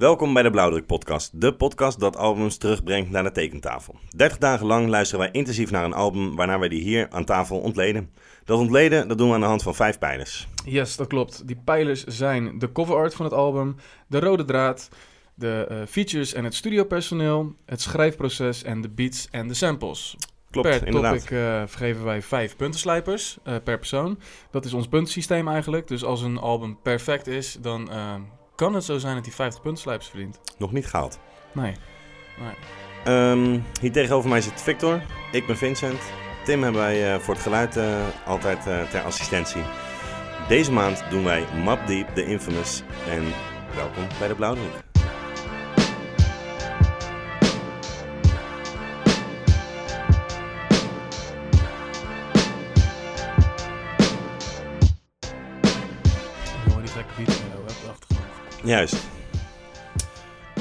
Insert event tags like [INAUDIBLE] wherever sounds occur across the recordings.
Welkom bij de Blauwdruk Podcast, de podcast dat albums terugbrengt naar de tekentafel. 30 dagen lang luisteren wij intensief naar een album, waarna wij die hier aan tafel ontleden. Dat ontleden dat doen we aan de hand van vijf pijlers. Yes, dat klopt. Die pijlers zijn de cover art van het album, de rode draad, de uh, features en het studiopersoneel, het schrijfproces en de beats en de samples. Klopt, per inderdaad. topic uh, vergeven wij vijf puntenslijpers uh, per persoon. Dat is ons puntensysteem eigenlijk. Dus als een album perfect is, dan kan het zo zijn dat hij 50 puntenslijpers verdient. Nog niet gehaald. Nee. nee. Um, hier tegenover mij zit Victor. Ik ben Vincent. Tim hebben wij uh, voor het geluid uh, altijd uh, ter assistentie. Deze maand doen wij Map Deep, de Infamous. En welkom bij de Blauwdruk. Juist.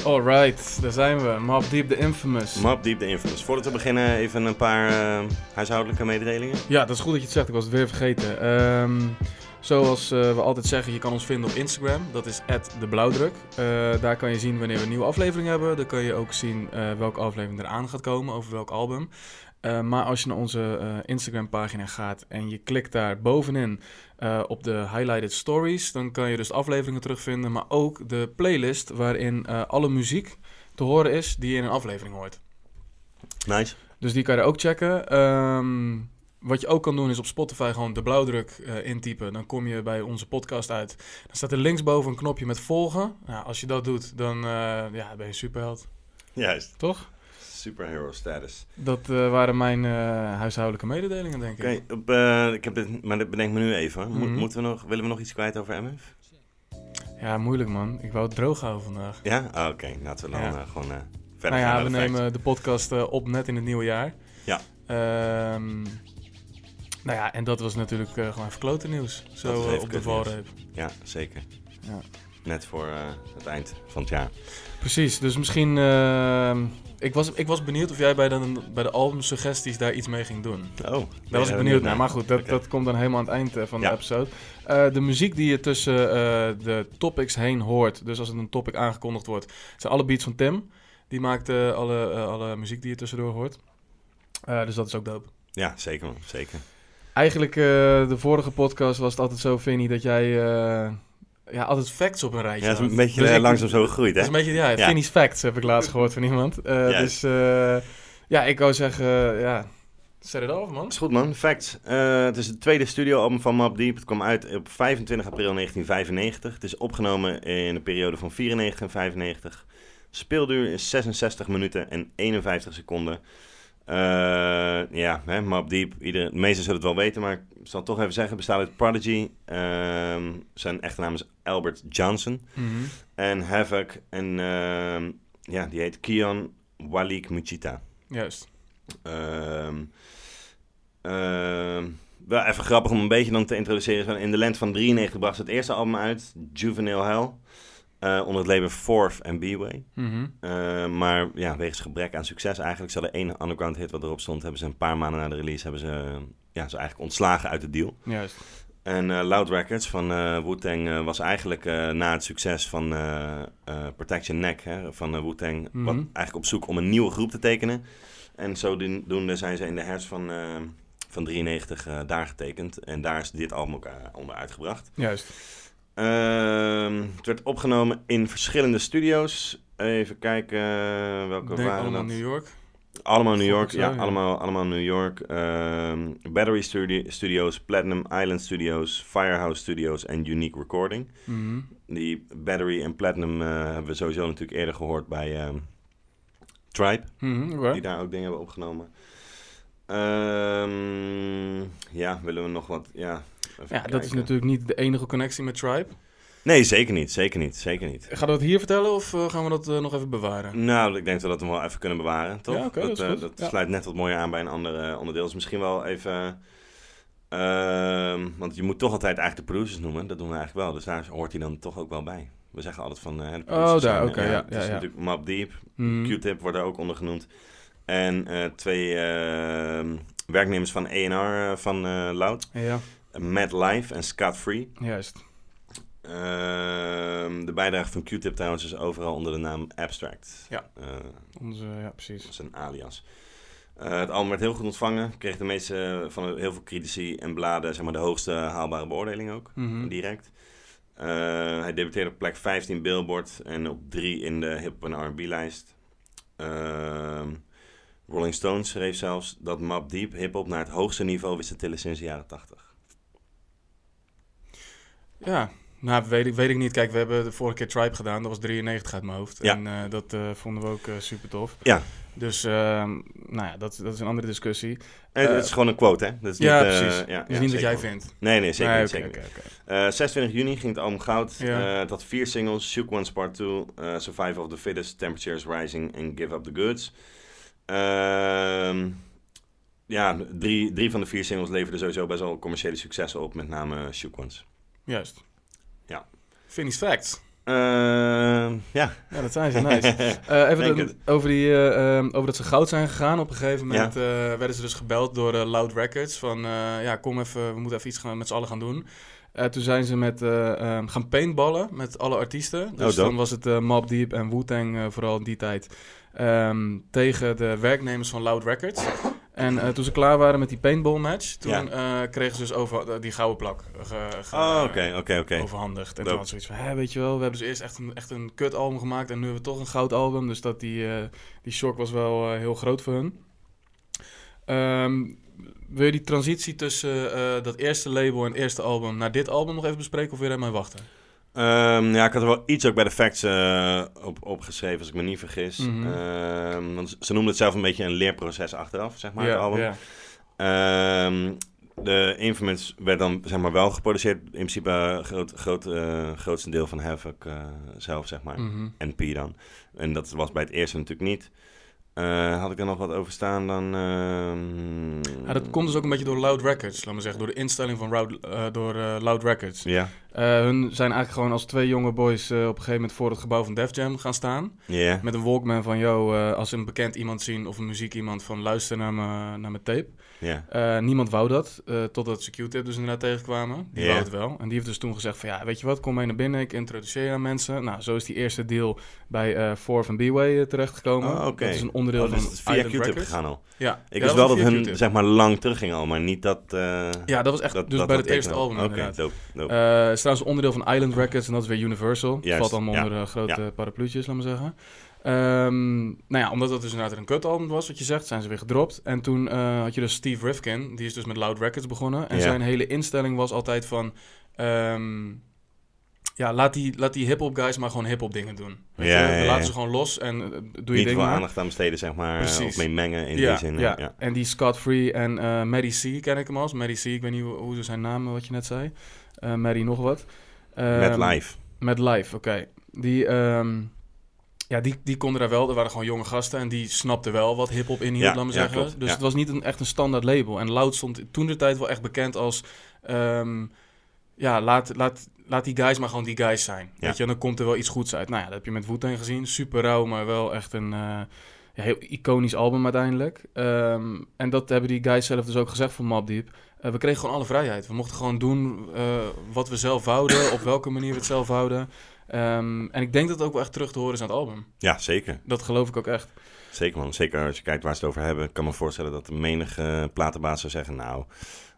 Alright, daar zijn we. Map Deep the Infamous. Map Deep the Infamous. Voordat we beginnen, even een paar uh, huishoudelijke mededelingen. Ja, dat is goed dat je het zegt. Ik was het weer vergeten. Um, zoals uh, we altijd zeggen, je kan ons vinden op Instagram. Dat is @deblauwdruk. Uh, daar kan je zien wanneer we een nieuwe aflevering hebben. Dan kan je ook zien welke aflevering eraan gaat komen, over welk album. Uh, maar als je naar onze uh, Instagram-pagina gaat en je klikt daar bovenin uh, op de highlighted stories, dan kan je dus afleveringen terugvinden, maar ook de playlist waarin alle muziek te horen is die je in een aflevering hoort. Nice. Dus die kan je ook checken. Um, wat je ook kan doen is op Spotify gewoon de blauwdruk intypen. Dan kom je bij onze podcast uit. Dan staat er linksboven een knopje met volgen. Nou, als je dat doet, dan ja, ben je superheld. Juist. Toch? Superhero status. Dat uh, waren mijn uh, huishoudelijke mededelingen, denk ik. Oké, uh, ik heb dit, maar dat bedenk me nu even. Mo mm -hmm. Moeten we nog, willen we nog iets kwijt over MF? Ja, moeilijk man. Ik wou het droog houden vandaag. Ja? Ah, Oké, okay. laten we dan ja. gewoon verder nou ja, gaan. we nemen de podcast op net in het nieuwe jaar. Ja. Um, nou ja, en dat was natuurlijk gewoon even klote nieuws. Zo op de valreep. Ja, zeker. Ja. Net voor het eind van het jaar. Precies, dus misschien ehm, ik was, ik was benieuwd of jij bij de, bij de albumsuggesties daar iets mee ging doen. Oh, daar was ik benieuwd naar. Maar goed, dat, okay. dat komt dan helemaal aan het eind uh, van ja. de episode. Uh, de muziek die je tussen de topics heen hoort, dus als het een topic aangekondigd wordt, zijn alle beats van Tim. Die maakt alle, alle muziek die je tussendoor hoort. dus dat is ook dope. Ja, zeker man, zeker. Eigenlijk, de vorige podcast was het altijd zo, Vinnie, dat jij ja, altijd facts op een rijtje. Ja, dat is een beetje dus langzaam ik, zo gegroeid, hè? Dat is een beetje, ja, ja. Finnish facts heb ik laatst [LAUGHS] gehoord van iemand. Uh, dus uh, ja, ik wou zeggen, uh, ja, zet het af, man. is goed, man. Facts. het is het tweede studioalbum van Map Deep. Het kwam uit op 25 april 1995. Het is opgenomen in de periode van 94 en 95. Speelduur is 66 minuten en 51 seconden. Uh, ja, hè, Map Deep, ieder, de meesten zullen het wel weten, maar ik zal het toch even zeggen. bestaat uit Prodigy, uh, zijn echte naam is Albert Johnson. Mm -hmm. En Havoc, en uh, ja, die heet Kion Walik Muchita. Juist. wel even grappig om een beetje dan te introduceren. In de lente van 93 bracht ze het eerste album uit, Juvenile Hell. Uh, onder het label Fourth en B-Way. Mm -hmm. uh, maar ja, wegens gebrek aan succes eigenlijk. Ze hadden één underground hit wat erop stond. Hebben ze een paar maanden na de release hebben ze, ja, ze eigenlijk ontslagen uit de deal. Juist. En uh, Loud Records van Wu-Tang was eigenlijk na het succes van Protection Neck hè, van Wu-Tang... Mhm. wat eigenlijk op zoek om een nieuwe groep te tekenen. En zodoende zijn ze in de herfst van, van 93 daar getekend. En daar is dit album ook onder uitgebracht. Juist. Uh, het werd opgenomen in verschillende studio's. Even kijken welke Denk waren allemaal dat. New York. Allemaal New York, ja, ja. Allemaal, allemaal New York. Uh, Battery studi Studios, Platinum Island Studios, Firehouse Studios en Unique Recording. Mm -hmm. Die Battery en Platinum uh, hebben we sowieso natuurlijk eerder gehoord bij uh, Tribe. Mm -hmm, okay. Die daar ook dingen hebben opgenomen. Um, ja, willen we nog wat... Ja, ja dat is natuurlijk niet de enige connectie met Tribe. Nee, zeker niet. Zeker niet. Zeker niet. Gaan we dat hier vertellen of uh, gaan we dat uh, nog even bewaren? Nou, ik denk dat we dat wel even kunnen bewaren, toch? Ja, okay, dat dat, uh, dat ja. sluit net wat mooier aan bij een ander onderdeel. Dus misschien wel even... ehm, want je moet toch altijd eigenlijk de producers noemen. Dat doen we eigenlijk wel. Dus daar hoort hij dan toch ook wel bij. We zeggen altijd van... de oh, daar, oké. Okay, ja, Het is ja, natuurlijk Map Deep. Mm. Q-Tip wordt er ook onder genoemd. En twee ehm, werknemers van A&R van Loud. Ja. Mad Life en Scott Free. Juist. Ehm, de bijdrage van Q-Tip trouwens is overal onder de naam Abstract. Ja. Eh, Onze, ja, precies. dat is een alias. Eh, het album werd heel goed ontvangen. Kreeg de meeste van heel veel critici en bladen zeg maar, de hoogste haalbare beoordeling ook. Mhm. Direct. Eh, hij debuteerde op plek 15 Billboard en op 3 in de hip en R&B lijst. Ehm, Rolling Stones schreef zelfs dat Mobb Deep hip-hop naar het hoogste niveau wist te tillen sinds de jaren 80. Ja, nou, weet ik, weet ik niet. Kijk, we hebben de vorige keer Tribe gedaan. Dat was 93 uit mijn hoofd. Ja. En eh, dat eh, vonden we ook eh, super tof. Ja. Dus, nou ja, dat, dat is een andere discussie. En het is gewoon een quote, hè? Dat is ja, niet, eh, precies. ja, Dat is ja, niet wat jij wel. vindt. Nee, nee, zeker Nee, niet. zeker niet. oké, oké. Eh, 26 juni ging het album goud. Ja. Het had vier singles: Shook Ones Part 2, eh, Survival of the Fittest, Temperatures Rising en Give Up the Goods. Ehm, ja, drie, drie van de vier singles leverden sowieso best wel commerciële successen op, met name Shook Ones. Juist. Ja. Finish facts. Ehm, ja. Ja, dat zijn ze. Nice. [LAUGHS] Eh, even de- over, die, eh, ehm, over dat ze goud zijn gegaan. Op een gegeven moment eh, werden ze dus gebeld door Loud Records. Van ja, kom even, we moeten even iets gaan, met z'n allen gaan doen. Toen zijn ze met, eh, ehm, gaan paintballen met alle artiesten. Dus dope. dan was het Mob Deep en Wu-Tang vooral in die tijd. tegen de werknemers van Loud Records. En eh, toen ze klaar waren met die paintball match, toen Ja. eh, kregen ze dus over eh, die gouden plak Oh, oké. overhandigd. En toen had zoiets van, hè, weet je wel, we hebben dus eerst echt een, echt een kut album gemaakt en nu hebben we toch een goud album. Dus dat die, die shock was wel heel groot voor hun. Ehm, wil je die transitie tussen dat eerste label en het eerste album naar dit album nog even bespreken of weer aan mij wachten? Ehm, ja, ik had er wel iets ook bij de facts eh, op, opgeschreven, als ik me niet vergis. Mhm. Ehm, want ze noemden het zelf een beetje een leerproces achteraf, zeg maar, het album. Ehm, de Infamous werd dan zeg maar wel geproduceerd. In principe een groot, groot, eh, grootste deel van Havoc zelf, zeg maar. Mhm. En P dan. En dat was bij het eerste natuurlijk niet. Eh, had ik er nog wat over staan dan... ehm, Ja, dat komt dus ook een beetje door Loud Records, laat maar zeggen. Door de instelling van Loud, eh, door, eh, Loud Records. Ja, hun zijn eigenlijk gewoon als twee jonge boys op een gegeven moment voor het gebouw van Def Jam gaan staan. ja. Met een Walkman van, yo, als ze een bekend iemand zien of een muziek iemand van luister naar mijn naar mijn tape. Ja. Eh, niemand wou dat, eh, totdat ze Q-Tip dus inderdaad tegenkwamen. Die Ja. wou het wel. En die heeft dus toen gezegd van, ja, weet je wat, kom mee naar binnen, ik introduceer aan mensen. Nou, zo is die eerste deal bij eh Four van B-Way terechtgekomen. Oh. Dat is een onderdeel Oh, dus van via Q-tip gegaan al. Ja. Ik Ja, wist wel dat hun zeg maar lang terugging al, maar niet dat... Ja, dat was echt dat, dus dat bij dat het eerste album Oké, inderdaad. dope, dope. Het is trouwens onderdeel van Island Records en dat is weer Universal. Juist, Valt allemaal onder grote parapluutjes, laat maar zeggen. Ehm, nou ja, omdat dat dus inderdaad een kutalbum was, wat je zegt, zijn ze weer gedropt. En toen eh, had je dus Steve Rifkin, die is dus met Loud Records begonnen. En Ja. zijn hele instelling was altijd van... ehm, ja, laat die, laat die hip-hop guys maar gewoon hip-hop dingen doen. Ja, laten ze gewoon los en eh, doe je niet ding veel aandacht aan besteden, zeg maar. Precies. Of mee mengen in die zin. ja. En die Scott Free en eh Maddie C ken ik hem als. Maddie C, ik weet niet hoe, hoe ze zijn naam, wat je net zei. Eh Maddie nog wat. Met Ehm, live. met live, oké. Die, ja, die, die konden daar wel. Er waren gewoon jonge gasten en die snapten wel wat hip-hop inhield, Ja, laat maar ja, zeggen. klopt, dus ja. het was niet een, echt een standaard label. En Loud stond toen de tijd wel echt bekend als. ehm, ja, laat, laat, laat die guys maar gewoon die guys zijn. Ja. Weet je, en dan komt er wel iets goeds uit. Nou ja, dat heb je met Wu-Tang gezien. Super rauw, maar wel echt een eh, ja, heel iconisch album uiteindelijk. Ehm, en dat hebben die guys zelf dus ook gezegd van Mob Deep. Eh, we kregen gewoon alle vrijheid. We mochten gewoon doen eh, wat we zelf wouden, op welke manier we het zelf wouden. Ehm, en ik denk dat het ook wel echt terug te horen is aan het album. Ja, zeker. Dat geloof ik ook echt. Zeker man. Zeker als je kijkt waar ze het over hebben. Ik kan me voorstellen dat de menige platenbaas zou zeggen... Nou,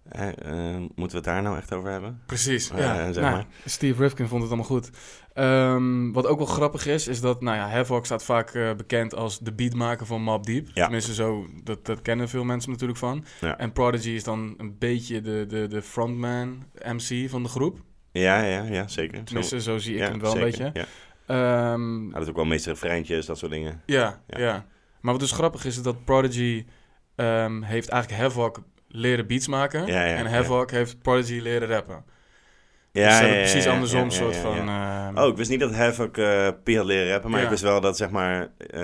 eh, eh, moeten we het daar nou echt over hebben? Precies. Ja, Ja, zeg nou, maar. Steve Rifkin vond het allemaal goed. Ehm, wat ook wel grappig is, is dat nou ja, Havoc staat vaak eh, bekend als de beatmaker van Mob Deep. Ja. Tenminste, zo, dat, dat kennen veel mensen natuurlijk van. Ja. En Prodigy is dan een beetje de, de, de frontman, MC van de groep. Ja, ja, ja, zeker. Tenminste, zo zie ik ja, hem wel zeker, een beetje. Ja. Ehm, Hij had ook wel meeste refreintjes, dat soort dingen. Ja, Ja. ja. Maar wat dus grappig is, is dat Prodigy ehm, heeft eigenlijk Havoc leren beats maken. En. Havoc heeft Prodigy leren rappen. Ja, dus ja, ja, precies andersom ja, soort van... ehm, Oh, ik wist niet dat Havoc eh P had leren rappen, maar ik wist wel dat zeg maar, eh,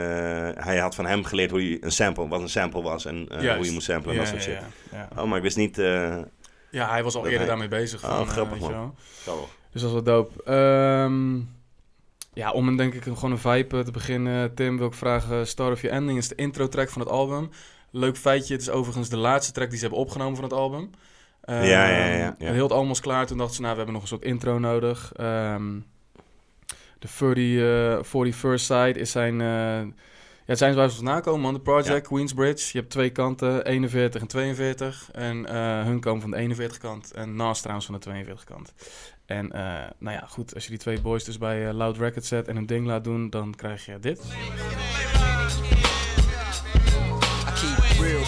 hij had van hem geleerd hoe je een sample, wat een sample was en eh, hoe je moest samplen en dat soort shit. Oh, maar ik wist niet. Eh Ja, hij was al Dat eerder hij- daarmee bezig. Oh, van, eh, grappig, man. Dus dat is wel dope. Ehm, ja, om een, denk ik gewoon een vibe eh, te beginnen, Tim, wil ik vragen... Start of Your Ending is de intro track van het album. Leuk feitje, het is overigens de laatste track die ze hebben opgenomen van het album. Eh, Ja, ja, ja, ja. Heel het album was klaar. Toen dachten ze, nou, we hebben nog een soort intro nodig. Ehm, de 30, eh 41st Side is zijn... eh, het zijn waar ze vandaan komen, man. De Project, Ja. Queensbridge. Je hebt twee kanten, 41 en 42. En eh, hun komen van de 41 kant. En Nas trouwens van de 42 kant. En eh, nou ja, goed. Als je die twee boys dus bij eh, Loud Records zet en hun ding laat doen, dan krijg je dit.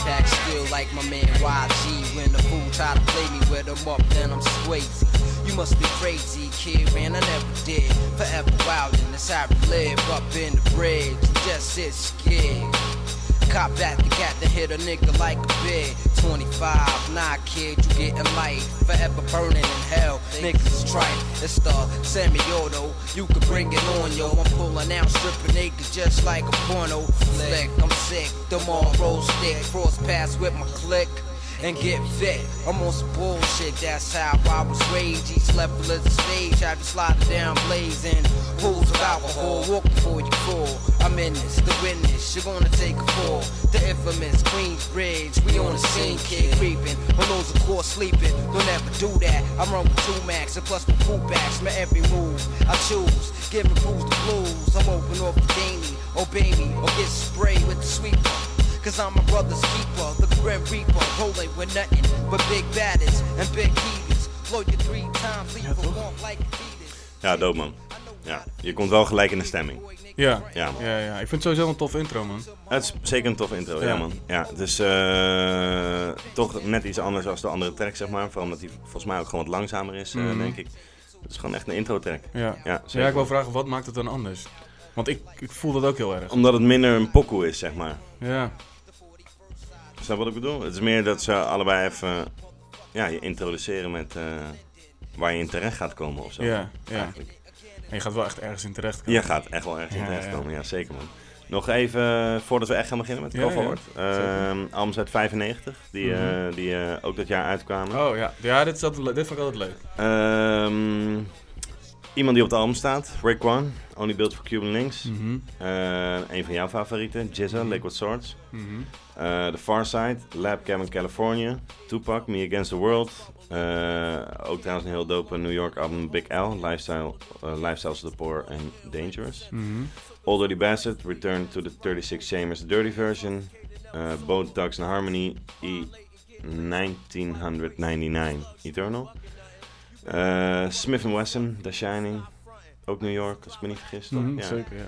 Back still like my man YG. When the fool try to play me with them up, then I'm swayzy. You must be crazy, kid, man. I never did. Forever wild and that's how we live up in the bridge. Just sit scared. Cop back the cat to hit a nigga like a bid. 25, nah, kid, you getting light. Forever burning in hell. Niggas is trite. It's the semi-auto. You can bring it on, yo. I'm pulling out, stripping niggas just like a porno flick. I'm sick. Them all roll stick. Cross pass with my click. And get fit. I'm on some bullshit, that's how I was raised. Each level is a stage, I be sliding down blazing. Pools of alcohol, walk before you fall. I'm in this, the witness, you're gonna take a fall. The infamous Queensbridge, we on the scene, kid creeping. Balloons of course sleeping, don't ever do that. I'm run with two max and plus my cool backs, my every move I choose. Give Giving fools the blues, I'm open off the daily. Obey me or get sprayed with the sweeper. Cause I'm my brother's keeper, the Grim Reaper, rolling with nothing but big baddest and big heaters. Blow you three times, leave one like. Ja, dope man. Ja, je komt wel gelijk in de stemming. Ja, Ja, man. ja, ja. Ik vind het sowieso een tof intro, man. Het is zeker een toffe intro, ja, Ja. man. Ja, het is eh, toch net iets anders dan de andere track, zeg maar. Vooral omdat hij volgens mij ook gewoon wat langzamer is, eh, Mhm. denk ik. Het is gewoon echt een intro track. Ja. Ja, Ja, ik wil vragen, wat maakt het dan anders? Want ik, ik voel dat ook heel erg. Omdat het minder een pokoe is, zeg maar. Ja, Snap wat ik bedoel? Het is meer dat ze allebei even ja, je introduceren met eh, waar je in terecht gaat komen of zo. ja, ja. Eigenlijk. En je gaat wel echt ergens in terecht komen. Je gaat echt wel ergens in terecht komen, ja zeker man. Nog even, eh, voordat we echt gaan beginnen met Ja, Cover ja, albums uit 95, die, Mhm. die eh, ook dat jaar uitkwamen. Oh ja, ja dit, is altijd, dit vond ik altijd leuk. Ehm, iemand die op het album staat, Rick One, Only Built for Cuban Links. Mhm, Eh, een van jouw favorieten, Jizza, Mhm. Liquid Swords. mhm. Eh, The Far Side, Lab Cabin California, Tupac, Me Against the World. Eh, ook trouwens een heel dope New York album, Big L, Lifestyle, Lifestyles of the Poor and Dangerous. Dirty Bastard, Return to the 36 Chambers, the Dirty Version. Both Dogs in Harmony, E 1999, Eternal. Uh, Smith Wesson, The Shining, ook New York, als ik me niet vergis. Mhm, Ja. Zeker, ja.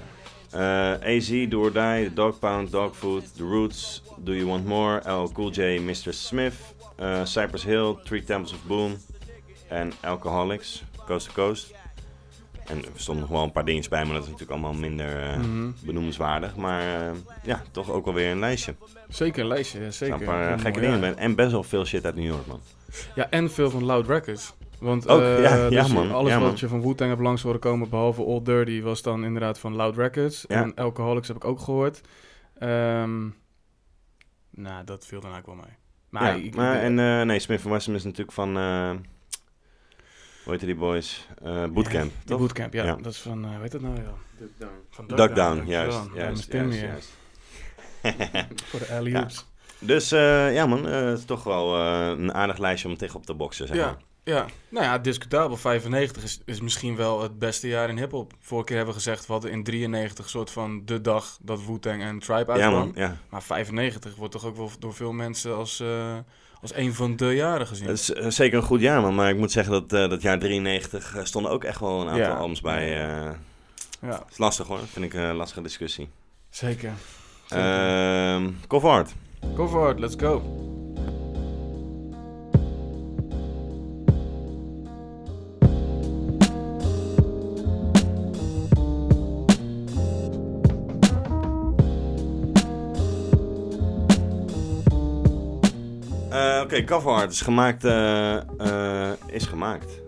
Uh, AZ, Do or Die, The Dog Pound, Dog Food, The Roots, Do You Want More, LL Cool J, Mr. Smith, uh, Cypress Hill, Three Temples of Boom en Alcoholics, Coast to Coast. En er stonden nog wel een paar dingetjes bij, maar dat is natuurlijk allemaal minder eh, Mhm. benoemenswaardig. Maar eh, ja, toch ook wel weer een lijstje. Zeker een lijstje, ja, Er zeker. een paar eh, gekke dingen ja. En best wel veel shit uit New York, man. Ja, en veel van Loud Records. Want Ook, eh, ja, ja, dus man, alles ja, wat je van Wu-Tang hebt langs horen komen, behalve Old Dirty, was dan inderdaad van Loud Records. Ja. En Alcoholics heb ik ook gehoord. Ehm nou, dat viel dan eigenlijk wel mee. Maar, ja, ik- maar ik- en eh, nee, Smith Wesson is natuurlijk van, eh hoe heet die boys? Eh, Bootcamp, Die toch? bootcamp, ja. Ja. Dat is van, eh, hoe heet dat nou? Ja? Van Duck Down, dankjewel. juist. [LAUGHS] Ja, juist, juist. Voor de alley-oops. Dus eh, ja man, eh, het is toch wel eh, een aardig lijstje om tegenop te boksen, zeg maar. Ja, nou ja, discutabel. 95 is, is misschien wel het beste jaar in hip-hop. Vorige keer hebben we gezegd, we hadden in 93 soort van de dag dat Wu-Tang en Tribe Ja uitkwam. man, ja. Maar 95 wordt toch ook wel door veel mensen als, eh, als een van de jaren gezien. Het is eh, zeker een goed jaar man, maar ik moet zeggen dat eh, dat jaar 93 eh, stonden ook echt wel een aantal Ja. albums bij. Ja, het is lastig hoor, vind ik een lastige discussie. zeker. zeker. Ehm Cover Art. Let's go. Eh, Oké, Cover Art is gemaakt, eh, eh, is gemaakt.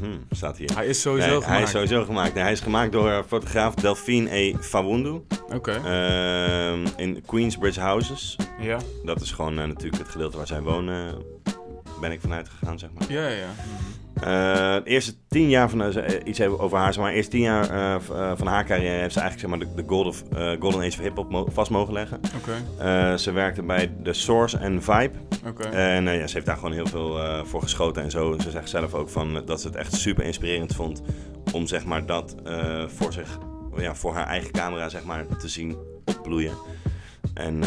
Hm, staat hier. Hij is sowieso Nee, gemaakt. Hij is sowieso gemaakt. Nee, hij is gemaakt door fotograaf Delphine E. Fawundu. Oké, Ehm, in Queensbridge Houses. ja. Dat is gewoon natuurlijk het gedeelte waar zij wonen. ben ik vanuit gegaan, zeg maar. Ja, ja. Eh, de eerste tien jaar van uh, iets even over haar, zeg maar. Eerste tien jaar uh, van haar carrière heeft ze eigenlijk zeg maar, de, de golden, golden Age van hip-hop mo vast mogen leggen. Ze werkte bij The Source en Vibe. En ja, ze heeft daar gewoon heel veel voor geschoten en zo. Ze zegt zelf ook van, dat ze het echt super inspirerend vond om zeg maar, dat voor, zich, ja, voor haar eigen camera zeg maar, te zien opbloeien. En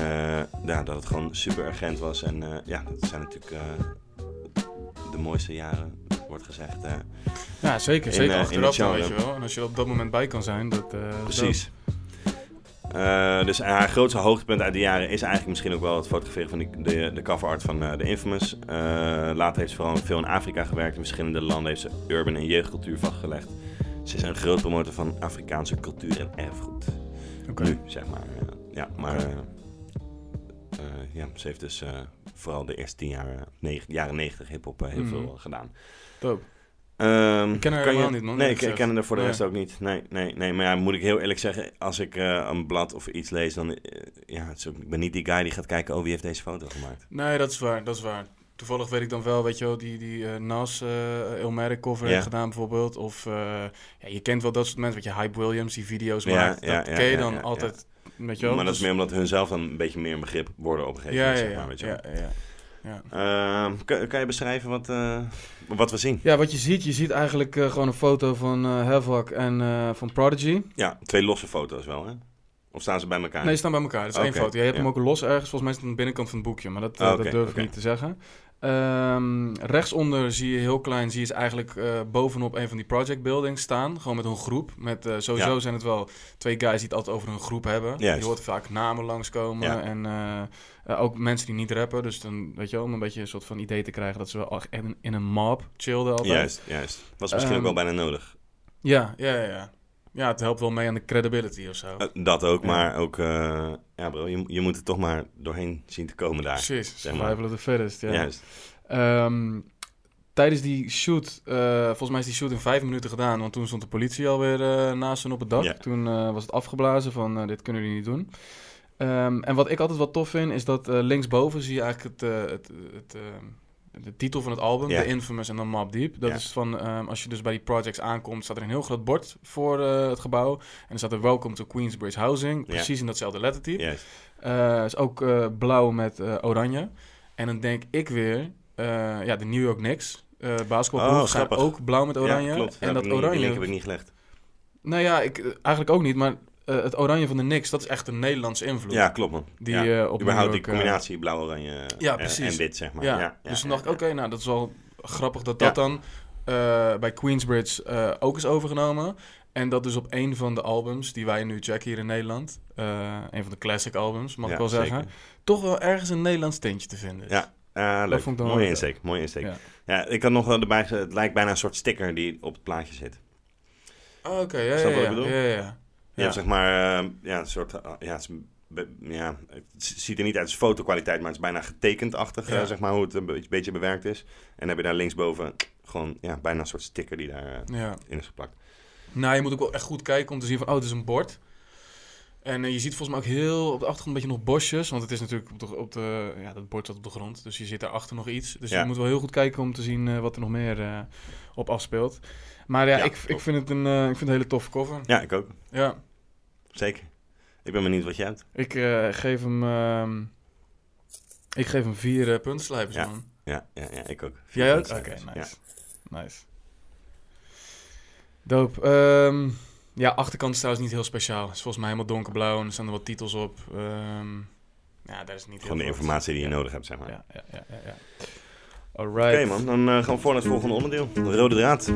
ja, dat het gewoon super urgent was. En ja, dat zijn natuurlijk de mooiste jaren wordt gezegd. Uh, ja, zeker. zeker uh, achteraf dan, weet je wel. En als je op dat moment bij kan zijn, dat... Uh, Precies. dus haar grootste hoogtepunt uit die jaren is eigenlijk misschien ook wel het fotograferen van die, de, de cover art van de Infamous. later heeft ze vooral veel in Afrika gewerkt. In verschillende landen heeft ze urban en jeugdcultuur vastgelegd. Ze is een groot promotor van Afrikaanse cultuur en erfgoed. Okay. Nu, zeg maar. ja, maar ja, ze heeft dus vooral de eerste tien jaar, negen, jaren negentig hip-hop heel mm. veel gedaan. Dope. Um, ik ken haar helemaal niet, man. Nee, ik, ik ken haar voor de rest ook niet. Nee, nee, nee. Maar ja, moet ik heel eerlijk zeggen, als ik uh, een blad of iets lees, dan... Uh, ja, het is ook, ik ben niet die guy die gaat kijken, oh, wie heeft deze foto gemaakt? Nee, dat is waar, dat is waar. Toevallig weet ik dan wel, weet je wel, die, die uh, Nas uh, cover heeft gedaan bijvoorbeeld. Of ja, je kent wel dat soort mensen, weet je, Hype Williams, die video's ja, maakt. Ja, dat ken je dan altijd, weet je wel. Maar dat is dus- meer omdat hun zelf dan een beetje meer een begrip worden op een gegeven moment, zeg maar, weet je wel. ja, ja. Ja. Uh, kan, kan, je beschrijven wat, uh, wat we zien? Ja, wat je ziet, je ziet eigenlijk uh, gewoon een foto van uh, Havoc en van Prodigy. Ja, twee losse foto's wel, hè? Of staan ze bij elkaar? Nee, ze staan bij elkaar. Dat is één foto. Je hebt hem ook los ergens. Volgens mij is het aan de binnenkant van het boekje, maar dat, okay, dat durf ik niet te zeggen. Um, rechtsonder zie je heel klein, zie je ze eigenlijk uh, bovenop een van die project buildings staan. Gewoon met een groep. Met, uh, sowieso ja. zijn het wel twee guys die het altijd over een groep hebben. Juist. Je hoort vaak namen langskomen. Ja. En uh, ook mensen die niet rappen. Dus dan, weet je wel, om een beetje een soort van idee te krijgen dat ze wel in, in een mob chillden altijd. Juist, juist. Was misschien um, ook wel bijna nodig. Ja, ja, ja, ja. Ja, het helpt wel mee aan de credibility of zo. dat ook, maar ook... ja bro, je, je moet er toch maar doorheen zien te komen daar. Precies, zeg maar. survival of the fittest, ja. Juist. Um, tijdens die shoot, uh, volgens mij is die shoot in vijf minuten gedaan, want toen stond de politie alweer uh, naast hen op het dak. Ja. Toen uh, was het afgeblazen van dit kunnen jullie niet doen. Um, en wat ik altijd wel tof vind, is dat linksboven zie je eigenlijk het, het, het de titel van het album. The Infamous en dan Mob Deep. Dat is van, um, als je dus bij die projects aankomt, staat er een heel groot bord voor het gebouw. En er staat er Welcome to Queensbridge Housing, precies in datzelfde lettertype. Juist. Uh, is ook uh, blauw met oranje. En dan denk ik weer, ja, de New York Knicks, uh, basketbalploeg, Oh, grappig. ook blauw met oranje. Ja, klopt. En dat ik niet- Die link oranje, heb ik niet gelegd. nou ja, ik, eigenlijk ook niet, maar uh, het oranje van de Knicks, dat is echt een Nederlandse invloed. Ja, klopt man. Die ja. uh, op Überhaupt die uh, combinatie blauw-oranje Ja, en- wit, zeg maar. ja, Ja, ja, dus toen ja, dacht ik, ja. oké, nou dat is wel grappig dat Ja. dat dan uh, bij Queensbridge uh, ook is overgenomen. En dat dus op een van de albums die wij nu checken hier in Nederland, uh, een van de classic albums, mag Ja, ik wel zeggen, zeker. toch wel ergens een Nederlands tintje te vinden is. Ja, Ah, leuk. vond ik dan Mooie wel- insteek, mooie insteek. Ja. Ja. ik had nog wel erbij het lijkt bijna een soort sticker die op het plaatje zit. Oh, Oké, ja, Snap ja, wat ja, ik bedoel? ja, ja, zeg maar, eh, ja, een soort, uh, ja, het, is ja, het ziet er niet uit als fotokwaliteit, maar het is bijna getekend-achtig, eh, Ja. zeg maar, hoe het een beetje, beetje bewerkt is. En dan heb je daar linksboven gewoon, ja, bijna een soort sticker die daarin ja. is geplakt. Nou, je moet ook wel echt goed kijken om te zien van, oh, het is een bord. En eh, je ziet volgens mij ook heel op de achtergrond een beetje nog bosjes. Want het is natuurlijk op de, op de ja, dat bord staat op de grond. Dus je zit daarachter nog iets. Dus Ja. je moet wel heel goed kijken om te zien eh, wat er nog meer eh, op afspeelt. Maar ja, Ja, ik, ik, klopt. vind het een, eh, ik vind het een hele toffe cover. Ja, ik ook. Ja, Zeker. Ik ben benieuwd wat jij hebt. ik eh, geef hem... ehm, ik geef hem vier eh puntslijpers, Ja. man. Ja, ja, ja ik ook. Jij ook? Ja. Oké, nice. Nice. Dope. Ehm, ja, achterkant is trouwens niet heel speciaal. Het is volgens mij helemaal donkerblauw en er staan er wat titels op. Ehm, ja, daar is niet Gewoon de informatie die je Ja. nodig hebt, zeg maar. Ja, ja, ja, ja. Oké man, dan eh, gaan we voor naar het volgende onderdeel. De rode draad.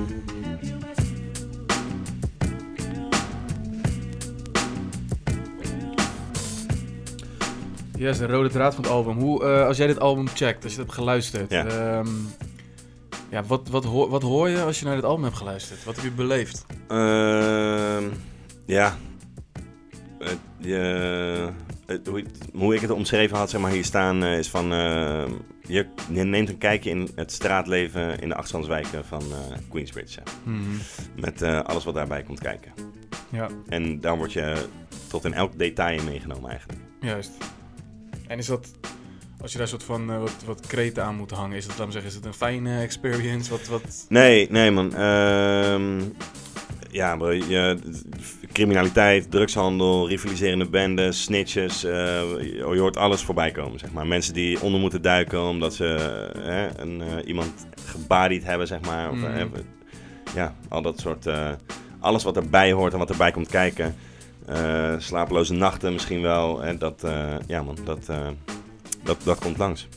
Yes, de rode draad van het album. Hoe, eh, als jij dit album checkt, als je het hebt geluisterd. Ja. ehm, ja, wat, wat, hoor, wat hoor je als je naar dit album hebt geluisterd? Wat heb je beleefd? Ehm, ja. Het- hoe, ik- hoe ik het omschreven had, zeg maar, hier staan, eh, is van... eh, je, neemt een kijkje in het straatleven in de achterstandswijken van eh, Queensbridge. ja. Met eh, alles wat daarbij komt kijken. Ja, En daar word je tot in elk detail in meegenomen eigenlijk. juist. En is dat Als je daar soort van eh, wat, wat kreten aan moet hangen, is het, laat zeggen, is het een fijne experience? Wat, wat... Nee, nee man. Ehm, ja, bro, je, criminaliteit, drugshandel, rivaliserende bendes, snitches. eh, je hoort alles voorbij komen, zeg maar. Mensen die onder moeten duiken omdat ze eh, een, eh, iemand gebadied hebben, zeg maar. Of, Mhm. ja, al dat soort... alles wat erbij hoort en wat erbij komt kijken. Slapeloze nachten misschien wel. En dat, ja man, dat, dat, dat komt langs.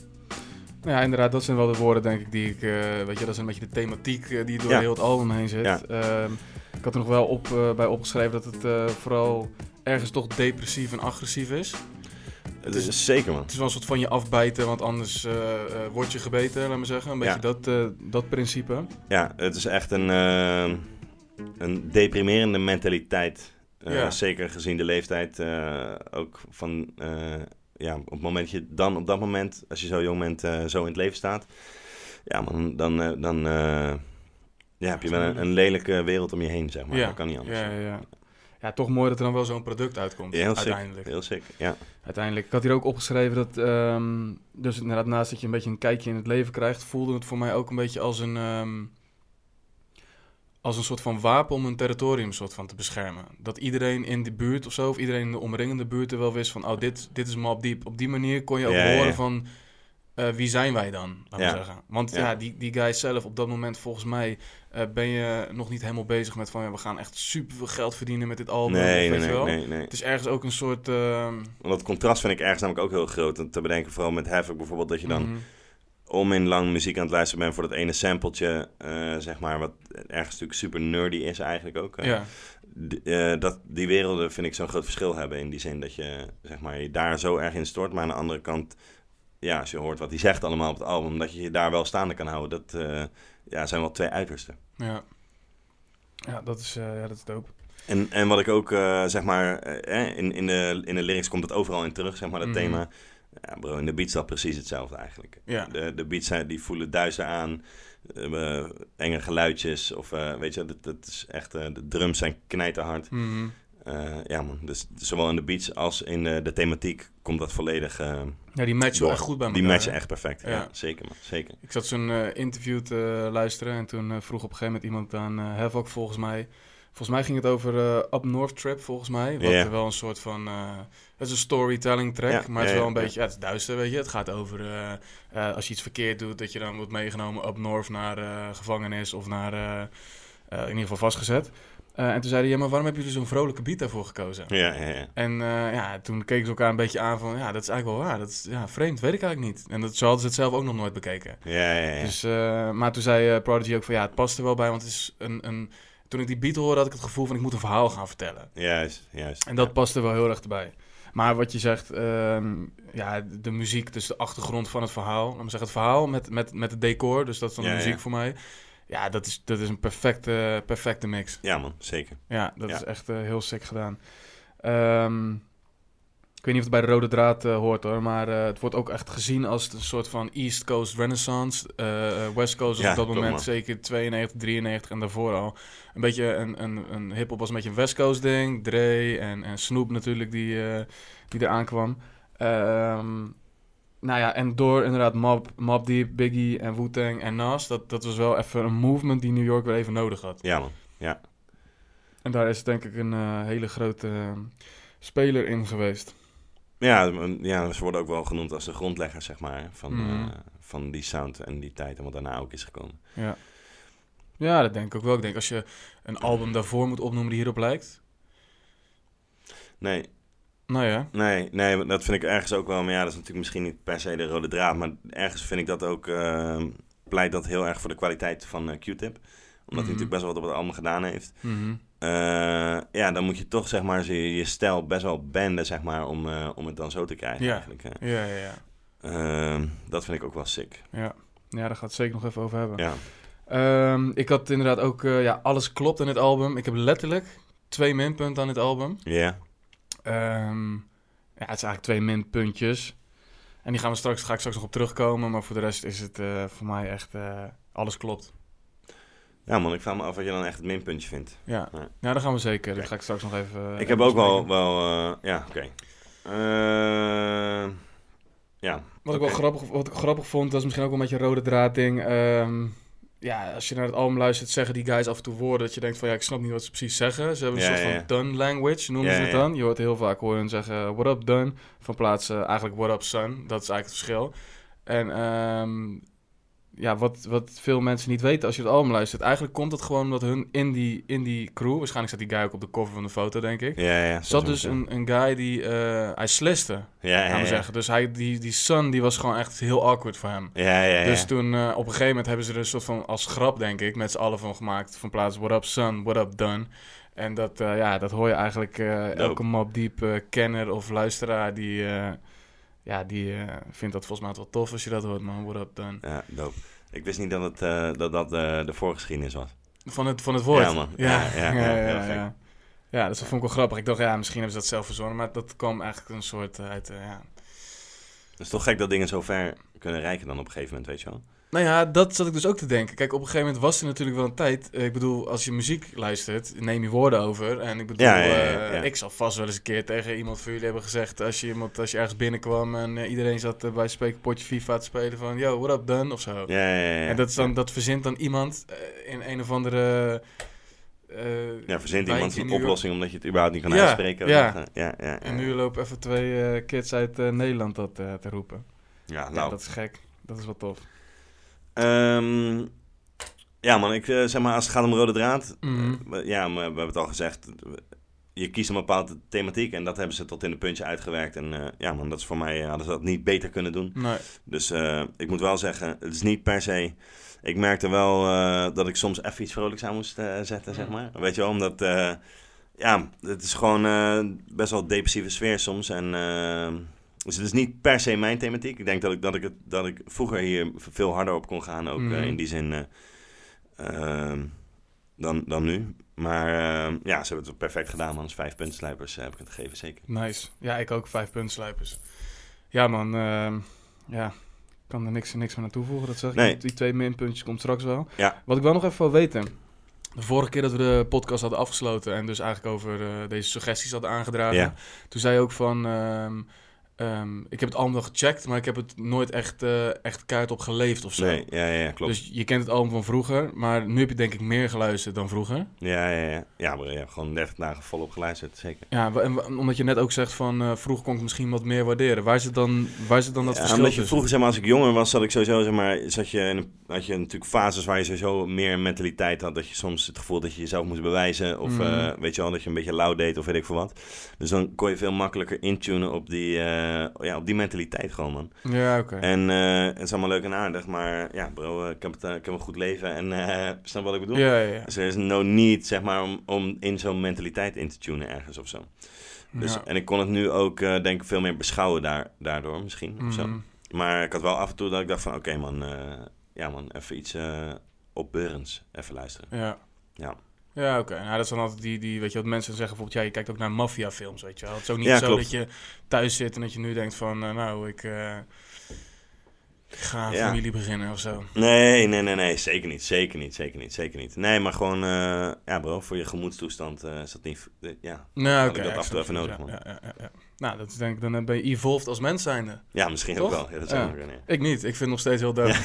Nou ja, inderdaad, dat zijn wel de woorden, denk ik, die ik... weet je, dat is een beetje de thematiek die door Ja. heel het album heen zit. Ja. Ehm, ik had er nog wel op, eh, bij opgeschreven dat het eh, vooral ergens toch depressief en agressief is. Het is zeker man. Het is wel een soort van je afbijten, want anders eh, word je gebeten, laat maar zeggen. Een beetje Ja. dat, dat principe. Ja, het is echt een, een deprimerende mentaliteit. Ja. Zeker gezien de leeftijd. ook van, ja, op het moment dat je dan op dat moment, als je zo jong bent, zo in het leven staat. Ja, man, dan, dan ja, heb je wel een, een lelijke wereld om je heen, zeg maar. ja. Dat kan niet anders. Ja, ja, ja. toch mooi dat er dan wel zo'n product uitkomt, heel sick. uiteindelijk. Heel sick, ja. Uiteindelijk. Ik had hier ook opgeschreven dat, ehm, dus inderdaad, naast dat je een beetje een kijkje in het leven krijgt, voelde het voor mij ook een beetje als een, ehm, als een soort van wapen om een territorium soort van te beschermen. Dat iedereen in de buurt of zo, of iedereen in de omringende buurt er wel wist van, oh, dit, dit is Mob Deep. Op die manier kon je ook Ja, horen van, eh, wie zijn wij dan, Ja. maar zeggen. Want Ja. ja, die, die guys zelf, op dat moment volgens mij, eh, ben je nog niet helemaal bezig met van, ja, we gaan echt super veel geld verdienen met dit album. Nee, weet nee, je nee, wel. nee, nee. Het is ergens ook een soort... ehm, Want dat contrast vind ik ergens namelijk ook heel groot. En te bedenken, vooral met Havoc bijvoorbeeld, dat je dan mhm. om in lang muziek aan het luisteren bent voor dat ene sampletje, eh, zeg maar, wat ergens natuurlijk super nerdy is eigenlijk ook. eh. ja. Dat, die werelden vind ik zo'n groot verschil hebben in die zin dat je, zeg maar, je daar zo erg in stort, maar aan de andere kant, ja, als je hoort wat hij zegt allemaal op het album, dat je je daar wel staande kan houden, dat ja, zijn wel twee uitersten. Ja. Ja, dat is, eh, ja, dat is dope. En, en wat ik ook, eh, zeg maar, eh, in, in, de, in de lyrics komt het overal in terug, zeg maar, dat Mhm. thema. Ja, bro, in de beats dat precies hetzelfde eigenlijk. Ja. De, de beats zijn, die voelen duister aan, enge geluidjes, of weet je, dat, dat is echt, de drums zijn knijterhard. Eh, ja man, dus zowel in de beats als in de, de thematiek komt dat volledig Ja, die matchen wel echt goed bij elkaar. Die matchen echt perfect. Ja, Ja. zeker man, zeker. Ik zat zo'n eh, interview te luisteren en toen eh, vroeg op een gegeven moment iemand aan eh Havoc volgens mij... Volgens mij ging het over Up North Trip, volgens mij. Wat wel een soort van... het is een storytelling track, Ja, maar het is wel een beetje... Ja, het is duister, weet je. Het gaat over als je iets verkeerd doet, dat je dan wordt meegenomen up north naar gevangenis of naar... in ieder geval vastgezet. Eh, en toen zei hij, ja, maar waarom hebben jullie zo'n vrolijke beat daarvoor gekozen? Ja, ja, ja. En eh, ja, toen keken ze elkaar een beetje aan van, ja, dat is eigenlijk wel waar. Dat is ja, vreemd, weet ik eigenlijk niet. En dat, zo hadden ze het zelf ook nog nooit bekeken. Ja, ja, ja. Dus, eh, maar toen zei Prodigy ook van, ja, het past er wel bij, want het is een, een... Toen ik die beat hoorde, had ik het gevoel van, ik moet een verhaal gaan vertellen. Juist, juist. En dat past er wel heel erg erbij. Maar wat je zegt, ehm, ja, de muziek, dus de achtergrond van het verhaal. Laat me zeggen, het verhaal met, met, met het decor, dus dat is dan de Ja, muziek ja. voor mij. Ja, dat is, dat is een perfecte, perfecte mix. Ja man, zeker. Ja, dat Ja. is echt eh, heel sick gedaan. Ehm, ik weet niet of het bij de rode draad eh, hoort hoor, maar eh, het wordt ook echt gezien als een soort van East Coast Renaissance. West Coast Ja, op dat klopt, moment man. zeker 92, 93 en daarvoor al. Een beetje een, een, een hip-hop was een beetje een West Coast ding. Dre en, en Snoop natuurlijk die, die eraan kwam. Ehm, nou ja, en door inderdaad Mob, Mob Deep, Biggie en Wu-Tang en Nas, dat, dat was wel even een movement die New York weer even nodig had. Ja man. En daar is denk ik een eh, hele grote eh, speler in geweest. Ja, ja, ze worden ook wel genoemd als de grondleggers, zeg maar, van, Mhm. eh, van die sound en die tijd en wat daarna ook is gekomen. Ja. ja, dat denk ik ook wel. Ik denk als je een album daarvoor moet opnoemen die hierop lijkt. Nee, Nou ja. Nee, nee, dat vind ik ergens ook wel. Maar ja, dat is natuurlijk misschien niet per se de rode draad. Maar ergens vind ik dat ook. eh, pleit dat heel erg voor de kwaliteit van eh, Q-Tip. Omdat Mhm. hij natuurlijk best wel wat op het album gedaan heeft. Mhm. Eh, ja, dan moet je toch zeg maar je, je stijl best wel benden, zeg maar, om, eh, om het dan zo te krijgen Ja. eigenlijk. Ja, ja, ja. Ehm, dat vind ik ook wel sick. Ja, ja daar gaat het zeker nog even over hebben. Ja, Ehm, ik had inderdaad ook, ja, alles klopt in het album. Ik heb letterlijk twee minpunten aan dit album. ja. Ehm, ja, het is eigenlijk twee minpuntjes. En die gaan we straks, ga ik straks nog op terugkomen. Maar voor de rest is het eh, voor mij echt, eh, alles klopt. Ja, man, ik vraag me af wat je dan echt het minpuntje vindt. Ja, Ja. ja dat gaan we zeker. Dat Oké. ga ik straks nog even... ik even heb ook wel, wel eh, ja, oké. Eh, ja, Wat ik wel grappig, wat ik grappig vond, dat is misschien ook wel een beetje een rode draad ding. Ehm, ja, als je naar het album luistert, zeggen die guys af en toe woorden dat je denkt van ja, ik snap niet wat ze precies zeggen. Ze hebben een Ja, soort ja, van done language, noemen Ja, ze het dan. Je hoort heel vaak horen zeggen what up done, van plaats eigenlijk what up son. Dat is eigenlijk het verschil. En ehm, ja, wat, wat veel mensen niet weten als je het album luistert, eigenlijk komt het gewoon omdat hun in die, in die crew, waarschijnlijk staat die guy ook op de cover van de foto, denk ik. Ja, ja. Zat dus een, een guy die, eh, hij sliste, Ja, ja, gaan we ja. zeggen. Dus hij, die, die son, die was gewoon echt heel awkward voor hem. Ja, ja, ja. Dus toen, eh, op een gegeven moment hebben ze er een soort van, als grap denk ik, met z'n allen van gemaakt. Van plaats, what up son, what up done. En dat, eh, ja, dat hoor je eigenlijk elke Mob Deep eh, kenner of luisteraar die, ja, die eh, vindt dat volgens mij wel tof als je dat hoort, man. What up done. Ja, dope. Ik wist niet dat het, eh, dat, dat eh, de voorgeschiedenis was. Van het, van het woord. Ja, man. Ja, Ja, ja, ja, ja, dus dat vond ik wel grappig. Ik dacht, ja, misschien hebben ze dat zelf verzonnen, maar dat kwam eigenlijk een soort uit, ja, Het is toch gek dat dingen zo ver kunnen reiken dan op een gegeven moment, weet je wel? Nou ja, dat zat ik dus ook te denken. Kijk, op een gegeven moment was er natuurlijk wel een tijd. eh, Ik bedoel, als je muziek luistert, neem je woorden over. En ik bedoel, Ja, ja, ja, eh, ik zal vast wel eens een keer tegen iemand van jullie hebben gezegd... als je, iemand, als je ergens binnenkwam en eh, iedereen zat bij spreken potje FIFA te spelen van... Yo, what up, done? Of zo. Ja, ja, ja. ja. En dat, is dan, dat verzint dan iemand in een of andere... Ja, verzint iemand een oplossing omdat je het überhaupt niet kan Ja, uitspreken. ja. Ja, ja, ja. En nu lopen even twee kids uit Nederland dat te roepen. Ja, Ja, nou. dat is gek. Dat is wel tof. Ehm, ja, man, ik eh, zeg maar, als het gaat om rode draad. Mhm. eh, we- ja, maar we hebben het al gezegd. Je kiest een bepaalde thematiek en dat hebben ze tot in de puntje uitgewerkt. En eh, ja, man, dat is voor mij, hadden ze dat niet beter kunnen doen. Nee. Dus ik moet wel zeggen, het is niet per se. Ik merkte wel dat ik soms even iets vrolijks aan moest zetten, zeg maar. Weet je wel, omdat. ja, het is gewoon best wel depressieve sfeer soms. En. Dus het is niet per se mijn thematiek. Ik denk dat ik, dat ik, het, dat ik vroeger hier veel harder op kon gaan. Ook Mhm. eh, in die zin. eh, ehm, dan, dan nu. Maar eh, ja, ze hebben het perfect gedaan, man. Dus vijf puntslijpers eh, heb ik het gegeven, zeker. Nice. Ja, ik ook. Vijf puntslijpers. Ja, man. ehm, ja, ik kan er niks, niks meer aan toevoegen. Dat zeg ik. Nee. Die twee minpuntjes komt straks wel. Ja. Wat ik wel nog even wil weten. De vorige keer dat we de podcast hadden afgesloten en dus eigenlijk over deze suggesties hadden aangedragen. Ja. Toen zei je ook van, ehm, ehm, ik heb het album wel gecheckt, maar ik heb het nooit echt, eh echt kaart op geleefd of zo. Nee, ja, ja, klopt. Dus je kent het album van vroeger, maar nu heb je denk ik meer geluisterd dan vroeger. Ja, ja, ja. Ja, maar ja, gewoon 30 dagen volop geluisterd, zeker. Ja, en omdat je net ook zegt van eh, vroeger kon ik misschien wat meer waarderen. Waar zit dan, waar zit dan dat Ja, verschil omdat je vroeger, zeg maar, als ik jonger was, zat ik sowieso, zeg maar, zat je in een, had je natuurlijk fases waar je sowieso meer mentaliteit had. Dat je soms het gevoel dat je jezelf moest bewijzen. Of Mhm. eh, weet je wel, dat je een beetje lauw deed of weet ik veel wat. Dus dan kon je veel makkelijker intunen op die, ja, op die mentaliteit gewoon, man. Ja, oké. En eh, het is allemaal leuk en aardig, maar ja, bro, eh, ik het, eh, ik heb een goed leven en eh [LAUGHS] snap wat ik bedoel? Ja. Dus er is no need, zeg maar, om, om in zo'n mentaliteit in te tunen ergens of zo. Dus, Ja. En ik kon het nu ook, eh, denk ik, veel meer beschouwen daar, daardoor misschien. Of zo. Mhm. Maar ik had wel af en toe dat ik dacht van, oké man, eh, ja man, even iets eh opbeurends. Even luisteren. Ja. Ja. Ja, oké. Nou, dat is dan altijd die, die, weet je wat mensen zeggen bijvoorbeeld, ja, je kijkt ook naar maffiafilms, weet je wel. Het is ook niet Ja, zo klopt. dat je thuis zit en dat je nu denkt van, eh, nou, ik, eh, ik ga een Ja. familie beginnen of zo. Nee, nee, nee, nee, zeker niet, zeker niet, zeker niet, zeker niet. Nee, maar gewoon, eh, ja bro, voor je gemoedstoestand is dat niet, ja. Nou, oké. ik dat af en toe even nodig, man. Ja, ja, ja, ja. Nou, dat is denk ik, dan ben je evolved als mens zijnde. Ja, misschien Toch? ook wel. Ja, dat zou Ja. ook kunnen, ja. Ik niet. Ik vind het nog steeds heel [LAUGHS] dope.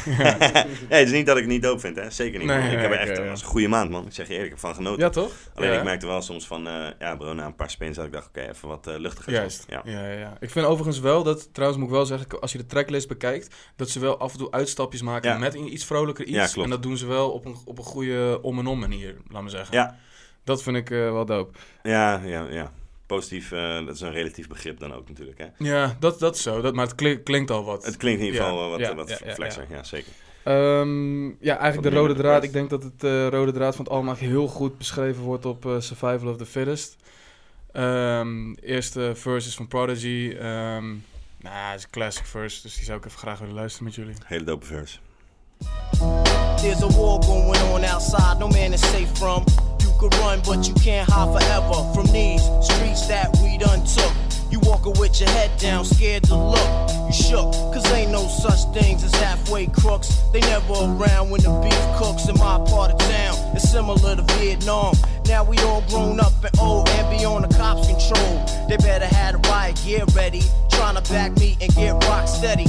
nee, het is niet dat ik het niet doop vind, hè. Zeker niet. Nee, ik heb er echt, was een goede maand, man. Ik zeg je eerlijk, ik heb van genoten. ja, toch? Alleen ik merkte wel soms van, eh, ja bro, na een paar spins had ik dacht, oké, even wat eh, luchtiger. Juist. Ja. Ja. Ja, Ik vind overigens wel dat, trouwens moet ik wel zeggen, als je de tracklist bekijkt, dat ze wel af en toe uitstapjes maken met iets vrolijker iets. Ja, klopt. en dat doen ze wel op een, op een goede om en om manier, laat me zeggen. Ja. Dat vind ik eh, wel dope. Ja, ja, ja. Positief, eh, dat is een relatief begrip dan ook natuurlijk, hè. Ja, dat, dat is zo. Dat, maar het kli- klinkt al wat. Het klinkt in ieder Ja, geval wel wat, ja, eh, wat ja, ja, flexer, ja, zeker. Ehm, ja, eigenlijk Wat de rode draad. Ik denk dat het eh, rode draad van het allemaal heel goed beschreven wordt op Survival of the Fittest. Ehm eerste verse is van Prodigy. Ehm nou, het is een classic verse, dus die zou ik even graag willen luisteren met jullie. Hele dope verse. There's a war going on outside, no man is safe from. You could run, but you can't hide forever from these streets that we done took. You walking with your head down, scared to look. You shook, cause ain't no such things as halfway crooks. They never around when the beef cooks in my part of town. It's similar to Vietnam. Now we all grown up and old and be on the cops' control. They better have the riot gear ready. Trying to back me and get rock steady.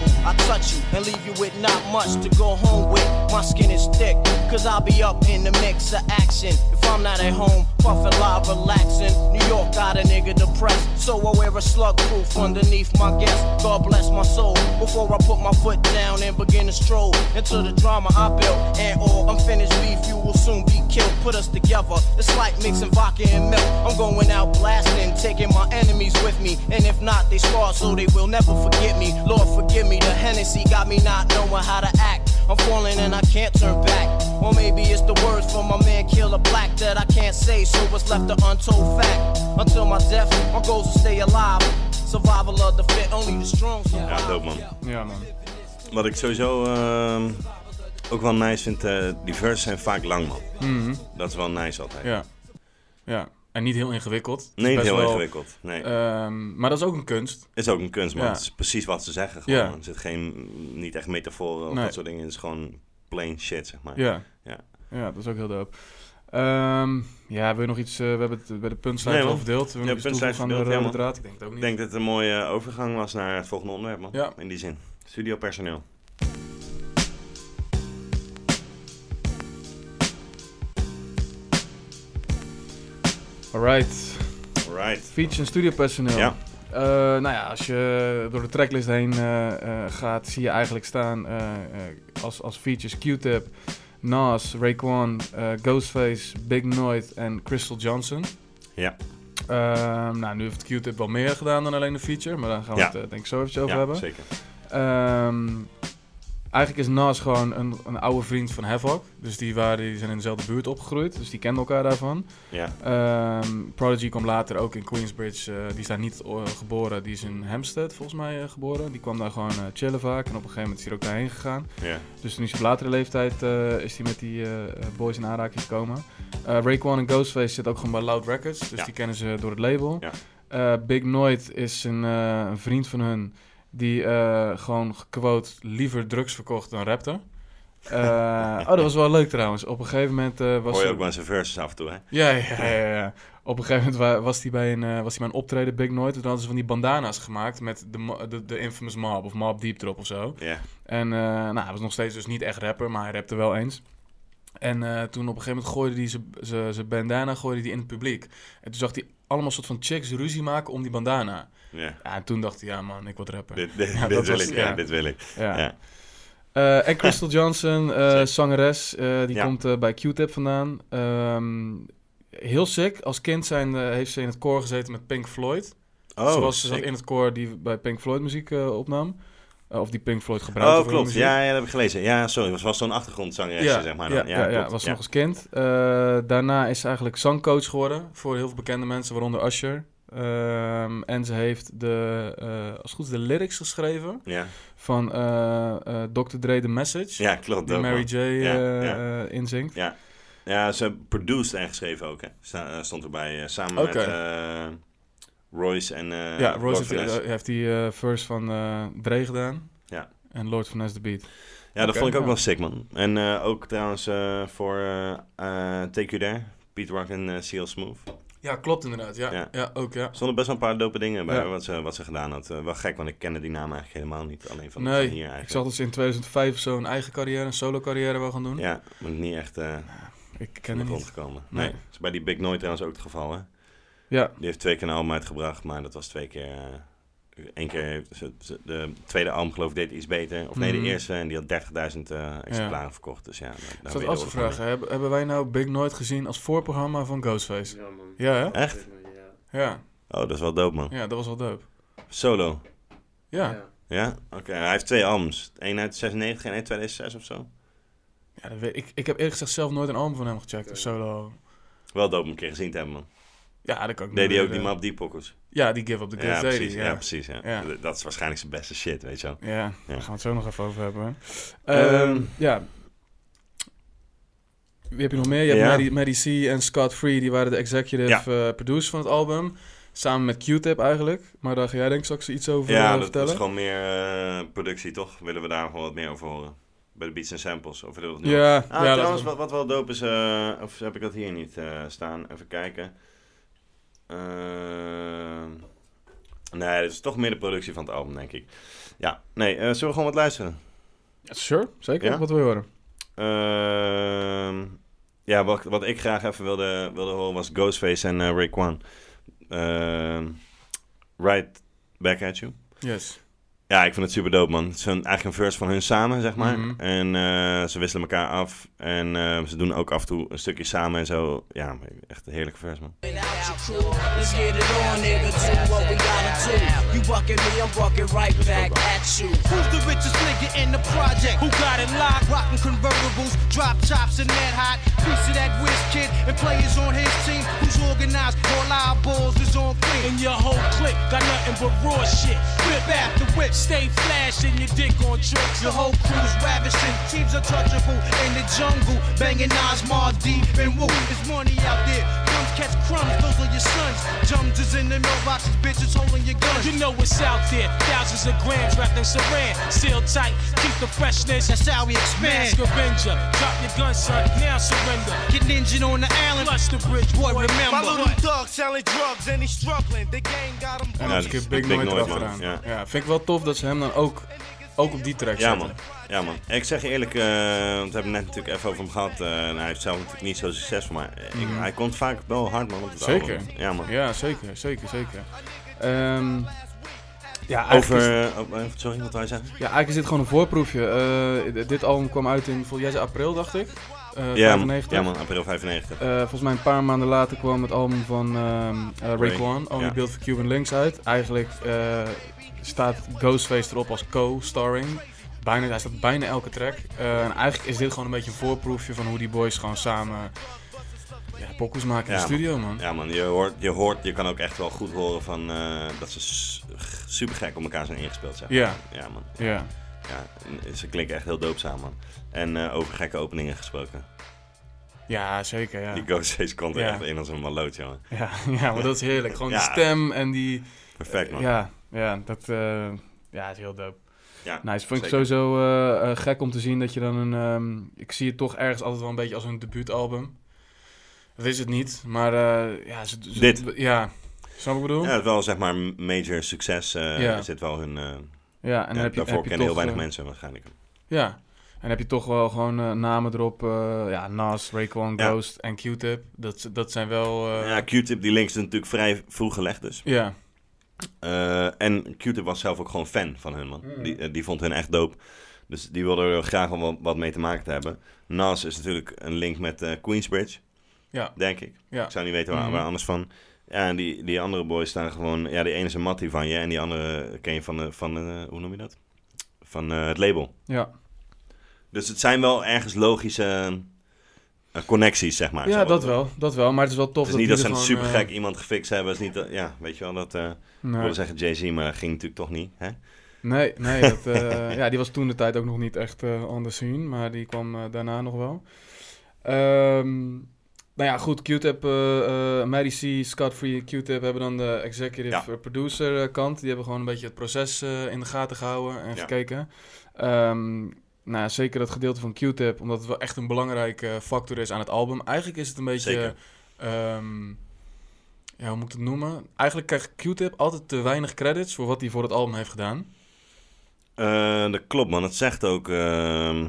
Why I touch you and leave you with not much to go home with. My skin is thick, cause I'll be up in the mix of action. If I'm not at home, puffin' live, relaxing. New York got a nigga depressed, so I wear a slug proof underneath my guest. God bless my soul before I put my foot down and begin to stroll into the drama I built. And oh, all unfinished beef, you will soon be killed. Put us together, it's like mixing vodka and milk. I'm going out blasting, taking my enemies with me. And if not, they scar so they will never forget me. Lord, forgive me, the Hennessy got me not knowing how to act. I'm falling and I can't turn back. Or maybe it's the words from my man Killer Black that I can't say, so it's left an untold fact. Until my death, my goals to stay alive. Survival of the fit, only the strong survive. Ja, dope man. Ja, man. Wat ik sowieso ehm, ook wel nice vind, eh die verses zijn vaak lang man. Mhm. Dat is wel nice altijd. Ja. Ja. En niet heel ingewikkeld. Nee, niet heel wel, ingewikkeld. Nee. ehm, maar dat is ook een kunst. is ook een kunst, ja. Het is precies wat ze zeggen. Gewoon. Ja. Er zit geen, niet echt metaforen of Nee. dat soort dingen. Het is gewoon plain shit, zeg maar. Ja. Ja. Ja, dat is ook heel dope. Ehm, ja, wil je nog iets... eh, we hebben het bij de puntslijst Nee, al verdeeld. Ja, nog iets puntslijst de verdeeld, ja, draad? Ik denk het ook Ik niet. denk dat het een mooie overgang was naar het volgende onderwerp, man. Ja. In die zin. Studiopersoneel. Alright. Alright. Feature en studiopersoneel. Ja. Eh, nou ja, als je door de tracklist heen eh, eh, gaat, zie je eigenlijk staan als, als features Q-Tip, Nas, Raekwon, Ghostface, Big Noid en Crystal Johnson. Ja. Ehm, nou, nu heeft Q-Tip wel meer gedaan dan alleen een feature, maar daar gaan we Ja. het denk ik zo eventjes over ja, hebben. zeker. Ehm, eigenlijk is Nas gewoon een, een oude vriend van Havoc. Dus die, waren, die zijn in dezelfde buurt opgegroeid, dus die kenden elkaar daarvan. Ja. Ehm, Prodigy kwam later ook in Queensbridge. eh, die is daar niet eh, geboren, die is in Hampstead volgens mij eh, geboren. Die kwam daar gewoon chillen vaak en op een gegeven moment is hij ook daarheen gegaan. Ja. Dus toen is hij op latere leeftijd is hij met die boys in aanraking gekomen. Raekwon en Ghostface zitten ook gewoon bij Loud Records, dus Ja. die kennen ze door het label. Ja. Big Noid is een, een vriend van hun die eh, gewoon quote liever drugs verkocht dan rapte. Eh, oh, dat was wel leuk trouwens. Op een gegeven moment eh, was Hoor je ook wel zijn verses af en toe, hè? ja, ja, ja, ja. Op een gegeven moment wa- was hij bij een, was hij bij een optreden, Big Noid. En toen hadden ze van die bandana's gemaakt met de, de, de infamous mob of mob deep drop of zo. Ja. En nou, hij was nog steeds dus niet echt rapper, maar hij rapte wel eens. En toen op een gegeven moment gooide hij zijn- bandana gooide hij in het publiek. En toen zag hij allemaal soort van chicks ruzie maken om die bandana. Ja. En toen dacht hij, ja man, ik word rapper. Dit, dit, [LAUGHS] Ja, dit wil was- ik, ja. dit wil ik. Ja. Eh, en Crystal [LAUGHS] Johnson, eh, zangeres, eh, die komt bij Q-Tip vandaan. Ehm, heel sick. Als kind zijn, heeft ze in het koor gezeten met Pink Floyd. Oh, Zoals ze zat in het koor die bij Pink Floyd muziek opnam. Of die Pink Floyd gebruikte Oh, klopt. Ja, ja, dat heb ik gelezen. Ja, sorry. Het was zo'n achtergrondzangeresje, zeg maar. ja, Dan. ja, ja, was nog als kind. Daarna is ze eigenlijk zangcoach geworden voor heel veel bekende mensen, waaronder Usher. Ehm, en ze heeft de, eh, als het goed is, de lyrics geschreven Ja. van eh eh Dr. Dre The Message. ja, klopt. die Mary. J. Ja, ja. inzingt. Ja. Ja, ze produced en geschreven ook, hè. Sta- stond erbij samen met Royce en ja, Royce heeft, heeft die verse van Dre gedaan. Ja. En Lord Finesse the Beat. Ja, dat vond ik ook wel sick, man. En ook trouwens voor Take You There, Pete Rock en Seal Smooth. Ja, klopt inderdaad. Ja, Ja. ja. ook ja. Er stonden best wel een paar dope dingen bij Ja. wat, ze, wat ze gedaan had. Eh, wel gek, want ik kende die naam eigenlijk helemaal niet. Alleen van, Nee, hier ik eigenlijk. zag dat ze in 2005 zo een eigen carrière, een solo carrière wil gaan doen. Ja, maar niet echt eh Ik ken het grond niet. gekomen. Nee. Nee. Is bij die Big Noise trouwens ook het geval, hè. Ja, Die heeft twee keer een album uitgebracht, maar dat was twee keer... eh Eén keer, heeft ze- ze- de tweede album geloof ik deed iets beter. Of nee, Mhm. de eerste. En die had 30.000 eh, exemplaren verkocht. Dus ja, daar, daar ik af te vragen, hebben, hebben wij nou Big Noid gezien als voorprogramma van Ghostface? Ja, man. Ja, hè? Echt? Ja. Ja, Oh, dat is wel dope, man. ja dat was wel dope. Solo. Ja, Ja. Ja? Oké, hij heeft twee albums. Eén uit 96 en één uit 2006 of zo. ja dat weet, ik, ik heb eerlijk gezegd zelf nooit een album van hem gecheckt, een solo. Wel dope om een keer gezien te hebben, man. Ja, dat kan ik Deed hij niet ook die map die pokkels? eh, Ja, die Give Up the Ja, Ghost hij, precies. Ja. ja. precies ja. Ja. Dat is waarschijnlijk zijn beste shit, weet je wel. Ja, Ja. daar gaan we het zo nog even over hebben. Ehm, Ehm, ja. Wie heb je nog meer? Je hebt Ja. Maddie, Maddie C en Scott Free, die waren de executive Ja. eh, producers van het album. Samen met Q-Tip eigenlijk. Maar daar ga jij denk ik straks iets over Ja, eh, dat vertellen. is gewoon meer eh, productie, toch? Willen we daar gewoon wat meer over horen? Bij de beats en samples. Of willen we het nu Ja, Ah, ja, trouwens, we- wat, wat wel dope is, of heb ik dat hier niet staan? Even kijken. Eh, Nee, het is toch meer de productie van het album, denk ik. Ja, nee, eh, zullen we gewoon wat luisteren? Sure, zeker. Ja? Wat wil je horen? Ehm, ja, wat, wat ik graag even wilde, wilde horen was Ghostface en eh Raekwon. Ehm, right Back At You. Yes. Ja, ik vind het super dope, man. Het is een, eigenlijk een verse van hun samen, zeg maar. Mhm. En eh, ze wisselen elkaar af. En eh, ze doen ook af en toe een stukje samen en zo. Ja, echt een heerlijke verse, man. Out your crew. Let's get it on, nigga. Do what we gotta do. You bucking me, I'm bucking right back at you. Who's the richest nigga in the project? Who got it locked? Rockin' convertibles, drop tops and that hot. Piece of that whiz kid and players on his team. Who's organized? All our balls is on clean. And your whole clique got nothing but raw shit. Whip after whip, stay flashing your dick on tricks. Your whole crew's ravishing, teams untouchable in the jungle. Banging Nas, Mars, Deep, and Woo. There's money out there. Crumbs catch crumbs, those are your sons. Jums is in the mailboxes, bitches holding your guns. You know it's out there. Thousands of grams wrapped in saran. Seal tight, keep the freshness. That's how we expand. Mask Avenger, drop your gun, son. Now surrender. Get injured on the island. Flush the bridge, boy, remember. My little thug selling drugs and he's struggling. The gang got him En Ja, dan dat is is Big, Big Noise Noise, erachteraan. man. Ja. Ja. vind ik wel tof dat ze hem dan ook, ook op die track Ja, zetten. man. Ja, man. Ik zeg je eerlijk, eh, want we hebben het net natuurlijk even over hem gehad. eh, en hij heeft zelf natuurlijk niet zo succesvol, maar eh, ik- Mhm. hij komt vaak wel hard, man. Op het Zeker. album. Ja, man. Ja, zeker, zeker, zeker. Ehm, ja, is, Over, oh, sorry, wat wij zeggen? ja, eigenlijk is dit gewoon een voorproefje. Dit album kwam uit in, vol- jij zei april, dacht ik? Ja, 95. man. ja, man. April 95. Eh, volgens mij een paar maanden later kwam het album van ehm eh, Ray, Raekwon, Only ja. Built for Cuban Links uit. Eigenlijk staat Ghostface erop als co-starring. Bijna, hij staat bijna elke track. Eh, en eigenlijk is dit gewoon een beetje een voorproefje van hoe die boys gewoon samen ja, maken in Ja, de studio, man. Ja, man. Je hoort, je hoort, je kan ook echt wel goed horen van eh, dat ze super gek op elkaar zijn ingespeeld, zeg maar. Ja. Ja, man. Ja. Ja, ze klinken echt heel dope samen, man. En eh, over gekke openingen gesproken. Ja, zeker, ja. Die Ghostface komt er echt in als een maloot, jongen. Ja, [LAUGHS] ja, maar dat is heerlijk. Gewoon die stem en die... Perfect, man. Ja, ja, dat eh, ja, is heel dope. Ja, Nice. Vond ik sowieso eh, gek om te zien dat je dan een... ehm, ik zie het toch ergens altijd wel een beetje als een debuutalbum. Dat is het niet, maar ja... Ze, ze- Dit. Ja, snap ik bedoel? Ja, het wel zeg maar major succes. Ja. Is dit wel hun. Ja, en ja, heb je, daarvoor heb je kennen heel weinig mensen waarschijnlijk. Ja, en heb je toch wel gewoon namen erop. ja, Nas, Raekwon, Ja. Ghost en Q-Tip. Dat, dat zijn wel... ja, Q-Tip, die links is natuurlijk vrij vroeg gelegd dus. ja, Eh, en Q-Tip was zelf ook gewoon fan van hun, man. Hmm. Die, eh, die vond hun echt dope. Dus die wilde er graag wel wat, wat mee te maken te hebben. Nas is natuurlijk een link met eh, Queensbridge, ja, denk ik. ja. Ik zou niet weten waar, Mhm. waar anders van. Ja, en die, die andere boys staan gewoon... Ja, die ene is een mattie van je en die andere ken je van, de, van de, hoe noem je dat? Van het label. ja. Dus het zijn wel ergens logische connecties, zeg maar. Ja, Zo. dat wel, dat wel. Maar het is wel tof Het is niet dat ze een super gek eh, iemand gefixt hebben. Het is niet dat, ja, weet je wel, dat... eh ik nee. wilde zeggen Jay-Z, maar dat ging natuurlijk toch niet. Hè? Nee, nee [LAUGHS] dat, eh, ja, die was toen de tijd ook nog niet echt eh on the scene, maar die kwam eh, daarna nog wel. Ehm, nou ja, goed, Q-Tip, eh eh Maddie C, Scott Free en Q-Tip hebben dan de executive Ja. eh, producer eh, kant. Die hebben gewoon een beetje het proces eh, in de gaten gehouden en Ja. gekeken. Ehm, nou zeker dat gedeelte van Q-Tip, omdat het wel echt een belangrijke factor is aan het album. Eigenlijk is het een beetje... Ehm, ja, hoe moet ik het noemen? Eigenlijk krijgt Q-Tip altijd te weinig credits voor wat hij voor het album heeft gedaan. Eh, dat klopt, man. Het zegt ook... ehm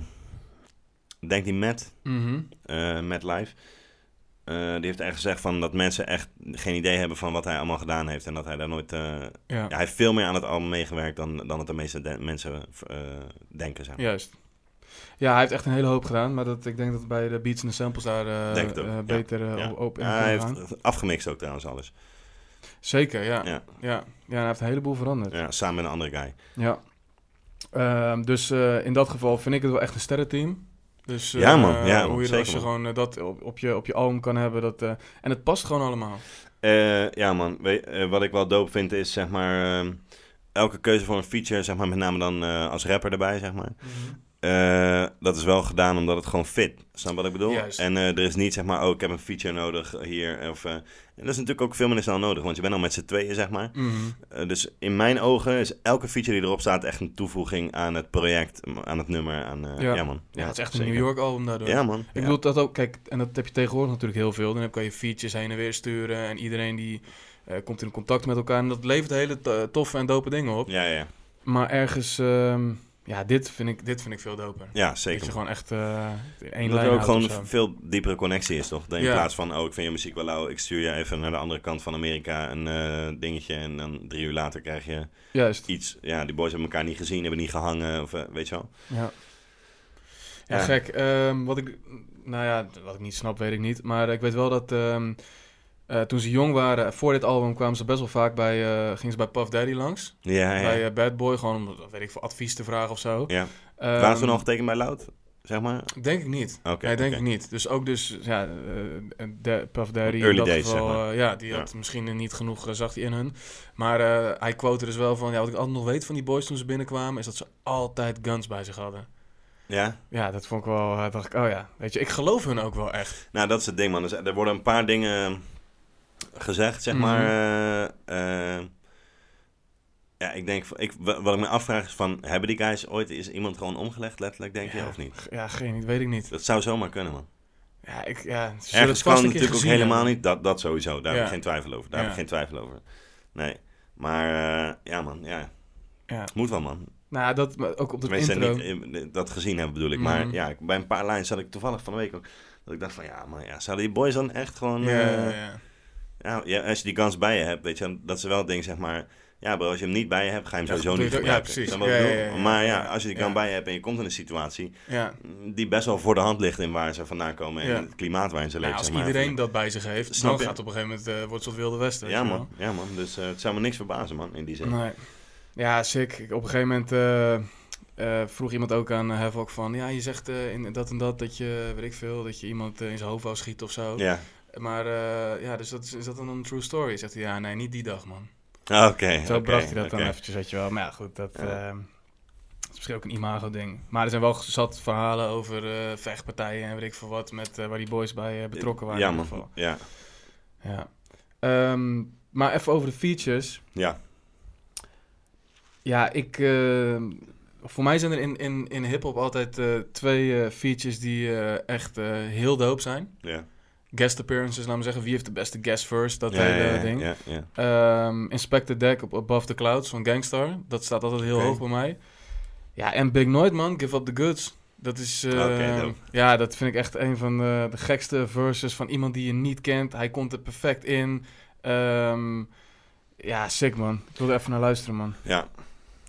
denk die Matt, Mhm. eh Matt Live... eh, die heeft echt gezegd van dat mensen echt geen idee hebben van wat hij allemaal gedaan heeft. En dat hij daar nooit... eh, Ja, ja, hij heeft veel meer aan het album meegewerkt dan, dan het de meeste de- mensen eh, denken. Zeg maar. juist. Ja, hij heeft echt een hele hoop gedaan, maar dat, ik denk dat bij de beats en de samples daar eh, eh, ja. beter eh, Ja. op, op in Ja, hij gaan. heeft afgemixt ook trouwens alles. Zeker, ja. ja. Ja, Ja, hij heeft een heleboel veranderd. Ja. ja, samen met een andere guy. Ehm, dus in dat geval vind ik het wel echt een sterrenteam. Dus Ja, man. Ja, hoe je Zeker, als je man. gewoon dat op, op, je, op je album kan hebben. Dat, en het past gewoon allemaal. Ja, man. Wat ik wel dope vind is, zeg maar... ehm, elke keuze voor een feature, zeg maar, met name dan als rapper erbij, zeg maar. Eh, dat is wel gedaan omdat het gewoon fit. Snap wat ik bedoel? Juist. En eh, er is niet zeg maar, oh, ik heb een feature nodig hier. Of, eh, en dat is natuurlijk ook veel minder snel nodig, want je bent al met z'n tweeën, zeg maar. Mhm. Dus in mijn ogen is elke feature die erop staat echt een toevoeging aan het project, aan het nummer. Aan, ja. Ja. man. Ja, het is echt een zeker. New York album daardoor. Ja, man. Ik Ja. bedoel dat ook, kijk, en dat heb je tegenwoordig natuurlijk heel veel. Dan kan je features heen en weer sturen en iedereen die komt in contact met elkaar. En dat levert hele to- toffe en dope dingen op. Ja, ja. Maar ergens, ehm, ja, dit vind, ik, dit vind ik veel doper. Ja, Dat zeker. je gewoon echt eh één lijn er ook gewoon een veel diepere connectie is, toch? Dan in Ja. plaats van, oh, ik vind je muziek wel lauw, ik stuur je even naar de andere kant van Amerika een eh, dingetje en dan drie uur later krijg je Juist, iets. Ja, die boys hebben elkaar niet gezien, hebben niet gehangen, of eh, weet je wel. ja. Ja, Ja. gek. Ehm, wat ik, nou ja, wat ik niet snap, weet ik niet. Maar ik weet wel dat ehm, eh, toen ze jong waren, voor dit album kwamen ze best wel vaak bij, eh, gingen ze bij Puff Daddy langs. Ja, ja. Bij eh, Bad Boy, gewoon om, weet ik, voor advies te vragen of zo. ja. Ehm, Waren ze al getekend bij Loud, zeg maar? Denk ik niet. Oké, nee, denk ik niet. Dus ook dus, ja, de, Puff Daddy Early in dat days, geval, zeg maar. ja, die Ja. had misschien niet genoeg, zag hij in hun. Maar hij quote dus wel van, ja, wat ik altijd nog weet van die boys toen ze binnenkwamen, is dat ze altijd guns bij zich hadden. Ja? Ja, dat vond ik wel, dacht ik, oh ja, weet je, ik geloof hun ook wel echt. Nou, dat is het ding, man. Dus er worden een paar dingen gezegd, zeg Mhm. maar. eh, eh, ja, ik denk, ik, wa- wat ik me afvraag is van, hebben die guys ooit, is iemand gewoon omgelegd, letterlijk, denk je, of niet? Ja, geen, weet ik niet. Dat zou zomaar kunnen, man. Ja, ik, ja, Ergens kan natuurlijk ook helemaal niet, dat, dat sowieso. Daar heb ik geen twijfel over. Daar heb ik geen twijfel over. Nee. Maar eh, ja, man, ja. Moet wel, man. Nou, dat, ook op de intro. niet dat gezien hebben, bedoel ik. Maar Mhm. ja, bij een paar lijnen zat ik toevallig van de week ook. Dat ik dacht van, ja, maar ja, zouden die boys dan echt gewoon... ja, eh, ja, ja. Ja, als je die kans bij je hebt, weet je, dat ze wel denken, zeg maar... Ja bro, als je hem niet bij je hebt, ga je hem sowieso niet ja, gebruiken. precies. Ja, ja. maar ja, als je die Ja. kan bij je hebt en je komt in een situatie... ja. die best wel voor de hand ligt in waar ze vandaan komen... en het klimaat waarin ze Nou, leven, als iedereen dat bij zich heeft, dan gaat het op een gegeven moment, eh, wordt het Wilde Westen. Ja man, ja man. Dus eh, het zou me niks verbazen man, in die zin. Nee. Ja, sick. Op een gegeven moment eh, vroeg iemand ook aan Havoc van... Ja, je zegt in dat en dat dat je, weet ik veel, dat je iemand in zijn hoofd wou schieten of zo. Ja, Maar eh, ja, dus dat is, is dat dan een true story? Zegt hij, ja, nee, niet die dag, man. Oké. Zo bracht hij dat dan eventjes, weet je wel. Maar ja, goed, dat, Ja. eh, is misschien ook een imago-ding. Maar er zijn wel zat verhalen over eh, vechtpartijen en weet ik veel wat... Met, eh, waar die boys bij betrokken waren Ja in ieder man, geval. ja. Ja. Ehm, maar even over de features. Ja, Ja, ik... eh, voor mij zijn er in, in, in hip-hop altijd eh, twee eh, features die eh, echt eh, heel dope zijn. ja. Guest appearances, laten we zeggen. Wie heeft de beste guest first? Dat ja, hele ja, ding. Ja. Ehm, Inspector Deck op Above the Clouds van Gangstar. Dat staat altijd heel hoog bij mij. Ja, en Big Noid, man. Give Up the Goods. Dat is... eh, dope. ja, dat vind ik echt een van de, de gekste verses van iemand die je niet kent. Hij komt er perfect in. Ehm, ja, sick, man. Ik wil er even naar luisteren, man. ja.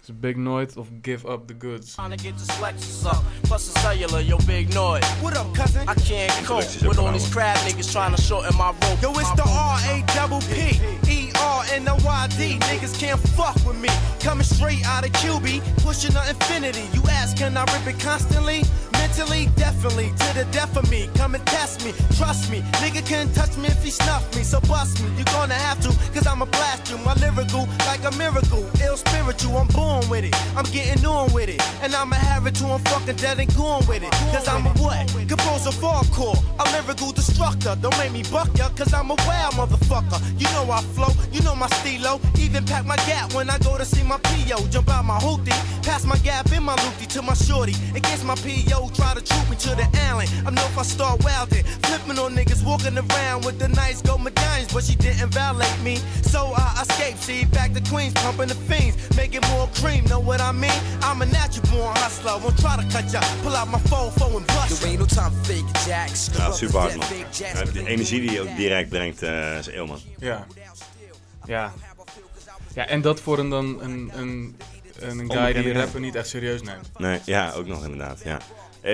Het is Big Noid of Give Up the Goods. Trying to get this Lexus up. Plus the cellular, yo, big noise. What up, cousin? I can't cope with all these hour. crab niggas trying to shorten my rope. Yo, it's the R A double P E R N O Y D. Niggas can't fuck with me. Coming straight out of QB, pushing the infinity. You ask, can I rip it constantly? Mentally, definitely, to the death of me. Come and test me, trust me. Nigga can't touch me if he snuff me, so bust me. You're gonna have to, cause I'ma blast you. My lyrical, like a miracle. Ill spiritual, I'm born with it. I'm getting on with it. And I'ma have it till I'm fucking dead and gone with it. Cause I'm a what? Composer hardcore. A lyrical destructor. Don't make me buck ya, cause I'm a wild motherfucker. You know I flow, you know my stilo. Even pack my gap when I go to see my PO. Jump out my hoopty, pass my gap in my loopty to my shorty. Against my PO, try to troop me to the alley. I know if I start wildin', flipping on niggas, walking around with the nice gold medallions, but she didn't violate me. So I escaped, see, back to Queens, pumping the fiends, making more cream. Know what I mean? I'm a natural born hustler. Won't try to cut ya, pull out my phone, phone and bust There ain't no time for fake jacks. Ja, super hard man. Ja, de energie die je ook direct brengt eh, is heel man. Ja. Ja. Ja, en dat voor een, dan een, een, een guy die rapper niet echt serieus neemt. Nee, ja, ook nog inderdaad, ja.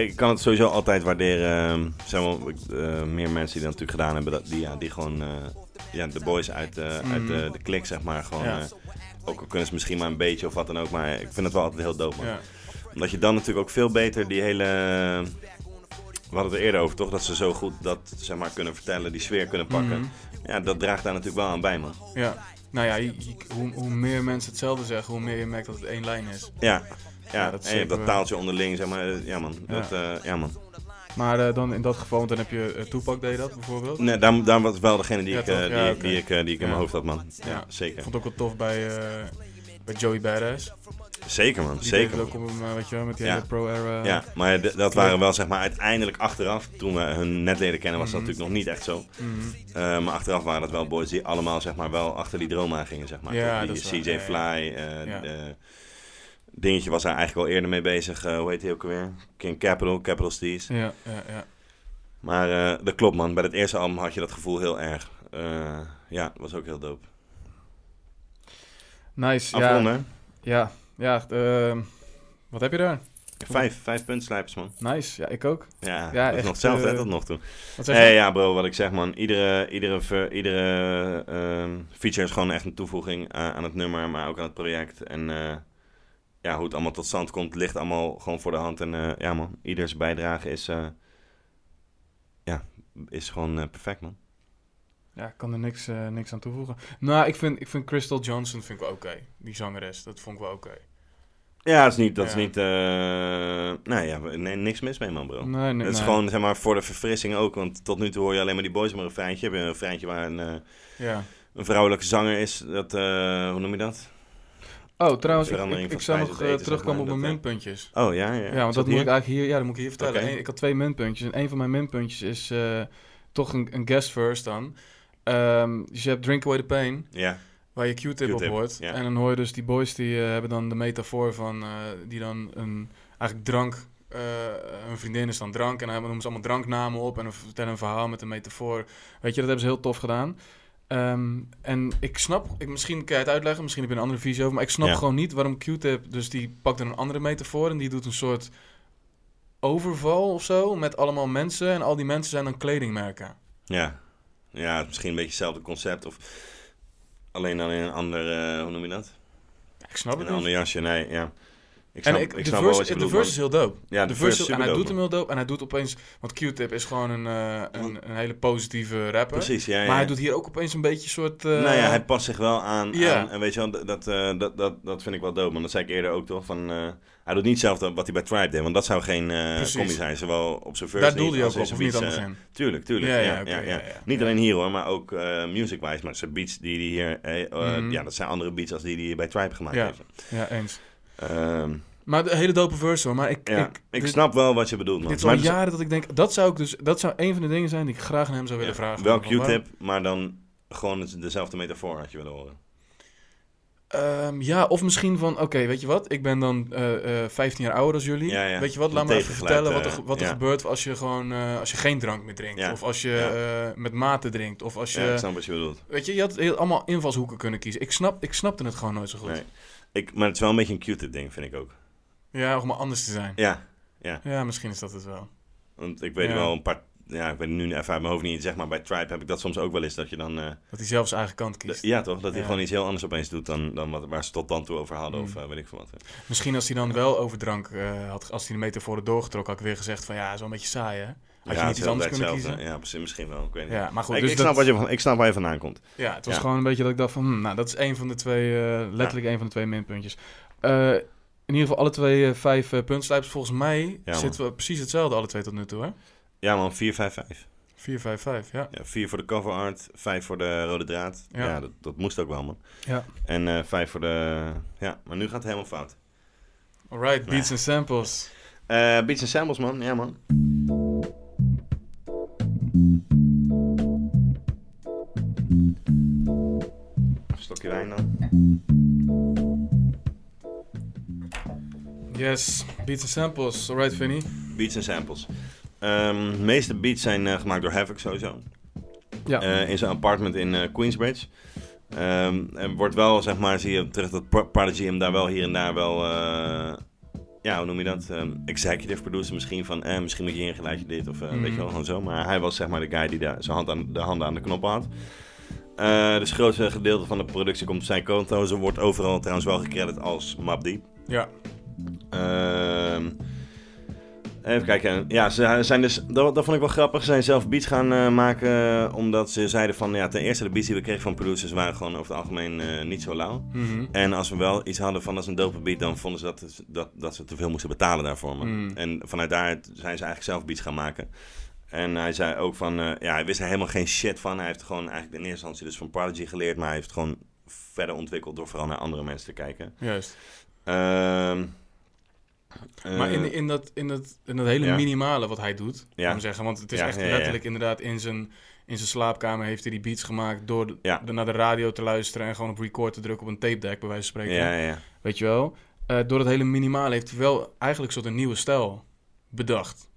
Ik kan het sowieso altijd waarderen. ehm, Er zijn wel eh, meer mensen die dat natuurlijk gedaan hebben. Dat, die, ja, die gewoon eh, ja, de boys uit, eh, uit de, de klik, zeg maar. Gewoon, Ja. ook al kunnen ze misschien maar een beetje of wat dan ook. Maar ik vind het wel altijd heel dope, man. Ja. Omdat je dan natuurlijk ook veel beter die hele... We hadden het er eerder over, toch? Dat ze zo goed dat zeg maar, kunnen vertellen, die sfeer kunnen pakken. Mhm. Ja, dat draagt daar natuurlijk wel aan bij, man. Ja. Nou ja, je- je- hoe, hoe meer mensen hetzelfde zeggen, hoe meer je merkt dat het één lijn is. Ja, Ja, dat en je hebt dat zeker taaltje onderling, zeg maar. Ja, man. Ja. Dat, eh, ja, man. Maar eh, dan in dat geval, want dan heb je uh, Tupac deed dat bijvoorbeeld. Nee, daar, daar was wel degene die Ja, ik, die, Ja, die ik, die ik in mijn hoofd had, man. Ja, Ja. Ik zeker. vond het ook wel tof bij, bij Joey Badass. Zeker man, Die zeker. ook op hem, weet je wel, met die Ja. hele pro-era. Ja, maar dat waren wel zeg maar uiteindelijk achteraf, toen we hun net leren kennen, was dat Mhm. natuurlijk nog niet echt zo. Mhm. Maar achteraf waren dat wel boys die allemaal zeg maar wel achter die droom aan gingen, zeg maar. Ja, die. CJ. Fly, dingetje was daar eigenlijk al eerder mee bezig. eh, hoe heet hij ook alweer? King Capital, Capital Steez. Ja, ja, ja. Maar eh, dat klopt man, bij het eerste album had je dat gevoel heel erg. Eh, ja, dat was ook heel dope. Nice, ja. Afronden, Ja, ja. wat heb je daar? vijf, vijf puntslijpers man. Nice, ja, ik ook. Ja, Ja, dat is echt, nog hetzelfde hè, eh, tot nog toe. Wat zeg Hey, ja bro, wat ik zeg man. Iedere, iedere, iedere feature is gewoon echt een toevoeging aan, aan het nummer, maar ook aan het project. En ja, hoe het allemaal tot stand komt, ligt allemaal gewoon voor de hand. En eh, ja man, ieders bijdrage is, eh, ja, is gewoon eh, perfect man. Ja, ik kan er niks, niks aan toevoegen. Nou, ik vind, ik vind Crystal Johnson vind ik wel oké. Die zangeres, dat vond ik wel oké. Ja, dat is niet, dat is Ja. niet, nee ja, nee, niks mis mee man bro. Nee, nee, Het is nee. gewoon, zeg maar, voor de verfrissing ook. Want tot nu toe hoor je alleen maar die boys maar een refreintje. Heb je een refreintje waar een, Ja. een vrouwelijke zanger is. Dat, hoe noem je dat? Oh, trouwens, ik, ik, zou nog eh, eten, terugkomen op zeg mijn dat, minpuntjes. Oh ja, ja. Ja, want dat moet ik eigenlijk hier, ja, dat moet ik hier vertellen. Eén- ik had twee minpuntjes. En een van mijn minpuntjes is eh, toch een, een guest verse dan. Ehm, dus je hebt Drink Away the Pain, Ja, waar je Q-tip op hoort. En dan hoor je dus die boys die eh, hebben dan de metafoor van, eh, die dan een, eigenlijk drank, eh een vriendin is dan drank. En dan noemen ze allemaal dranknamen op en vertellen een verhaal met een metafoor. Weet je, dat hebben ze heel tof gedaan. Ehm, en ik snap, ik, misschien kan je het uitleggen, misschien heb je een andere visie over, maar ik snap Ja. gewoon niet waarom Q-tip, dus die pakt dan een andere metafoor en die doet een soort overval of zo met allemaal mensen en al die mensen zijn dan kledingmerken. ja. Ja, misschien een beetje hetzelfde concept. Of alleen dan in een ander, eh, hoe noem je dat? Ja, ik snap het een niet. ander jasje, nee, ja. Ik En ik, ik de snap verse, de verse is heel dope. Ja, de de verse, verse en hij doet hem heel dope en hij doet opeens, want Q-tip is gewoon een, eh, een, een hele positieve rapper. Precies, ja, ja. Maar hij doet hier ook opeens een beetje een soort... eh, nou ja, hij past zich wel aan. Aan en weet je wel, dat, eh, dat, dat, dat vind ik wel dope. Want dat zei ik eerder ook toch. Van, hij doet niet hetzelfde wat hij bij Tribe deed. Want dat zou geen combi zijn. Zowel op zijn verse daar doelde als ook op, of niet anders in. Tuurlijk, tuurlijk. Ja, Ja. Niet alleen hier hoor, maar ook music-wise. Maar zijn beats die hij hier... Mhm. Ja, dat zijn andere beats als die hij bij Tribe gemaakt heeft. Ja, eens. Ehm, Maar de hele dope verse hoor. Maar ik, ja, ik, ik, dit- snap wel wat je bedoelt, man. Dit is al dus- jaren dat ik denk, dat zou ik dus, dat zou een van de dingen zijn die ik graag aan hem zou willen ja, vragen. Wel Q-tip, maar dan gewoon het- dezelfde metafoor had je willen horen. Ehm, ja, of misschien van, oké, weet je wat? Ik ben dan eh, eh, 15 jaar ouder als jullie. Ja, ja. Weet je wat? Laat me even vertellen wat er, eh, ge- wat er ja. gebeurt als je gewoon, eh, als je geen drank meer drinkt. Of als je eh, met mate drinkt. Of als je, Ja, ik snap wat je bedoelt. weet je, je had heel, allemaal invalshoeken kunnen kiezen. Ik, snap, ik snapte het gewoon nooit zo goed. Nee. Ik, maar het is wel een beetje een Q-tip ding, vind ik ook. Ja, om maar anders te zijn. Ja, Ja, misschien is dat het wel. want ik weet Ja. wel een paar... Ja, ik weet nu even uit mijn hoofd niet. Zeg maar bij Tribe heb ik dat soms ook wel eens. Dat je dan... eh, Dat hij zelf zijn eigen kant kiest. ja, toch? Dat hij Ja. gewoon iets heel anders opeens doet dan, dan wat, waar ze tot dan toe over hadden. Mm. Of eh, weet ik veel wat. hè. Misschien als hij dan wel over drank eh, had, als hij de metaforen doorgetrokken, had ik weer gezegd van ja, is wel een beetje saai hè. Had je ja, niet iets anders kunnen kiezen? Ja, precies, misschien wel. Ik weet niet. Ja, maar goed. ik, dus ik, dat- snap wat je, van- ik snap waar je vandaan komt. Ja, het was Ja. gewoon een beetje dat ik dacht van, hm, nou, dat is een van de twee, eh, letterlijk een van de twee minpuntjes. Eh, in ieder geval alle twee eh, vijf puntslijpers. Volgens mij zitten we precies hetzelfde alle twee tot nu toe, hè? Ja man, 4, 5, 5. 4, 5, 5, ja. Ja, 4 voor de cover art, 5 voor de rode draad. Ja. Ja, dat, dat moest ook wel man. Ja. En 5 voor de... Ja, maar nu gaat het helemaal fout. Alright, beats en samples. Beats en samples man, ja man. Stokje wijn dan. Yes, beats en samples. Alright, Vinny. Beats en samples. Ehm, de meeste beats zijn eh, gemaakt door Havoc sowieso. Ja. Eh, in zijn apartment in eh, Queensbridge. Ehm, er wordt wel, zeg maar, zie je terug dat Pro- Prodigy hem daar wel hier en daar wel... eh, ja, hoe noem je dat? Ehm, executive producer misschien van... Eh, misschien moet je hier een geluidje dit of eh, Mhm. weet je wel, gewoon zo. Maar hij was zeg maar de guy die daar zijn hand aan, de handen aan de knoppen had. Eh, dus het grootste gedeelte van de productie komt op zijn konto. Ze wordt overal trouwens wel gecredit als Map Deep. Ja. Ehm, even kijken. Ja, ze zijn dus, dat, dat vond ik wel grappig. Ze zijn zelf beats gaan eh, maken. Omdat ze zeiden van, ja, ten eerste de beats die we kregen van producers waren gewoon over het algemeen eh, niet zo lauw. Mhm. En als we wel iets hadden van, dat is een dope beat, dan vonden ze dat, dat, dat ze te veel moesten betalen daarvoor. Mm. En vanuit daar zijn ze eigenlijk zelf beats gaan maken. En hij zei ook van, eh, ja, hij wist er helemaal geen shit van. Hij heeft gewoon eigenlijk in eerste instantie dus van Prodigy geleerd, maar hij heeft gewoon verder ontwikkeld door vooral naar andere mensen te kijken. Juist. Ehm, Maar eh, in, in, dat, in, dat, in dat hele ja. minimale wat hij doet, Ja. ja. zeggen, want het is Ja, echt letterlijk inderdaad in zijn, in zijn slaapkamer heeft hij die beats gemaakt door de, Ja. de- naar de radio te luisteren en gewoon op record te drukken op een tape deck, bij wijze van spreken. ja, ja, ja. Weet je wel? Eh, door het hele minimale heeft hij wel eigenlijk een soort een nieuwe stijl bedacht.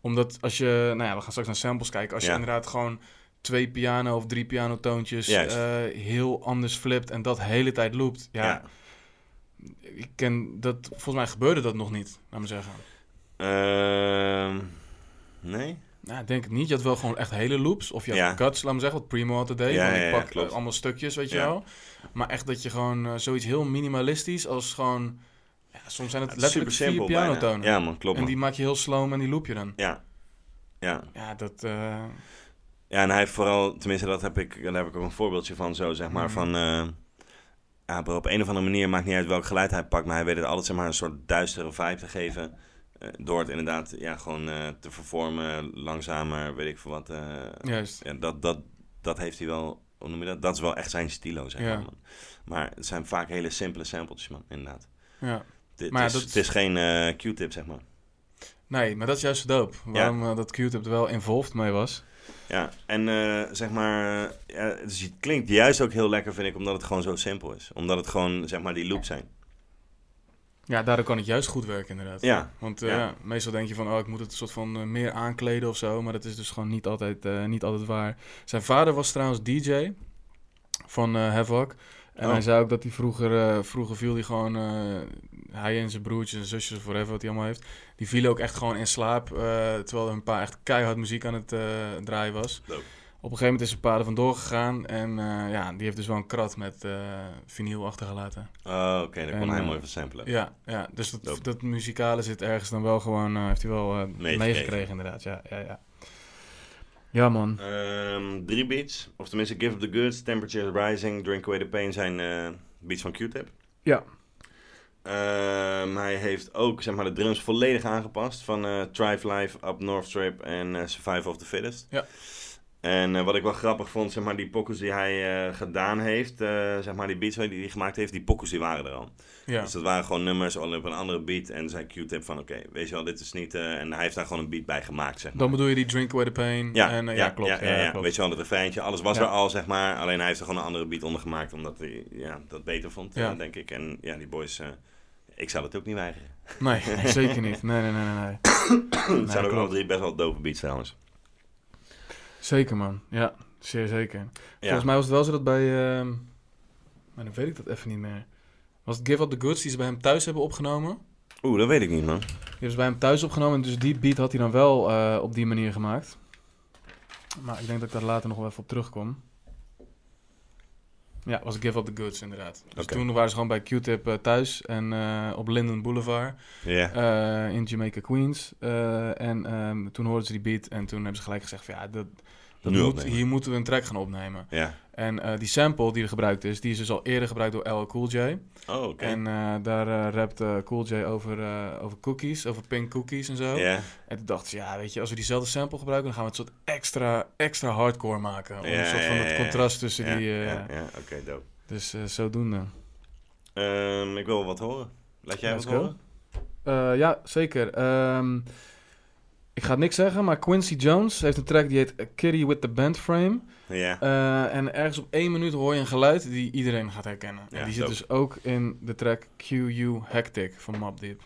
Omdat als je, nou ja, we gaan straks naar samples kijken. Als je Ja. inderdaad gewoon twee piano of drie piano toontjes Juist. eh, heel anders flipt en dat de hele tijd loopt. Ja, Ja. ik ken dat, volgens mij gebeurde dat nog niet, laat me zeggen. Ehm, nee? Nou, ik denk het niet. Je had wel gewoon echt hele loops. Of je had Ja. cuts, laat me zeggen, wat Primo altijd deed. Ja, ja, ik ja, pak klopt. eh, allemaal stukjes, weet je Ja. wel. Maar echt dat je gewoon eh, zoiets heel minimalistisch als gewoon... Ja, soms zijn het, Het letterlijk super simpel vier pianotonen. Ja man, klopt en man. die maak je heel slow en die loop je dan. Ja. Ja. Ja, dat... eh, Ja, en hij heeft vooral, tenminste dat heb ik, daar heb ik ook een voorbeeldje van zo, zeg maar, Mhm. van... eh, ja, op een of andere manier maakt niet uit welk geluid hij pakt, maar hij weet het altijd, zeg maar, een soort duistere vibe te geven. eh, door het inderdaad, ja, gewoon te vervormen, langzamer, weet ik veel wat. juist. ja, dat, dat, dat heeft hij wel, hoe noem je dat? Dat is wel echt zijn stilo, zeg Ja. maar, man. Maar het zijn vaak hele simpele sampletjes, man, inderdaad. Ja. Maar is, dat- Het is geen eh, Q-tip, zeg maar. Nee, maar dat is juist zo dope. Waarom eh, dat Q-tip er wel involved mee was. Ja, en eh, zeg maar, ja, dus het klinkt juist ook heel lekker, vind ik, omdat het gewoon zo simpel is. Omdat het gewoon, zeg maar, die loops zijn. Ja, daardoor kan het juist goed werken inderdaad. Ja, Want Ja. meestal denk je van, oh, ik moet het een soort van meer aankleden of zo. Maar dat is dus gewoon niet altijd, niet altijd waar. Zijn vader was trouwens DJ van Havoc. En Oh. hij zei ook dat hij vroeger, vroeger viel hij gewoon, hij en zijn broertjes en zusjes, whatever wat hij allemaal heeft. Die vielen ook echt gewoon in slaap, eh, terwijl hun pa echt keihard muziek aan het eh, draaien was. Dope. Op een gegeven moment is zijn pa er vandoor gegaan en eh, ja, die heeft dus wel een krat met vinyl achtergelaten. Oh, oké, daar kon hij mooi van samplen. Ja, ja dus Dope. dat, muzikale zit ergens dan wel gewoon, heeft hij wel Meegekregen. inderdaad. Ja, ja, ja. Ja man. Ehm, drie beats, of tenminste Give Up The Goods, Temperature Rising, Drink Away The Pain zijn beats van Q-Tip. Ja. Ehm, hij heeft ook zeg maar, de drums volledig aangepast van eh Thrive Life, Up North Strip en eh, Survival of the Fittest. Ja. En eh, wat ik wel grappig vond, zeg maar, die pokkers die hij eh, gedaan heeft, eh, zeg maar, die beats die hij gemaakt heeft, die pokkers die waren er al. Ja. Dus dat waren gewoon nummers al op een andere beat. En zei Q-Tip van, oké, weet je wel, dit is niet... eh, en hij heeft daar gewoon een beat bij gemaakt, zeg maar. Dan bedoel je die Drink Away the Pain. Ja, en, eh, ja, ja, klopt. Ja, ja, klopt. Weet je wel, het refreintje, alles was er al, zeg maar. Alleen hij heeft er gewoon een andere beat onder gemaakt, omdat hij ja, dat beter vond, eh, denk ik. En ja, die boys, eh, ik zou het ook niet weigeren. Nee, [LAUGHS] zeker niet. Nee, nee, nee, nee. nee. Het zijn ook alle drie best wel dope beats trouwens. Zeker man. Ja, zeer zeker. Volgens mij was het wel zo dat bij... ehm maar dan weet ik dat even niet meer. Was het Give Up The Goods die ze bij hem thuis hebben opgenomen? Oeh, dat weet ik niet, man. Die hebben ze bij hem thuis opgenomen. En dus die beat had hij dan wel eh, op die manier gemaakt. Maar ik denk dat ik daar later nog wel even op terugkom. Ja, was Give Up The Goods inderdaad. Dus toen waren ze gewoon bij Q-Tip eh, thuis. En eh, op Linden Boulevard. Eh, in Jamaica Queens. En ehm, toen hoorden ze die beat. En toen hebben ze gelijk gezegd van ja, dat, dat Nu moet, opnemen. hier moeten we een track gaan opnemen. Ja. En eh, die sample die er gebruikt is, die is dus al eerder gebruikt door LL Cool J. Oh, oké. En eh, daar eh rapt Cool J over, over cookies, over pink cookies en zo. En toen dachten ze, ja, weet je, als we diezelfde sample gebruiken, dan gaan we het soort extra, extra hardcore maken. Om een soort van het contrast tussen die... ja, ja, oké, dope. Dus zodoende. Ehm, ik wil wat horen. Laat jij Let's wat go. horen? Ja, zeker. Ehm, ik ga niks zeggen, maar Quincy Jones heeft een track die heet Kitty with the Band Frame. Ja. Eh, en ergens op één minuut hoor je een geluid die iedereen gaat herkennen. Ja, en die zit dope. dus ook in de track QU Hectic van Mob Deep.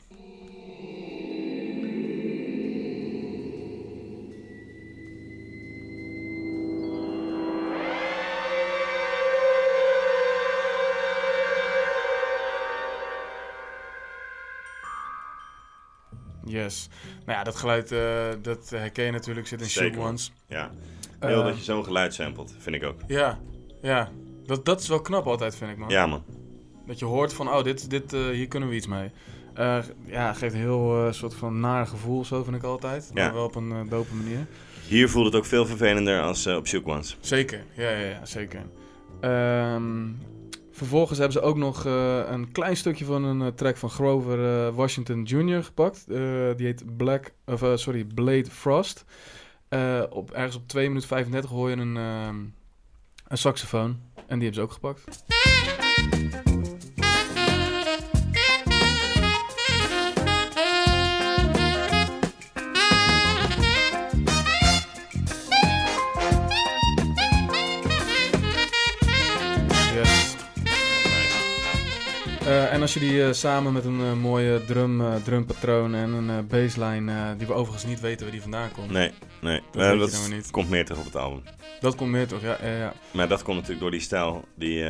Yes. Nou ja, dat geluid, eh, dat herken je natuurlijk, zit in Zeker, Shoot man. Ones. ja. Heel Eh, dat je zo'n geluid samplet, vind ik ook. Ja, ja. Dat, dat is wel knap altijd, vind ik, man. Ja, man. Dat je hoort van, oh, dit, dit, eh, hier kunnen we iets mee. Ja, geeft een heel soort van naar gevoel, zo vind ik altijd. Ja. Maar wel op een dope manier. Hier voelt het ook veel vervelender als op Shook Ones. Zeker, ja, ja, ja zeker. Ehm, vervolgens hebben ze ook nog eh, een klein stukje van een eh, track van Grover eh, Washington Jr. gepakt. Die heet Black, of, sorry, Blade Frost. Op, ergens op 2 minuten 35 hoor je een, ehm, een saxofoon. En die hebben ze ook gepakt. Als je die eh, samen met een eh, mooie drum, eh, drumpatroon en een bassline, die we overigens niet weten waar die vandaan komt. Nee, nee. Dat dat nou niet. komt meer terug op het album. Dat komt meer toch, ja. ja, ja. Maar dat komt natuurlijk door die stijl die,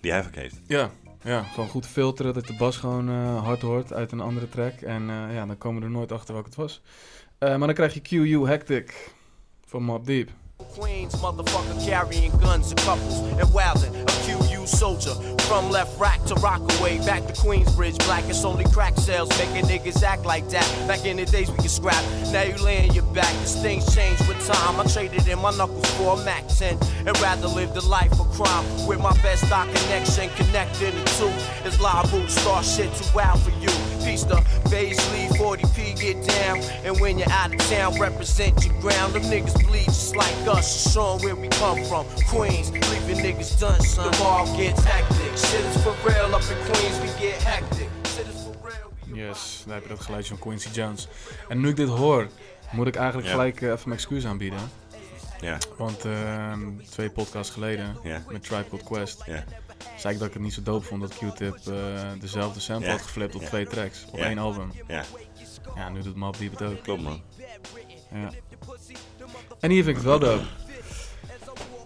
die Havoc heeft. Ja, ja, gewoon goed filteren dat de bas gewoon hard hoort uit een andere track. En ja, dan komen we er nooit achter welke het was. Maar dan krijg je QU Hectic van Mob Deep. Queens, motherfucker carrying guns and couples and wildin'. A QU soldier from left rack to Rockaway, back to Queensbridge. Black is only crack sales, making niggas act like that. Back in the days we could scrap, now you laying your back. Cause things change with time. I traded in my knuckles for a Mac 10 and rather live the life of crime with my best stock connection. Connecting the two is live boot, start shit too wild for you. Piece the Paisley 40p get down. And when you're out of town, represent your ground. Them niggas bleed just like us, showing where we come from. Queens, leaving niggas done, son. The ball gets hectic. Shit is for real up in Queens, we get hectic. Shit is for real. we- Yes, daar heb je dat geluidje van Quincy Jones. En nu ik dit hoor, moet ik eigenlijk Ja. gelijk eh, even mijn excuus aanbieden. Ja, Want ehm, twee podcasts geleden, ja, met Tribe Called Quest, ja. Zei ik dat ik het niet zo dope vond dat Q-Tip eh, dezelfde sample Ja. had geflipt op Ja. twee tracks, op Ja. één album. Ja, Ja, nu doet Mob Deep het ook. klopt man. Ja. En hier vind ik het wel dope.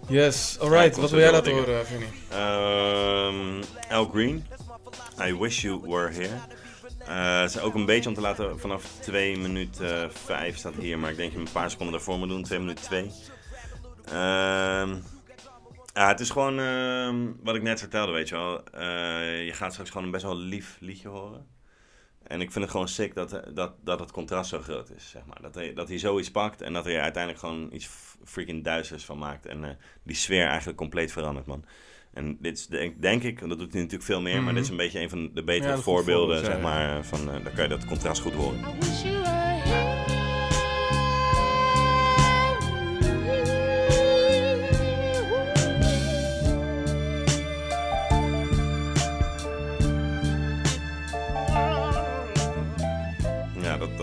Yes, alright. Wat wil jij laten horen, Vinnie? Ehm Al Green, I Wish You Were Here. Eh, het is ook een beetje om te laten, vanaf 2 minuten 5 staat hier, maar ik denk dat je een paar seconden daarvoor moet doen, 2 minuten 2. Ehm ja, het is gewoon ehm, wat ik net vertelde, weet je wel. Eh, je gaat straks gewoon een best wel lief liedje horen. En ik vind het gewoon sick dat, dat, dat het contrast zo groot is, zeg maar. Dat hij, dat hij zoiets pakt en dat hij er uiteindelijk gewoon iets freaking duisters van maakt. En eh, die sfeer eigenlijk compleet verandert, man. En dit is denk, denk ik, en dat doet hij natuurlijk veel meer, maar Mhm. dit is een beetje een van de betere Ja, voorbeelden, voorbeeld, zeg ja, maar. eh, Van, eh, daar kan je dat contrast goed horen.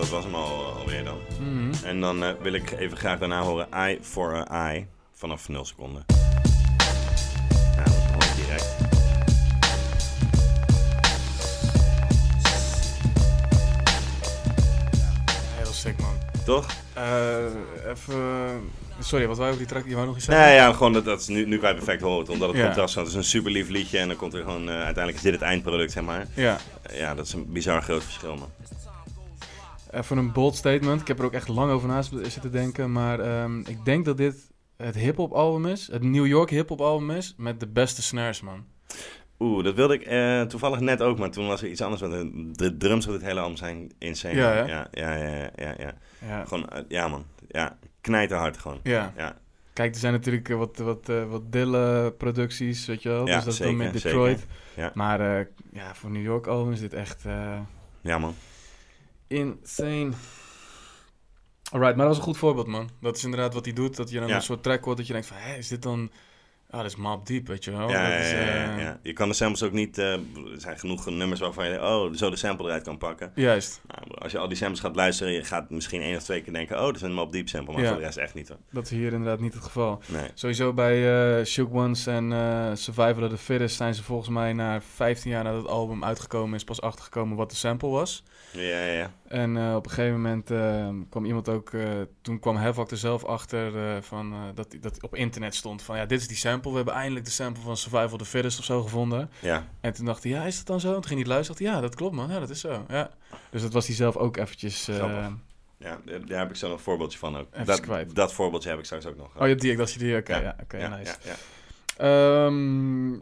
Dat, was hem al, alweer dan. Mhm. En dan eh, wil ik even graag daarna horen Eye for a Eye vanaf 0 seconden. Ja, dat hoor ik direct. Heel sick, man. Toch? Eh, even... Sorry, wat wou je over die track? Je wou nog iets zeggen? Nee, ja, gewoon dat, dat is nu, nu kan je perfect horen. Omdat het Ja. contrast Het is een super lief liedje en dan komt er gewoon... eh, uiteindelijk is dit het eindproduct, zeg maar. Ja, Eh, ja, dat is een bizar groot verschil, man. Even een bold statement. Ik heb er ook echt lang over naast zitten denken. Maar ehm, ik denk dat dit het hip-hop album is. Het New York hip-hop album is. Met de beste snares, man. Oeh, dat wilde ik eh, toevallig net ook, maar toen was er iets anders. Want de, de drums op dit hele album zijn insane. Ja, hè? ja, ja, ja, ja, ja. Ja. Gewoon, eh, ja man. Ja, knijterhard gewoon. ja. Ja, Kijk, er zijn natuurlijk eh, wat, wat, eh, wat Dille-producties, weet je wel. Ja, dus dat is dan zeker, met Detroit. zeker. Ja. Maar eh, ja, voor New York album is dit echt eh, ja man. Insane. Alright, maar dat is een goed voorbeeld, man. Dat is inderdaad wat hij doet. Dat je dan Ja. een soort track hoort dat je denkt van... Hé, is dit dan... Ah, dat is Mob Deep, weet je wel. ja, dat ja, is, ja, eh, ja. Je kan de samples ook niet... eh, er zijn genoeg nummers waarvan je oh, zo de sample eruit kan pakken. Juist, Nou, als je al die samples gaat luisteren, je gaat misschien één of twee keer denken... oh, dat is een Mob Deep sample, maar Ja. voor de rest echt niet hoor. dat is hier inderdaad niet het geval. Nee. Sowieso bij eh Shook Ones en eh, Survival of the Fittest zijn ze volgens mij na 15 jaar nadat het album uitgekomen is pas achtergekomen wat de sample was. Ja, ja. En eh, op een gegeven moment eh, kwam iemand ook, eh, toen kwam Havoc er zelf achter eh, van, dat, dat op internet stond van ja, dit is die sample. We hebben eindelijk de sample van Survival the Fittest of zo gevonden. ja. En toen dacht hij, ja, is dat dan zo? En toen ging hij luisteren, dacht ja, dat klopt man, ja, dat is zo. Ja. Dus dat was hij zelf ook eventjes... Ja, daar heb ik zo nog een voorbeeldje van ook. Even Dat, kwijt. dat voorbeeldje heb ik straks ook nog. oh, ja, die, ik dacht je die, oké, Ja. ja, oké, ja, nice. ja, ja. Ehm,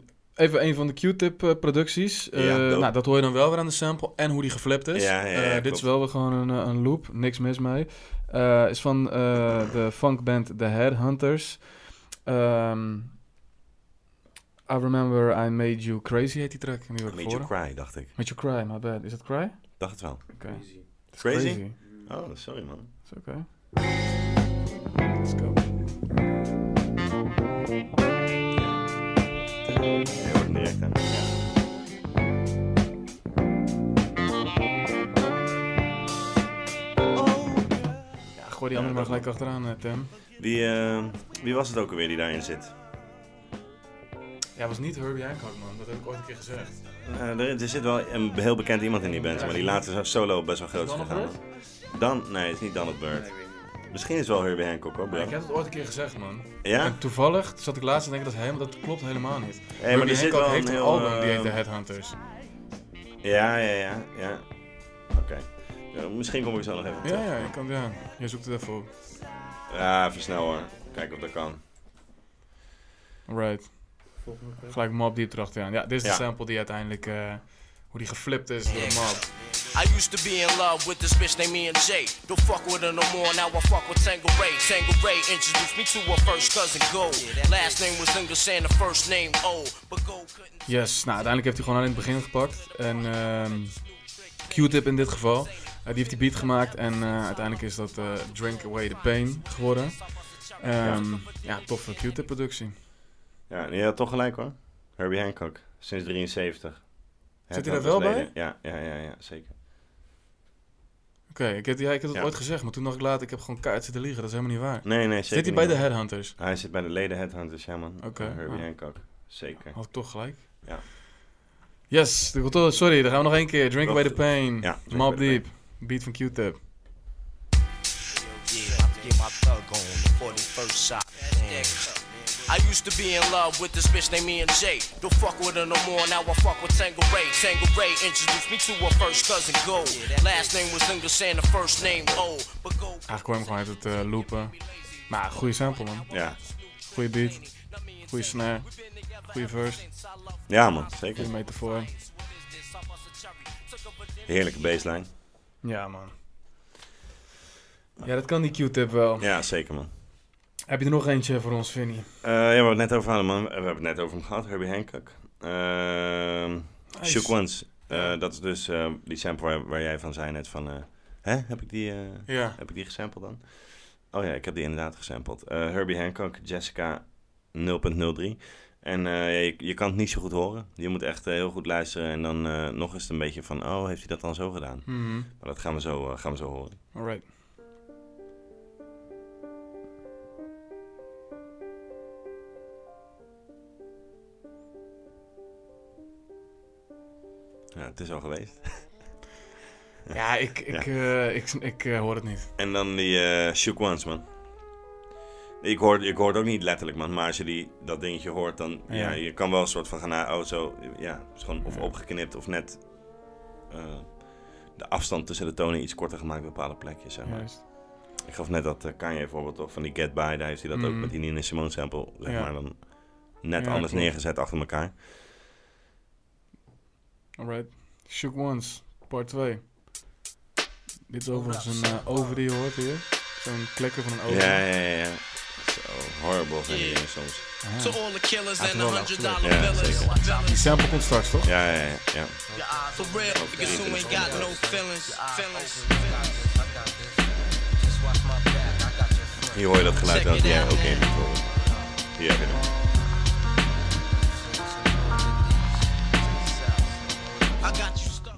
even een van de Q-tip eh, producties. Eh, Ja, nou, dat hoor je dan wel weer aan de sample en hoe die geflipt is. Ja, ja, ja, Eh, dit is wel weer gewoon een, een loop, niks mis mee. Eh, is van eh, de funkband The Headhunters. Ehm I Remember I Made You Crazy heet die track. Die Made you cry, dacht ik. Made You Cry, my bad. Is dat Cry? Dacht het wel. Is Crazy? Oh, sorry man. Is oké. Let's go. Ja. Gooi die andere maar gelijk achteraan, Tim. Wie, eh, wie was het ook alweer die daarin zit? Ja, was niet Herbie Hancock, man. Dat heb ik ooit een keer gezegd. Eh, er, er zit wel een heel bekend iemand in die band, maar die later zo solo best wel groot is gegaan. Dan, nee, het is niet Donald Byrd. Misschien is het wel Herbie Hancock hoor, bro. Ik heb het ooit een keer gezegd, man. Ja? En toevallig zat ik laatst te denken, dat, helemaal, dat klopt helemaal niet. maar Herbie er zit Hancock wel heeft een een heel, album, die heet eh, The Headhunters. Ja, ja, ja, ja. Oké. Ja, misschien kom ik zo nog even terug. Ja, ja, je kan, ja. Je zoekt het even op. Ja, even snel hoor. Kijken of dat kan. Right. Gelijk Mob Deep erachteraan. Ja, dit is Ja. de sample die uiteindelijk, eh, hoe die geflipt is door Mob. I used to be in love with this bitch named me and Jay. Don't fuck with her no more, now I fuck with Tango Ray. Tango Ray introduced me to her first cousin Go. Last name was English and the first name O. But Go couldn't. Yes, nou uiteindelijk heeft hij gewoon alleen in het begin gepakt. En ehm, Q-Tip in dit geval. Eh, die heeft die beat gemaakt en eh, uiteindelijk is dat eh, Drink Away the Pain geworden. Ehm, ja, toffe Q-Tip productie. Ja, en je had toch gelijk hoor. Herbie Hancock, sinds 73. Zit hij daar wel bij? Ja, ja, ja, ja, zeker. Oké, ik, heb- ja, ik heb het Ja. ooit gezegd, maar toen dacht ik later, ik heb gewoon kaart zitten liegen. Dat is helemaal niet waar. Nee, nee, zeker Zit hij bij de. Headhunters? Hij zit bij de leden Headhunters, ja man. Oké, Herbie ja. Hancock, zeker. Had ik toch gelijk? Ja. Yes, de controle- sorry, dan gaan we nog één keer. Drink Away the Pain. Ja, Mob Deep. Beat van Q-Tip. Yeah, I used to be in love with this bitch named me and Jay. Don't fuck with her no more, now I fuck with Tango Ray. Tango Ray introduced me to her first cousin Go. Last name was English and the first name O. But Go Eigenlijk kwam ik gewoon uit het eh, loopen. Maar goede sample man. Ja. Goede beat. Goede snare. Goede verse. ja man, zeker. Goede metafoor. Heerlijke baseline. Ja man. Ja, dat kan die Q-tip wel. Ja, zeker man. Heb je er nog eentje voor ons, Vinnie? Eh, ja, we hebben het net over hadden, man. We hebben het net over hem gehad, Herbie Hancock. Ehm Nice. Shook Ones. Eh, dat is dus eh, die sample waar, waar jij van zei net van... hè, heb ik die... Ja. Heb ik die gesampled dan? Oh ja, ik heb die inderdaad gesampled. Herbie Hancock, Jessica 0.03. En eh, je, je kan het niet zo goed horen. Je moet echt heel goed luisteren. En dan nog eens een beetje van... Oh, heeft hij dat dan zo gedaan? Mhm. Maar dat gaan we zo, gaan we zo horen. Alright. Ja, het is al geweest. [LAUGHS] Ja, ik, ik, eh, ik, ik eh, hoor het niet. En dan die eh Shook Ones, man. Ik hoor, ik hoor het ook niet letterlijk, man. Maar als je die, dat dingetje hoort, dan... Ja. Ja. je kan wel een soort van gaan naar... Oh, zo... Ja, is gewoon of opgeknipt of net... de afstand tussen de tonen iets korter gemaakt op bepaalde plekjes, zeg maar. Juist. Ik gaf net dat uh, Kanye bijvoorbeeld toch van die Get By, daar heeft hij dat ook Mhm. met die Nina Simone sample, zeg Ja. maar, dan net Ja, anders neergezet achter elkaar. Alright. Shook Ones, part 2. Dit is overigens een eh, over die je hoort hier. Zo'n klekker van een over. Ja, ja, ja. ja. Zo horrible die dingen soms. Ah. to all the killers and the hundred dollar billers. Die sample komt straks, toch? Ja, ja, ja. ja. For real, niggas who ain't got no feelings. Feelings. Hier hoor je dat geluid dat jij ook in moet horen. Hier heb je hem.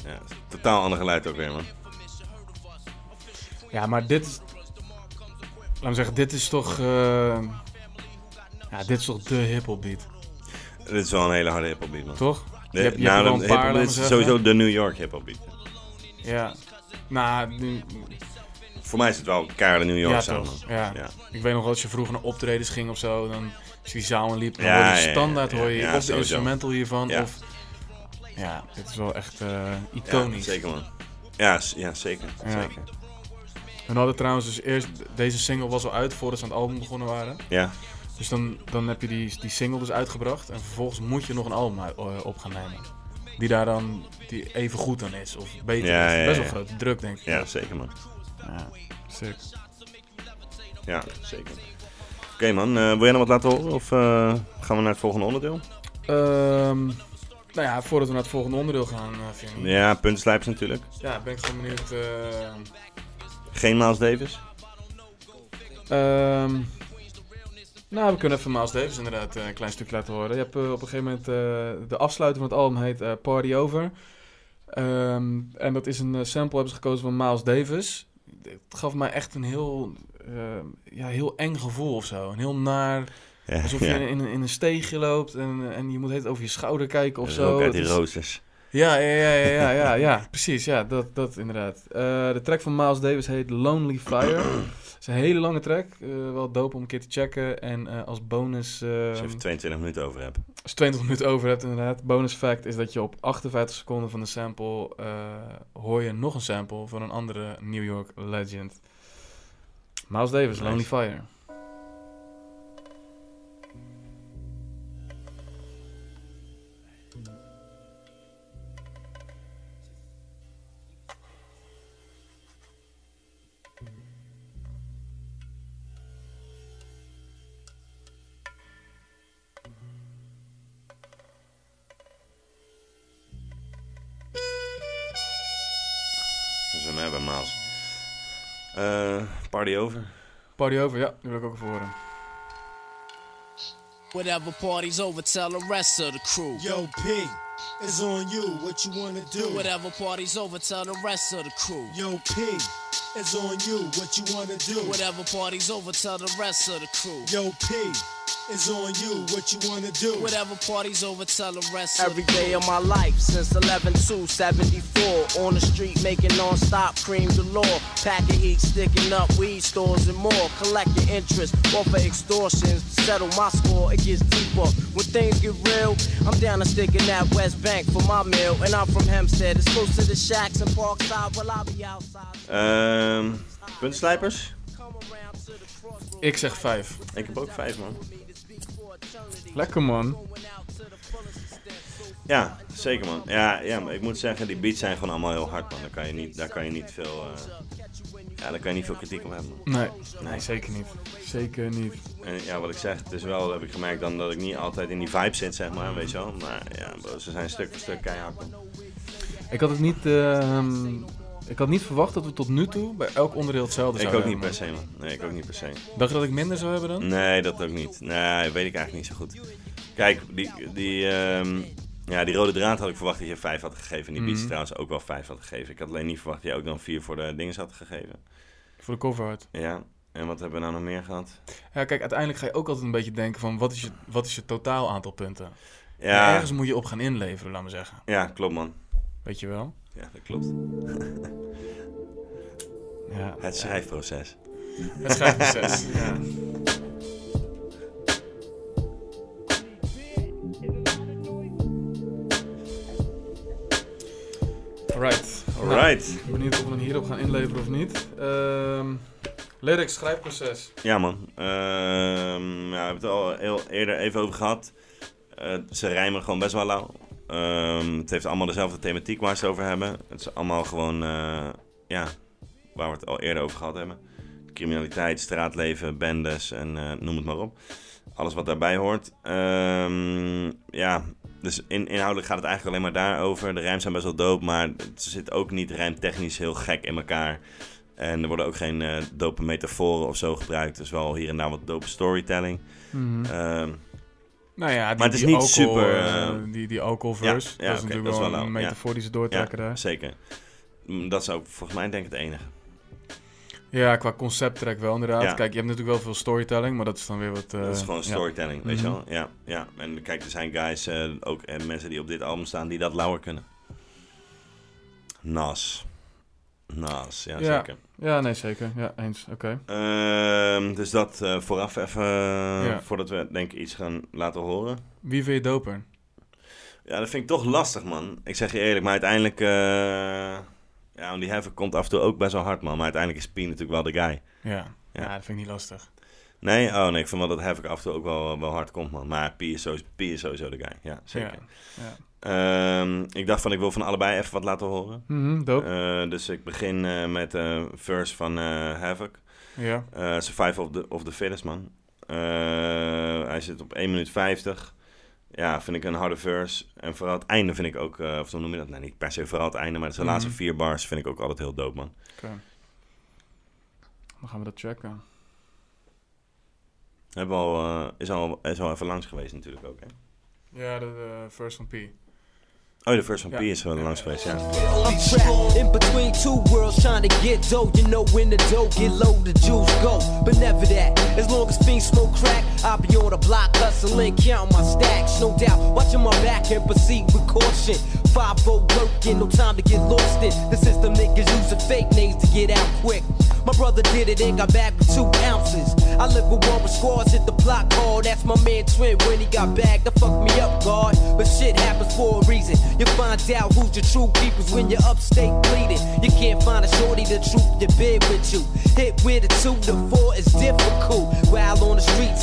Ja, totaal ander geluid ook weer, man. Ja, maar dit is... Laat me zeggen, dit is toch... eh, ja, dit is toch de hiphop beat, Dit is wel een hele harde hip-hop beat, man. toch? De- je hebt, je hebt paar, laat dit is sowieso de New York hip-hop beat. Ja. Nou, nu- Voor mij is het wel keiharde New York ja sound. Ja. Ja. Ik weet nog wel, als je vroeger naar optredens ging of zo, dan als je die zaal liep, dan Ja, hoor je standaard hoor je of de instrumental hiervan, Ja. of... Ja, dit is wel echt eh, Ja, iconisch. zeker, man. Ja, ja zeker. Ja. zeker. We hadden trouwens dus eerst, deze single was al uit voordat ze aan het album begonnen waren. Ja, Dus dan, dan heb je die, die single dus uitgebracht en vervolgens moet je nog een album eh, op gaan nemen. Die daar dan die even goed dan is, of beter Ja, is. ja, Best wel ja. grote druk, denk ik. ja zeker, man. Ja, sick. Ja, zeker. Oké, man. eh, wil jij nog wat laten horen? Of gaan we naar het volgende onderdeel? Ehm, nou ja, voordat we naar het volgende onderdeel gaan, uh, Vinnie. Ja, puntslijpers natuurlijk. Ja, ben ik gewoon benieuwd. eh, Geen Miles Davis. Ehm, nou, we kunnen even Miles Davis inderdaad eh, een klein stukje laten horen. Je hebt eh, op een gegeven moment eh, de afsluiting van het album heet eh, Party Over. Ehm, en dat is een eh, sample hebben ze gekozen van Miles Davis. Het gaf mij echt een heel, eh, ja, heel eng gevoel of zo. Een heel naar, Ja, Alsof je in, een- in een steegje loopt en, en je moet het over je schouder kijken of zo. Rook uit die roosters. Ja, ja, ja, ja, ja, ja, precies. Ja, dat, dat inderdaad. Eh, de track van Miles Davis heet Lonely Fire. Het is een hele lange track. eh, wel dope om een keer te checken. En eh, als bonus... Als je even 22 minuten over hebt. als je 20 minuten over hebt inderdaad. Bonus fact is dat je op 58 seconden van de sample... hoor je nog een sample van een andere New York legend. Miles Davis. Lonely Fire. Eh, party over. Party over, ja, die wil ik ook even horen. Whatever party's over, tell the rest of the crew. Yo, P, it's on you. What you wanna do? Whatever party's over, tell the rest of the crew. Yo, P, it's on you. What you wanna do? Whatever party's over, tell the rest of the crew. Yo, P, it's on you. What you wanna do? Whatever party's over, tell the rest of Every day of my life since 11 to 74. On the street making non-stop cream galore. Packing heat, sticking up weed stores and more. Collecting interest off of extortions. Settle my score, it gets deeper. When things get real, I'm down to stick in that West Bank for my meal. And I'm from Hempstead. It's close to the shacks and Parkside. Well, I'll be outside. Ehm puntslijpers? Ik zeg 5. Ik heb ook vijf, man. Lekker man. Ja, zeker, man. Ja, ja, maar ik moet zeggen, die beats zijn gewoon allemaal heel hard, man. Daar kan je niet, daar kan je niet veel... eh, ja, daar kan je niet veel kritiek op hebben. Nee, Nee. zeker niet. Zeker niet. En ja, wat ik zeg, het is wel, heb ik gemerkt dan dat ik niet altijd in die vibe zit, zeg maar, weet je wel. Maar ja, bro, ze zijn stuk voor stuk keihard. Ik had het niet, ehm, ik had niet verwacht dat we tot nu toe bij elk onderdeel hetzelfde Ik zouden ook niet per se, man. Nee, ik ook niet per se. Dacht je dat ik minder zou hebben dan? Nee, dat ook niet. Nee, weet ik eigenlijk niet zo goed. Kijk, die, die, ehm, ja, die rode draad had ik verwacht dat je 5 had gegeven. En die beats Mhm. trouwens ook wel 5 had gegeven. Ik had alleen niet verwacht dat je ook dan 4 voor de dingen had gegeven. Voor de cover art. Ja, en wat hebben we nou nog meer gehad? Ja, kijk, uiteindelijk ga je ook altijd een beetje denken van wat is je, wat is je totaal aantal punten? En Ja, ergens moet je op gaan inleveren, laat maar zeggen. ja klopt man. Weet je wel? Ja, dat klopt. [LAUGHS] Ja. Het schrijfproces. Het schrijfproces. [LAUGHS] ja. Alright. Alright. Nou, benieuwd of we hem hierop gaan inleveren of niet. Ehm lyrics, schrijfproces. Ja man. Ehm, ja, we hebben het al heel eerder even over gehad. Eh, ze rijmen gewoon best wel lauw. Ehm, het heeft allemaal dezelfde thematiek waar ze het over hebben. Het is allemaal gewoon, eh, ja, waar we het al eerder over gehad hebben. Criminaliteit, straatleven, bendes en eh, noem het maar op. Alles wat daarbij hoort. Ja, dus in, inhoudelijk gaat het eigenlijk alleen maar daarover. De rijms zijn best wel dope, maar het zit ook niet rijmtechnisch heel gek in elkaar. En er worden ook geen eh, dope metaforen of zo gebruikt. Dus wel hier en daar wat dope storytelling. Ehm, Nou ja, die, Maar het is niet alcohol, super, eh, eh, die, die alcoholverse. ja, ja, dat is natuurlijk dat wel wel een lauw, ja. metafoor die ze doortrekken ja, daar. zeker. Mm, Dat is ook volgens mij denk ik het enige. Ja, qua concepttrack wel inderdaad. Ja. Kijk, je hebt natuurlijk wel veel storytelling, maar dat is dan weer wat... eh, dat is gewoon ja. storytelling, weet je Mhm. wel? Ja, ja. En kijk, er zijn guys, eh, ook eh, mensen die op dit album staan, die dat lauwer kunnen. Nas. Nas, ja, Ja. zeker. Ja, nee, zeker. Ja, eens. Oké. Ehm, dus dat eh, vooraf even, eh, voordat we denk ik iets gaan laten horen. Wie vind je doper? Ja, dat vind ik toch lastig, man. Ik zeg je eerlijk, maar uiteindelijk... eh ja, want die Havoc komt af en toe ook best wel hard, man. Maar uiteindelijk is P natuurlijk wel de guy. Ja. Ja. ja, dat vind ik niet lastig. Nee? Oh nee, ik vind wel dat Havoc af en toe ook wel, wel hard komt, man. Maar P is, sowieso, P is sowieso de guy. Ja, zeker. Ja. ja. Ehm, ik dacht van, ik wil van allebei even wat laten horen. Eh, dus ik begin eh, met de verse van eh Havoc. ja. Eh Survival of the, of the Fittest, man. Eh, hij zit op 1 minuut 50. Ja, vind ik een harde verse. En vooral het einde vind ik ook, eh, of hoe noem je dat? Nee, niet per se vooral het einde, maar de Mhm. laatste vier bars vind ik ook altijd heel dope, man. Oké. Dan gaan we dat checken. Hebben we al, eh, is, al, is al even langs geweest natuurlijk ook, hè? Ja, de, de first van P. Oh, de First One Ja. P is wel langs geweest, ja. I'm trapped in between two worlds trying to get dough. You know when the dough get low, the juice go. But never that. As long as fiends smoke crack, I'll be on the block hustling, counting my stacks. No doubt, watching my back and proceed with caution. 5 working, no time to get lost in. The system niggas using fake names to get out quick. My brother did it and got back with two ounces. I live with one with squads, hit the block hard. That's my man Twin when he got back. That fucked me up, God. But shit happens for a reason. You find out who's your true peoples when you're upstate bleeding. You can't find a shorty the truth to bed with you. Hit with a two to four is difficult.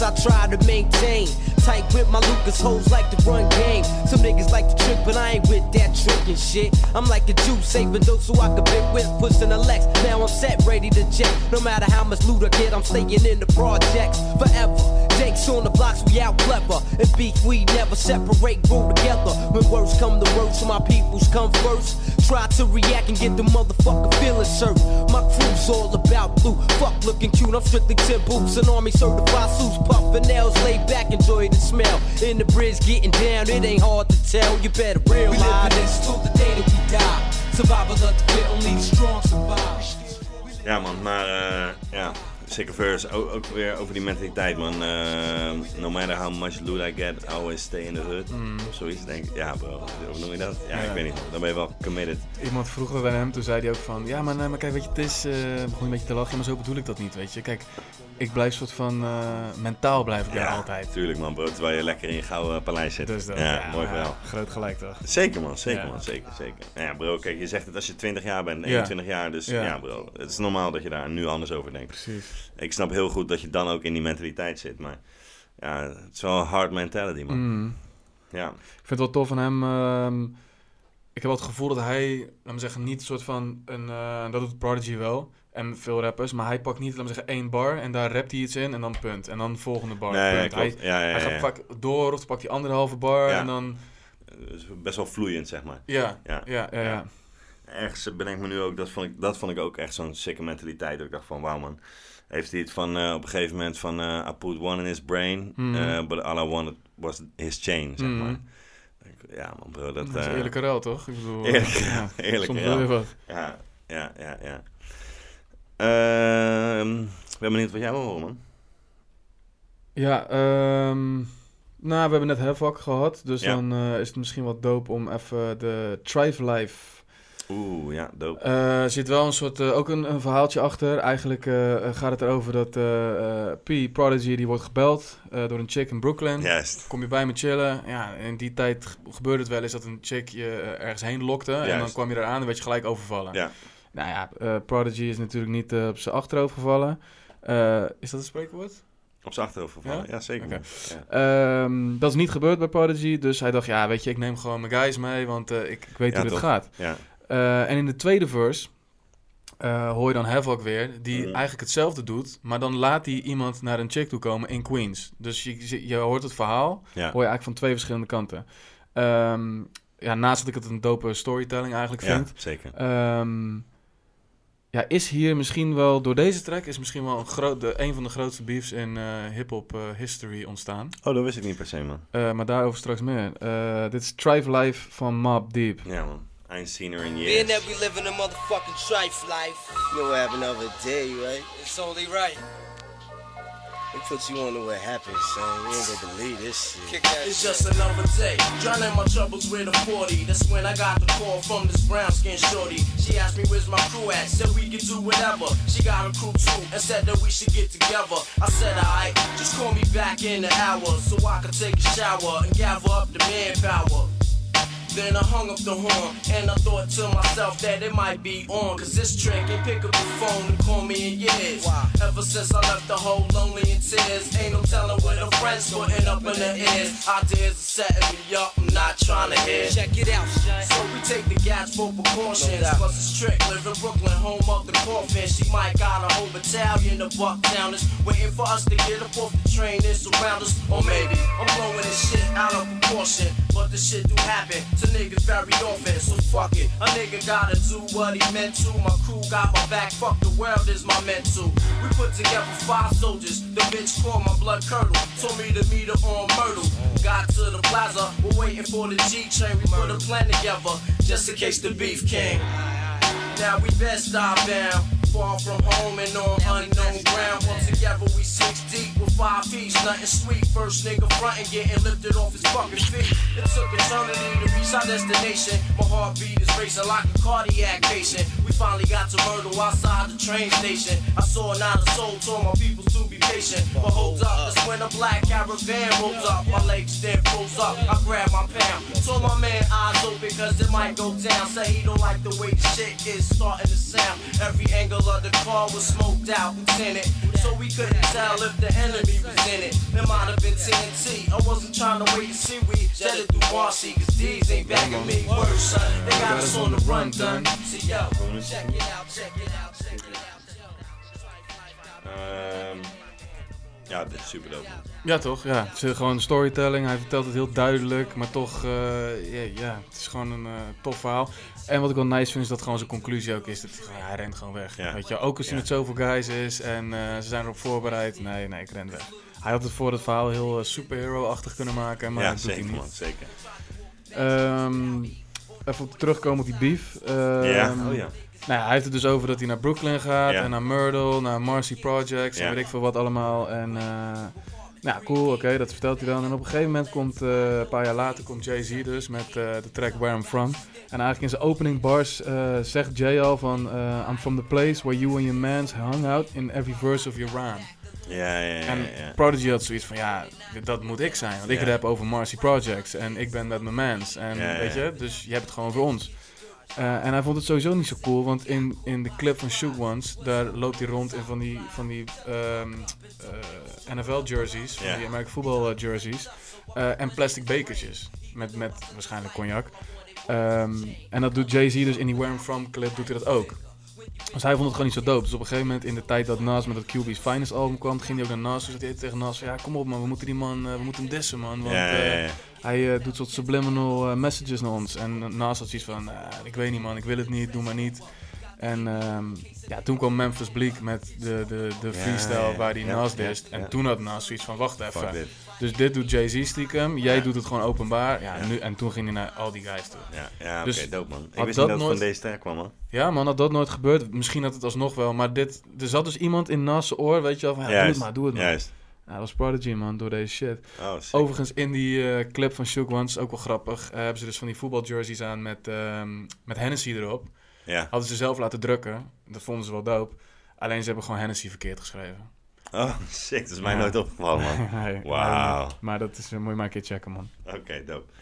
The I try to maintain. Tight with my Lucas hoes like to run game. Some niggas like to trick, but I ain't with that tricking shit. I'm like a Jew, saving those so I can bit with, pushing a Lex. Now I'm set, ready to jet. No matter how much loot I get, I'm staying in the projects forever. Jakes on the blocks, we out clever. And beef, we never separate, grow together. When words come to words, my peoples come first. Try to react and get the motherfucker feeling served. My crew's all about blue. Fuck looking cute, I'm strictly 10 boots. An army certified suits, puffin' nails, laid back, enjoy the smell. In the bridge, getting down, it ain't hard to tell. You better realize. We live in this till the day that we die. Survival of the fit, only the strong survive. Ja man, maar eh, ja, Sicker Verse, ook, ook weer over die mentaliteit man. Eh, no matter how much loot I get, I always stay in the hood. Of zoiets denk ik. Ja bro, hoe noem je dat? Ja, Ja. ik weet niet. Dan ben je wel committed. Iemand vroeg dat aan hem, toen zei hij ook van... Ja, maar, nee, maar kijk, weet je, het is... eh begon een beetje te lachen, maar zo bedoel ik dat niet, weet je. Kijk, ik blijf soort van... eh, mentaal blijf ik daar Ja, altijd. Tuurlijk man bro, terwijl je lekker in je gouden paleis zit. Dus dat, ja, mooi verhaal. Groot gelijk, toch? Zeker man, zeker man, zeker, zeker. Nou Ja bro, kijk, je zegt het als je 20 jaar bent, Ja. 21 jaar, dus ja. Ja. bro. Het is normaal dat je daar nu anders over denkt. Precies. Ik snap heel goed dat je dan ook in die mentaliteit zit, maar ja, het is wel een hard mentality man. Mm. Ja, Ik vind het wel tof van hem. ehm, ik heb wel het gevoel dat hij, laat me zeggen, niet een soort van een. eh, dat doet Prodigy wel. En veel rappers. Maar hij pakt niet, laat me zeggen, één bar. En daar rapt hij iets in. En dan punt. En dan volgende bar. nee, punt. Hij, ja, ja, hij ja, gaat vaak door. Of pakt hij anderhalve bar. En dan. Dus best wel vloeiend, zeg maar. Ja, Ja. ja, ja. ja, Ja. Ergens bedenk me nu ook, dat vond ik, dat vond ik ook echt zo'n sikke mentaliteit. Dat ik dacht van, wauw man. Heeft hij het van, eh, op een gegeven moment van, eh, I put one in his brain, eh, but all I wanted was his chain, zeg Mhm. maar. Ja man bro, dat... Dat is eerlijke ruil, toch? Ik bedoel, Eerlijke- ja, eerlijke soms ruil. Ja, ja, ja, ja. Ehm, ik ben benieuwd wat jij wil horen, man. Ja, ehm, nou, we hebben net Havoc gehad. Dus Ja. dan is het misschien wat dope om even de Thrive Life Oeh, ja, dope. Eh, Er zit wel een soort, eh, ook een, een verhaaltje achter. Eigenlijk eh, gaat het erover dat P, Prodigy, die wordt gebeld door een chick in Brooklyn. Juist. Kom je bij me chillen? Ja, in die tijd ge- gebeurde het wel eens dat een chick je ergens heen lokte. En dan kwam je eraan en werd je gelijk overvallen. Ja. Nou ja, Prodigy is natuurlijk niet op zijn achterhoofd gevallen. Is dat een spreekwoord? Op zijn achterhoofd gevallen. Ja? Ja, zeker. Ja. Ehm, dat is niet gebeurd bij Prodigy. Dus hij dacht, ja, weet je, ik neem gewoon mijn guys mee, want ik, ik weet Ja, hoe dit toch? gaat. Eh, en in de tweede verse eh, hoor je dan Havoc weer, die Mhm. eigenlijk hetzelfde doet, maar dan laat hij iemand naar een chick toe komen in Queens. Dus je, je hoort het verhaal, Ja. hoor je eigenlijk van twee verschillende kanten. Ehm, ja, naast dat ik het een dope storytelling eigenlijk ja, vind, zeker. ehm, ja, is hier misschien wel, door deze track, is misschien wel een, groot, de, een van de grootste beefs in eh hip-hop history ontstaan. Oh, dat wist ik niet per se, man. Eh, maar daarover straks meer. Dit is Thrive Life van Mob Deep. Ja, man. I ain't seen her in years. Being years. that we live in a motherfucking trife life, You know what happened the other day, right? it's only right. They put you on to what happened, son. You ain't gonna believe this shit. Kick that It's shit. just another day. Drowning my troubles with a 40. That's when I got the call from this brown skin shorty. She asked me where's my crew at. Said we can do whatever. She got a crew too and said that we should get together. I said alright, just call me back in an hour so I can take a shower and gather up the manpower. Then I hung up the horn and I thought to myself that it might be on. Cause this trick ain't pick up the phone and call me in years. Ever since I left the whole lonely in tears. Ain't no telling where the friends putting up in the ears. Ideas are setting me up, I'm not trying to hear. Check it out. So we take the gats for precautions. Plus it's strict, live in Brooklyn, home of the coffin. She might got a whole battalion of bucktowners waiting for us to get up off the train and surround us. Or maybe I'm blowing this shit out of proportion. But the shit do happen to niggas very often. So fuck it, a nigga gotta do what he meant to. My crew got my back, fuck the world is my mental. We put together five soldiers, the bitch called my blood curdle. Told me to meet her on Myrtle. Got to the plaza, we're waiting for the G train. We put a plan together, just in case the beef came. Now we best dive down. Far from home and on unknown ground. All together we six deep with five feet. Nothing sweet. First nigga frontin' getting lifted off his fucking feet. It took eternity to reach our destination. My heartbeat is racing like a cardiac patient. We finally got to Myrtle outside the train station. I saw not a soul, told my people to be patient. But hold up, that's when a black caravan rolls up. My legs then froze up. I grabbed my pound. Told my man eyes open cause it might go down. Say he don't like the way the shit is starting to sound. Every angle of the car was smoked out and tinted. So we couldn't tell if the enemy was in it. It might have been TNT. I wasn't trying to wait to see we jetted through Marcy. Cause these ain't backing me. Word, son. They got us on the run done. See, yo, check it out, check it out, check it out. Ehm, ja, dit is super dope. Ja, toch? Ja. Het is gewoon storytelling. Hij vertelt het heel duidelijk, maar toch, eh, ja, ja, het is gewoon een eh, tof verhaal. En wat ik wel nice vind, is dat gewoon zijn conclusie ook is dat hij, rent gewoon weg. Ja. Weet je, ook als hij Ja. met zoveel guys is en eh, ze zijn erop voorbereid. Nee, nee, ik ren weg. Hij had het voor het verhaal heel eh, superhero-achtig kunnen maken, maar ja, dat doet hij niet. zeker. Ehm, even op terugkomen op die beef. Ehm, ja, oh ja. nou ja, hij heeft het dus over dat hij naar Brooklyn gaat Ja. en naar Myrtle, naar Marcy Projects en weet ik veel wat allemaal. En eh, nou cool, oké, dat vertelt hij dan. En op een gegeven moment komt, eh, een paar jaar later, komt Jay-Z dus met eh, de track Where I'm From. En eigenlijk in zijn opening bars eh, zegt Jay al van I'm from the place where you and your mans hung out in every verse of your rhyme. Ja, ja, ja. En ja. Prodigy had zoiets van, ja, dat moet ik zijn. Want ik Ja. rap over Marcy Projects en ik ben met mijn mans. En Ja, weet je, dus je hebt het gewoon voor ons. Eh, en hij vond het sowieso niet zo cool, want in, in de clip van Shook Ones, daar loopt hij rond in van die, van die ehm, eh, NFL jerseys, van Ja. die American football eh, jerseys. en plastic bekertjes, met, met waarschijnlijk cognac. Ehm, en dat doet Jay-Z dus in die Where I'm From clip, doet hij dat ook. Dus hij vond het gewoon niet zo dope. Dus op een gegeven moment in de tijd dat Nas met het QB's Finest album kwam, ging hij ook naar Nas. Dus hij tegen Nas, ja kom op man, we moeten die man, we moeten hem dissen man. Want. Hij eh, doet soort subliminal eh, messages naar ons. En Nas had zoiets van, eh, ik weet niet man, ik wil het niet, doe maar niet. En ehm, ja, toen kwam Memphis Bleak met de, de, de Ja, freestyle ja, waar hij Nas dist. En toen had Nas zoiets van, wacht even. dit. Dus dit doet Jay-Z stiekem, jij doet het gewoon openbaar. Ja. Nu, en toen ging hij naar al die guys toe. Ja, ja oké, Dus dope man. Ik wist dat niet dat het nooit- van deze track kwam man. Ja man, had dat nooit gebeurd, misschien had het alsnog wel. Maar dit, er zat dus iemand in Nas' oor, weet je wel, van ja, doe het maar, doe het maar. Juist. Ja, dat was Prodigy man, door deze shit. Oh. Overigens, in die eh, clip van Shook Ones, ook wel grappig, eh, hebben ze dus van die voetbaljerseys aan met, ehm met Hennessy erop. Ja. Hadden ze zelf laten drukken. Dat vonden ze wel dope. Alleen ze hebben gewoon Hennessy verkeerd geschreven. Oh, sick. Dat is mij Ja. nooit opgevallen man. [LAUGHS] Nee, Wauw. Maar dat is, eh, moet je maar een keer checken, man. Oké, dope.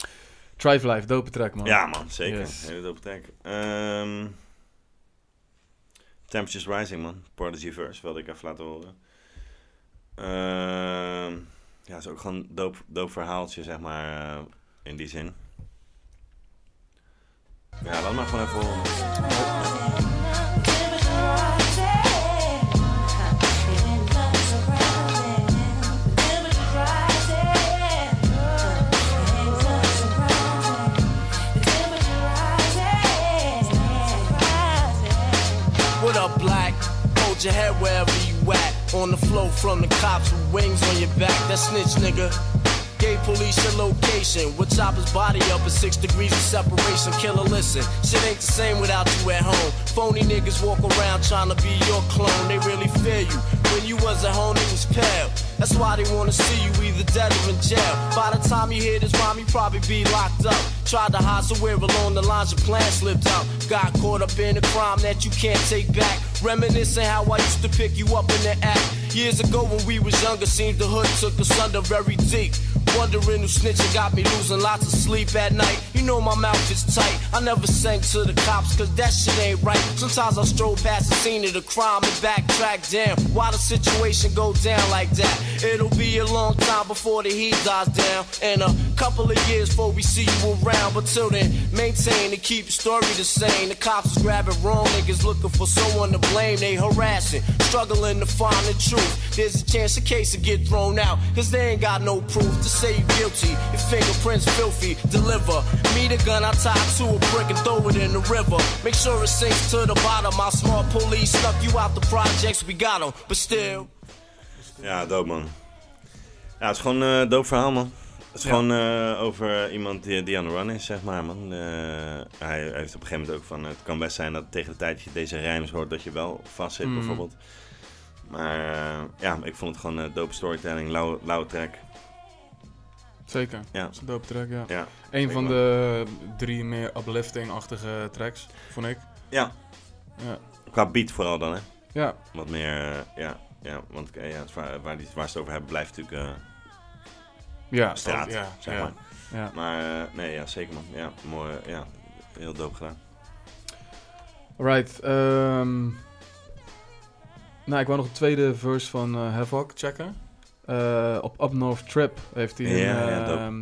Thrive Life, dope track, man. Ja man, zeker. Yes. Hele dope track. Ehm Temperatures Rising man. Prodigy verse wilde ik even laten horen. Ehm ja, is ook gewoon een dope, dope verhaaltje zeg maar eh, in die zin. Ja, laat maar gewoon even horen. What up, black? Hold your head wherever. On the flow from the cops with wings on your back. That snitch nigga. Gave police your location. With his body up at six degrees of separation. Killer, listen. Shit ain't the same without you at home. Phony niggas walk around trying to be your clone. They really fear you. When you was at home, it was pale. That's why they wanna see you either dead or in jail. By the time you hear this rhyme, you probably be locked up. Tried to hide somewhere along the lines, your plan slipped out. Got caught up in a crime that you can't take back. Reminiscing how I used to pick you up in the act. Years ago when we was younger, seemed the hood took us under very deep. Wondering who snitching got me losing lots of sleep at night. You You know my mouth is tight. I never sang to the cops, cause that shit ain't right. Sometimes I stroll past the scene of the crime and backtrack down. Why the situation go down like that? It'll be a long time before the heat dies down. And a couple of years before we see you around. But till then, maintain and keep the story the same. The cops is grabbing wrong niggas looking for someone to blame. They harassing, struggling to find the truth. There's a chance the case will get thrown out. Cause they ain't got no proof to say you guilty. Your fingerprints filthy. Deliver me the gun I tied to a brick and throw it in the river. Make sure it sinks to the bottom. My smart police snuck you out the projects. We got 'em, but still. Ja, dope man. Ja, het is gewoon een uh, dope verhaal man. Het is Ja. gewoon eh, over iemand die, die aan de run is, zeg maar man. Eh, hij heeft op een gegeven moment ook van, het kan best zijn dat tegen de tijd dat je deze rijms hoort, dat je wel vast zit Mhm. bijvoorbeeld. Maar eh, ja, ik vond het gewoon een dope storytelling, lauwe, lauwe track. Zeker. Ja. Dat is een dope track, ja. Ja, Een van de drie meer uplifting-achtige tracks, vond ik. Ja, Ja. qua beat vooral dan hè. Ja, Wat meer, eh, ja, ja want eh, ja, het, waar, waar, die, waar ze het over hebben blijft natuurlijk eh, ja. straat, ook, ja, zeg ja, maar. Ja. Maar eh, nee, ja, zeker man. Ja, mooi, eh, ja, heel dope gedaan. Right. ehm nou, ik wou nog een tweede verse van eh Havoc checken. Eh, op Up North Trip heeft hij een, ehm,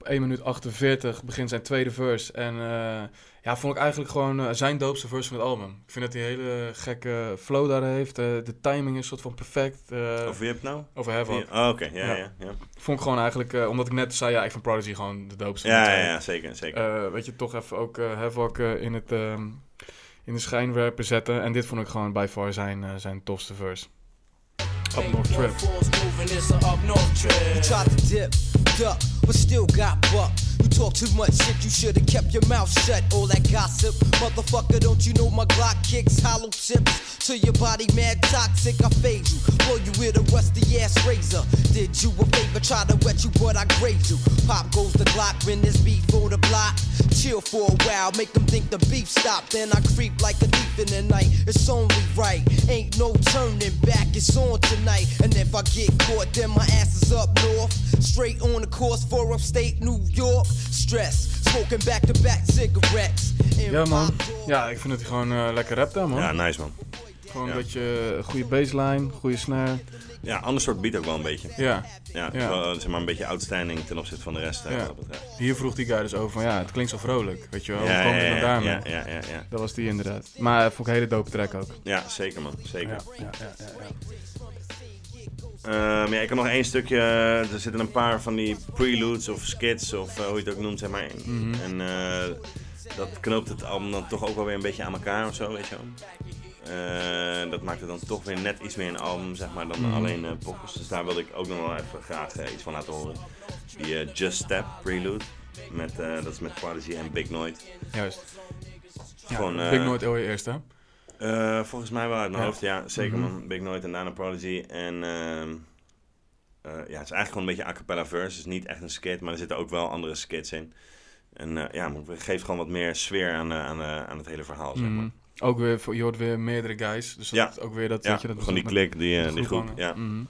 op 1 minuut 48 begint zijn tweede verse. En eh, ja, vond ik eigenlijk gewoon eh, zijn doopste verse van het album. Ik vind dat hij een hele gekke flow daar heeft. Eh, de timing is soort van perfect. eh, Over wie heb nou? over Havoc. Oh, oké, ja, Ja. ja, ja. Vond ik gewoon eigenlijk, eh, omdat ik net zei, ja, ik vind Prodigy gewoon de doopste. Ja, ja, zeker, zeker. Eh, weet je, toch even ook eh Havoc eh, in, het, ehm, in de schijnwerper zetten. En dit vond ik gewoon by far zijn, eh, zijn tofste verse. Up North Trip. You tried to dip, duck, but still got bucked. You talk too much shit, you should've kept your mouth shut. All that gossip, motherfucker, don't you know my Glock kicks hollow tips to your body, mad toxic. I fade you, blow you with a rusty ass razor. Did you a favor, try to wet you, but I grazed you. Pop goes the Glock when there's beef on the block. Chill for a while, make them think the beef stopped. Then I creep like a thief in the night. It's only right, ain't no turning back. It's on tonight, and if I get caught, then my ass is up north. Straight on the course for upstate New York. Stress, smoking back to back cigarettes. In Ja man, my door. ja ik vind dat hij gewoon eh, lekker rapt daar man. Ja, nice man. Gewoon beetje eh, goede baseline, goede snare. Ja, ander soort beat ook wel een beetje. Ja, Ja. Wel, zeg maar een beetje outstanding ten opzichte van de rest. Ja. wat dat betreft. hier vroeg die guy dus over van ja, het klinkt zo vrolijk. Weet je wel, hoe Ja, komt ja, het ja, daarmee? ja, ja, ja, ja. Dat was die inderdaad. Maar eh, vond ik een hele dope track ook. Ja, zeker man, zeker. Ja, ja, ja. Ehm, ik heb nog één stukje. eh, Er zitten een paar van die preludes of skits of eh, hoe je het ook noemt, zeg maar. in. Mhm. En eh, dat knoopt het album dan toch ook wel weer een beetje aan elkaar of zo, weet je wel. Eh, dat maakt het dan toch weer net iets meer een album, zeg maar, dan Mhm. alleen eh pokkels. Dus daar wilde ik ook nog wel even graag eh, iets van laten horen. Die Just Step prelude. Met, dat is met Prodigy en Big Noid. Juist. Ja, Gewoon, Big Noid heel eerst hè? Volgens mij wel uit mijn Ja. hoofd, ja, zeker Mhm. Big Noid en daarna Prodigy. En ehm, eh, ja, het is eigenlijk gewoon een beetje a cappella verse. Dus niet echt een skit, maar er zitten ook wel andere skits in. En ja, het geeft gewoon wat meer sfeer aan, aan, aan het hele verhaal, zeg maar. Ook weer, voor- je hoort weer meerdere guys. Dus dat Ja. ook weer dat, Ja, weet je, dat gewoon die klik, die, eh, met die groep. Ja. Mhm.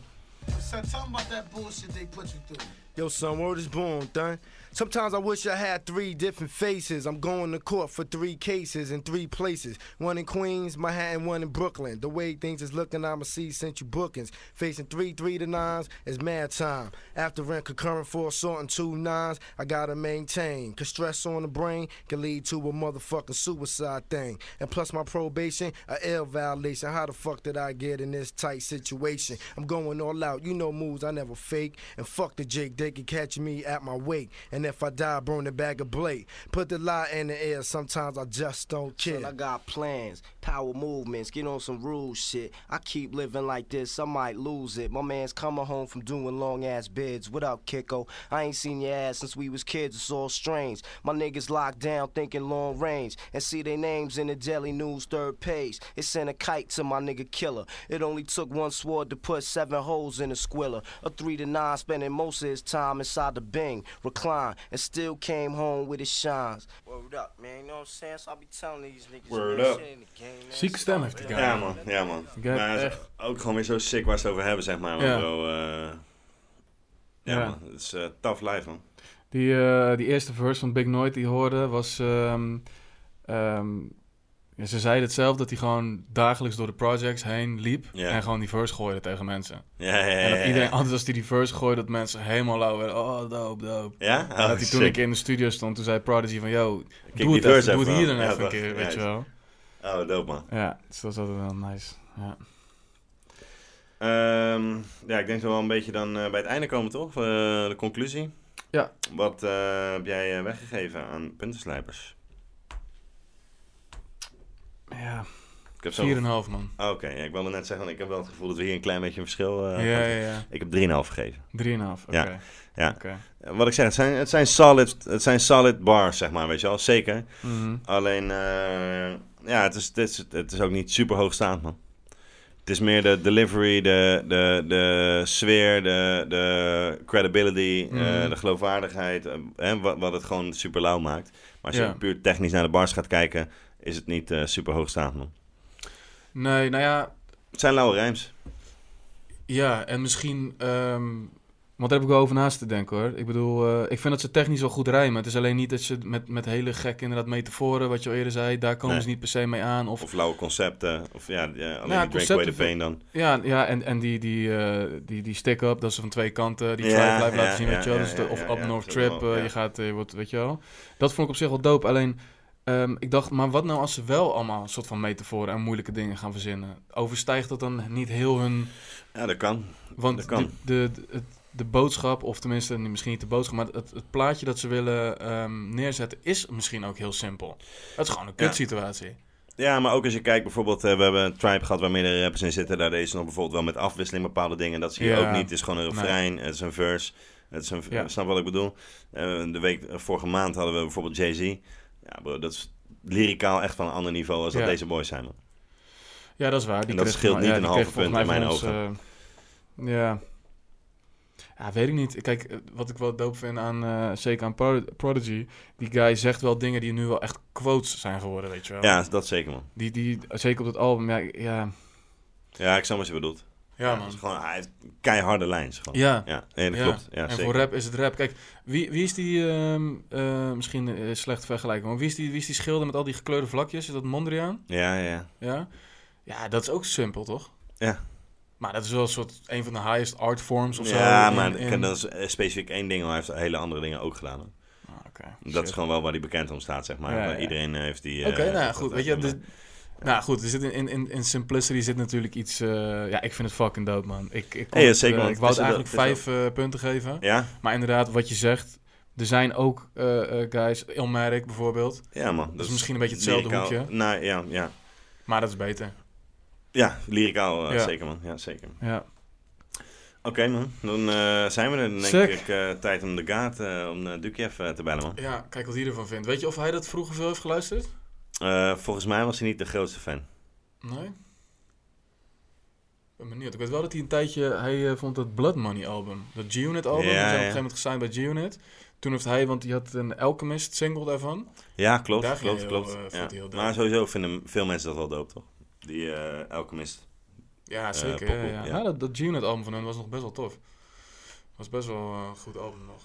Son, tell 'em about that bullshit they put you through. Yo, son, word is born, done. Sometimes I wish I had three different faces. I'm going to court for three cases in three places. One in Queens, Manhattan, one in Brooklyn. The way things is looking, I'ma see you bookings. Facing three three to nines is mad time. After rent concurrent for assault and two nines, I gotta maintain. Cause stress on the brain can lead to a motherfucking suicide thing. And plus my probation, a L violation. How the fuck did I get in this tight situation? I'm going all out. You know moves I never fake. And fuck the Jake, they can catch me at my wake. And if I die, burn a bag of blade. Put the lie in the air. Sometimes I just don't Son, care. I got plans, power movements, get on some rule shit. I keep living like this, I might lose it. My man's coming home from doing long ass bids. What up, Kiko? I ain't seen your ass since we was kids, it's all strange. My niggas locked down thinking long range. And see their names in the Daily News third page. It sent a kite to my nigga killer. It only took one sword to put seven holes in a squiller. A three to nine spending most of his time inside the bing, recline, and still came home with his shines. Word up, man. You know what I'm saying? So I be telling these niggas. Word up. Zieke stem heeft die guy. Ja man, ja man. Maar het is echt. ook gewoon weer zo sick waar ze het over hebben, zeg maar. Ja. Zo, eh, ja, Ja. man, het is eh tough life man. Die, eh, die eerste verse van Big Noid die hoorde was... ehm, ehm, ja, ze zeiden het zelf dat hij gewoon dagelijks door de projects heen liep. En gewoon die verse gooide tegen mensen. Ja, ja, ja. En dat iedereen, altijd als hij die verse gooide, dat mensen helemaal lauw werden. Oh, dope, dope. Ja? en Oh, dat hij toen keer in de studio stond, toen zei Prodigy van... Yo, die doe het, even, doe het hier dan even een keer, weet je wel. Oh, dope man. Ja, dus dat is altijd wel nice. Ja. Ehm, ja, ik denk dat we wel een beetje dan eh, bij het einde komen, toch? Eh, de conclusie. Ja. Wat eh, heb jij weggegeven aan puntenslijpers? Ja, Ik heb zo... 4,5 man. Oh, Oké, ja, ik wilde net zeggen, want ik heb wel het gevoel dat we hier een klein beetje een verschil eh ja, ja, ja. Ik heb 3,5 gegeven. 3,5, oké. Ja, ja. Oké. Eh, Wat ik zeg, het zijn, het zijn, solid, het zijn solid bars, zeg maar, weet je wel. Zeker. Mhm. Alleen, eh, ja, het is, het, is, het is ook niet super hoogstaand, man. Het is meer de delivery, de, de, de sfeer, de, de credibility, eh, Mhm. de geloofwaardigheid. hè, wat, wat het gewoon super lauw maakt. Maar als Ja. je puur technisch naar de bars gaat kijken, is het niet eh, super hoogstaand, man. Nee, nou ja, Het zijn lauwe rijms. ja, en misschien... ehm want daar heb ik wel over naast te denken hoor. Ik bedoel, eh, ik vind dat ze technisch wel goed rijmen. Het is alleen niet dat ze met, met hele gekke inderdaad metaforen, wat je al eerder zei, daar komen Nee. ze niet per se mee aan. Of, Of lauwe concepten. Of ja, ja alleen Ja, die Drink Away the Pain dan. ja, ja, en, en die, die, eh, die, die stick-up, dat ze van twee kanten die Ja, ja, laten zien, weet je wel. Dus de- of Up North Trip, wel, je gaat, wordt, weet je wel. Dat vond ik op zich wel dope. Alleen, ehm, ik dacht, maar wat nou als ze wel allemaal een soort van metaforen en moeilijke dingen gaan verzinnen? Overstijgt dat dan niet heel hun... Ja, dat kan. Want Dat kan. De, de, de, de boodschap, of tenminste misschien niet de boodschap, maar het, het plaatje dat ze willen ehm, neerzetten is misschien ook heel simpel. Het is gewoon een Ja. kutsituatie. Ja, maar ook als je kijkt, bijvoorbeeld, eh, we hebben een tribe gehad waar meerdere rappers in zitten. Daar deze nog bijvoorbeeld wel met afwisseling bepaalde dingen. Dat zie je Ja. ook niet. Het is gewoon een refrein, het is een verse. Het is een, Ja. Snap wat ik bedoel? Eh, de week, eh, vorige maand hadden we bijvoorbeeld Jay-Z. Ja, bro, dat is lyricaal echt van een ander niveau als dat deze boys zijn, man. Ja, dat is waar. Die En dat kreeg scheelt niet ja, een halve punt in mij mijn ons, eh, ja. Ja, weet ik niet. Kijk, eh, wat ik wel dope vind aan, eh, zeker aan Pro- Prodigy, die guy zegt wel dingen die nu wel echt quotes zijn geworden, weet je wel. Ja, dat zeker, man. Die, die, zeker op dat album, ja, ja, Ja, ik snap wat je bedoelt. Ja Het man. is gewoon, hij heeft keiharde lijns. Gewoon. Ja. Ja, nee, dat Ja. klopt. Ja, en zeker. voor rap is het rap. Kijk, wie, wie is die, ehm, eh, misschien een slechte vergelijking, maar wie is, die, wie is die schilder met al die gekleurde vlakjes? Is dat Mondriaan? Ja, ja, ja. Ja? Dat is ook simpel, toch? Ja. Maar dat is wel een soort, een van de highest art forms of zo. Ja, in- maar in- dat is eh, specifiek één ding. maar Hij heeft hele andere dingen ook gedaan. hoor. Ah, oké. Dat Shit. is gewoon wel waar hij bekend om staat, zeg maar. Ja. Iedereen eh, heeft die... Oké, eh, nou goed. Weet je, nou goed, er zit in, in, in, in Simplicity zit natuurlijk iets... eh, ja, ik vind het fucking dope, man. Ik, ik, kon Ja, het, zeker, eh, ik wou Het eigenlijk vijf eh, punten geven. Ja? Maar inderdaad, wat je zegt... Er zijn ook guys, Ilmatic bijvoorbeeld. Ja, man. is misschien een beetje hetzelfde lyricaal- hoekje. Nou, ja, ja. Maar dat is beter. Ja, lyricaal Ja. zeker, man. Ja, zeker. Ja. Oké, man. Dan zijn we er. Dan denk Sick. ik tijd om de gaat, eh, om uh, Dukjev te bellen, man. ja, kijk wat hij ervan vindt. Weet je of hij dat vroeger veel heeft geluisterd? Eh, volgens mij was hij niet de grootste fan. Nee? Ik ben benieuwd. Ik weet wel dat hij een tijdje... Hij eh, vond het Blood Money album. Dat G-Unit album. Ja, die zijn op een gegeven moment gesigned bij G-Unit. Toen heeft hij... Want hij had een Alchemist single daarvan. Ja, klopt, Daar klopt, heel, klopt. eh, Ja. Maar sowieso vinden veel mensen dat wel dope, toch? Die Alchemist. Ja, zeker. ja, dat, dat G-Unit album van hen was nog best wel tof. Was best wel een goed album nog.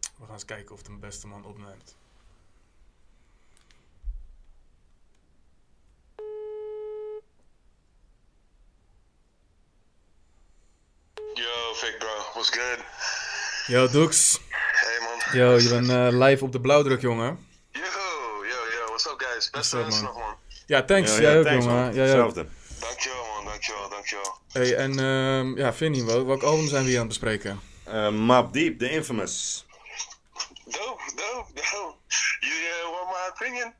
We gaan eens kijken of de beste man opneemt. Yo, Vic bro, what's good? Yo, Doeks. Hey man. Yo, je bent eh, live op de blauwdruk, jongen. Yo, yo, yo, what's up guys? Beste wensen man? nog man. Ja, thanks. Ja, Jij ja, ook, jongen. man. Ja, ja. Hetzelfde. Dankjewel man, dankjewel, dankjewel. Hey, en ehm ja, Vinnie, wel- welk album zijn we hier aan het bespreken? Eh, Map Deep, de infamous. Dope, dope, dope. You uh, want my opinion?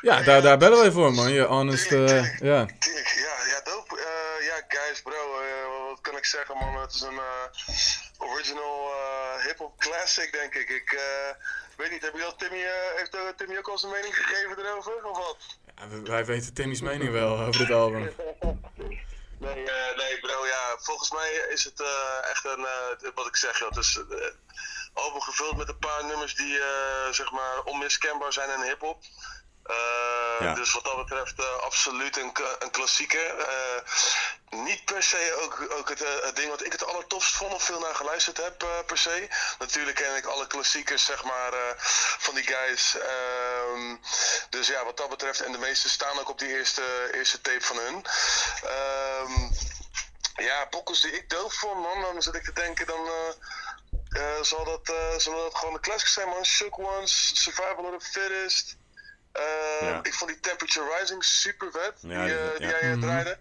Ja, [LAUGHS] daar, daar bellen wij voor, man. Je honest, eh, ja. Ja, ja, dope. Eh, ja, guys, bro, eh, kan ik zeggen, man? Het is een eh, original eh, hip-hop classic, denk ik. Ik eh, weet niet, heb je al Timmy, heeft Timmy ook al zijn mening gegeven erover, of wat? Ja, Wij weten Timmy's mening wel over dit album. [LAUGHS] Nee, nee, bro, ja, volgens mij is het echt een, wat ik zeg, het is album gevuld met een paar nummers die, zeg maar, onmiskenbaar zijn in hip-hop. Ja. Dus wat dat betreft, absoluut een, een klassieker. Niet per se ook, ook het, eh, het ding wat ik het allertofst vond of veel naar geluisterd heb eh, per se. Natuurlijk ken ik alle klassiekers zeg maar eh, van die guys. Ehm, dus ja, wat dat betreft. En de meeste staan ook op die eerste, eerste tape van hun. Ehm, ja, pokkels die ik doof vond man. Dan zit ik te denken dan... eh, eh, zal, dat, eh, zullen dat gewoon de classics zijn man? Shook Ones, Survival of the Fittest. Eh, Ja. Ik vond die Temperature Rising super vet. Ja, die, die- eh, die ja. jij Mhm. draaide.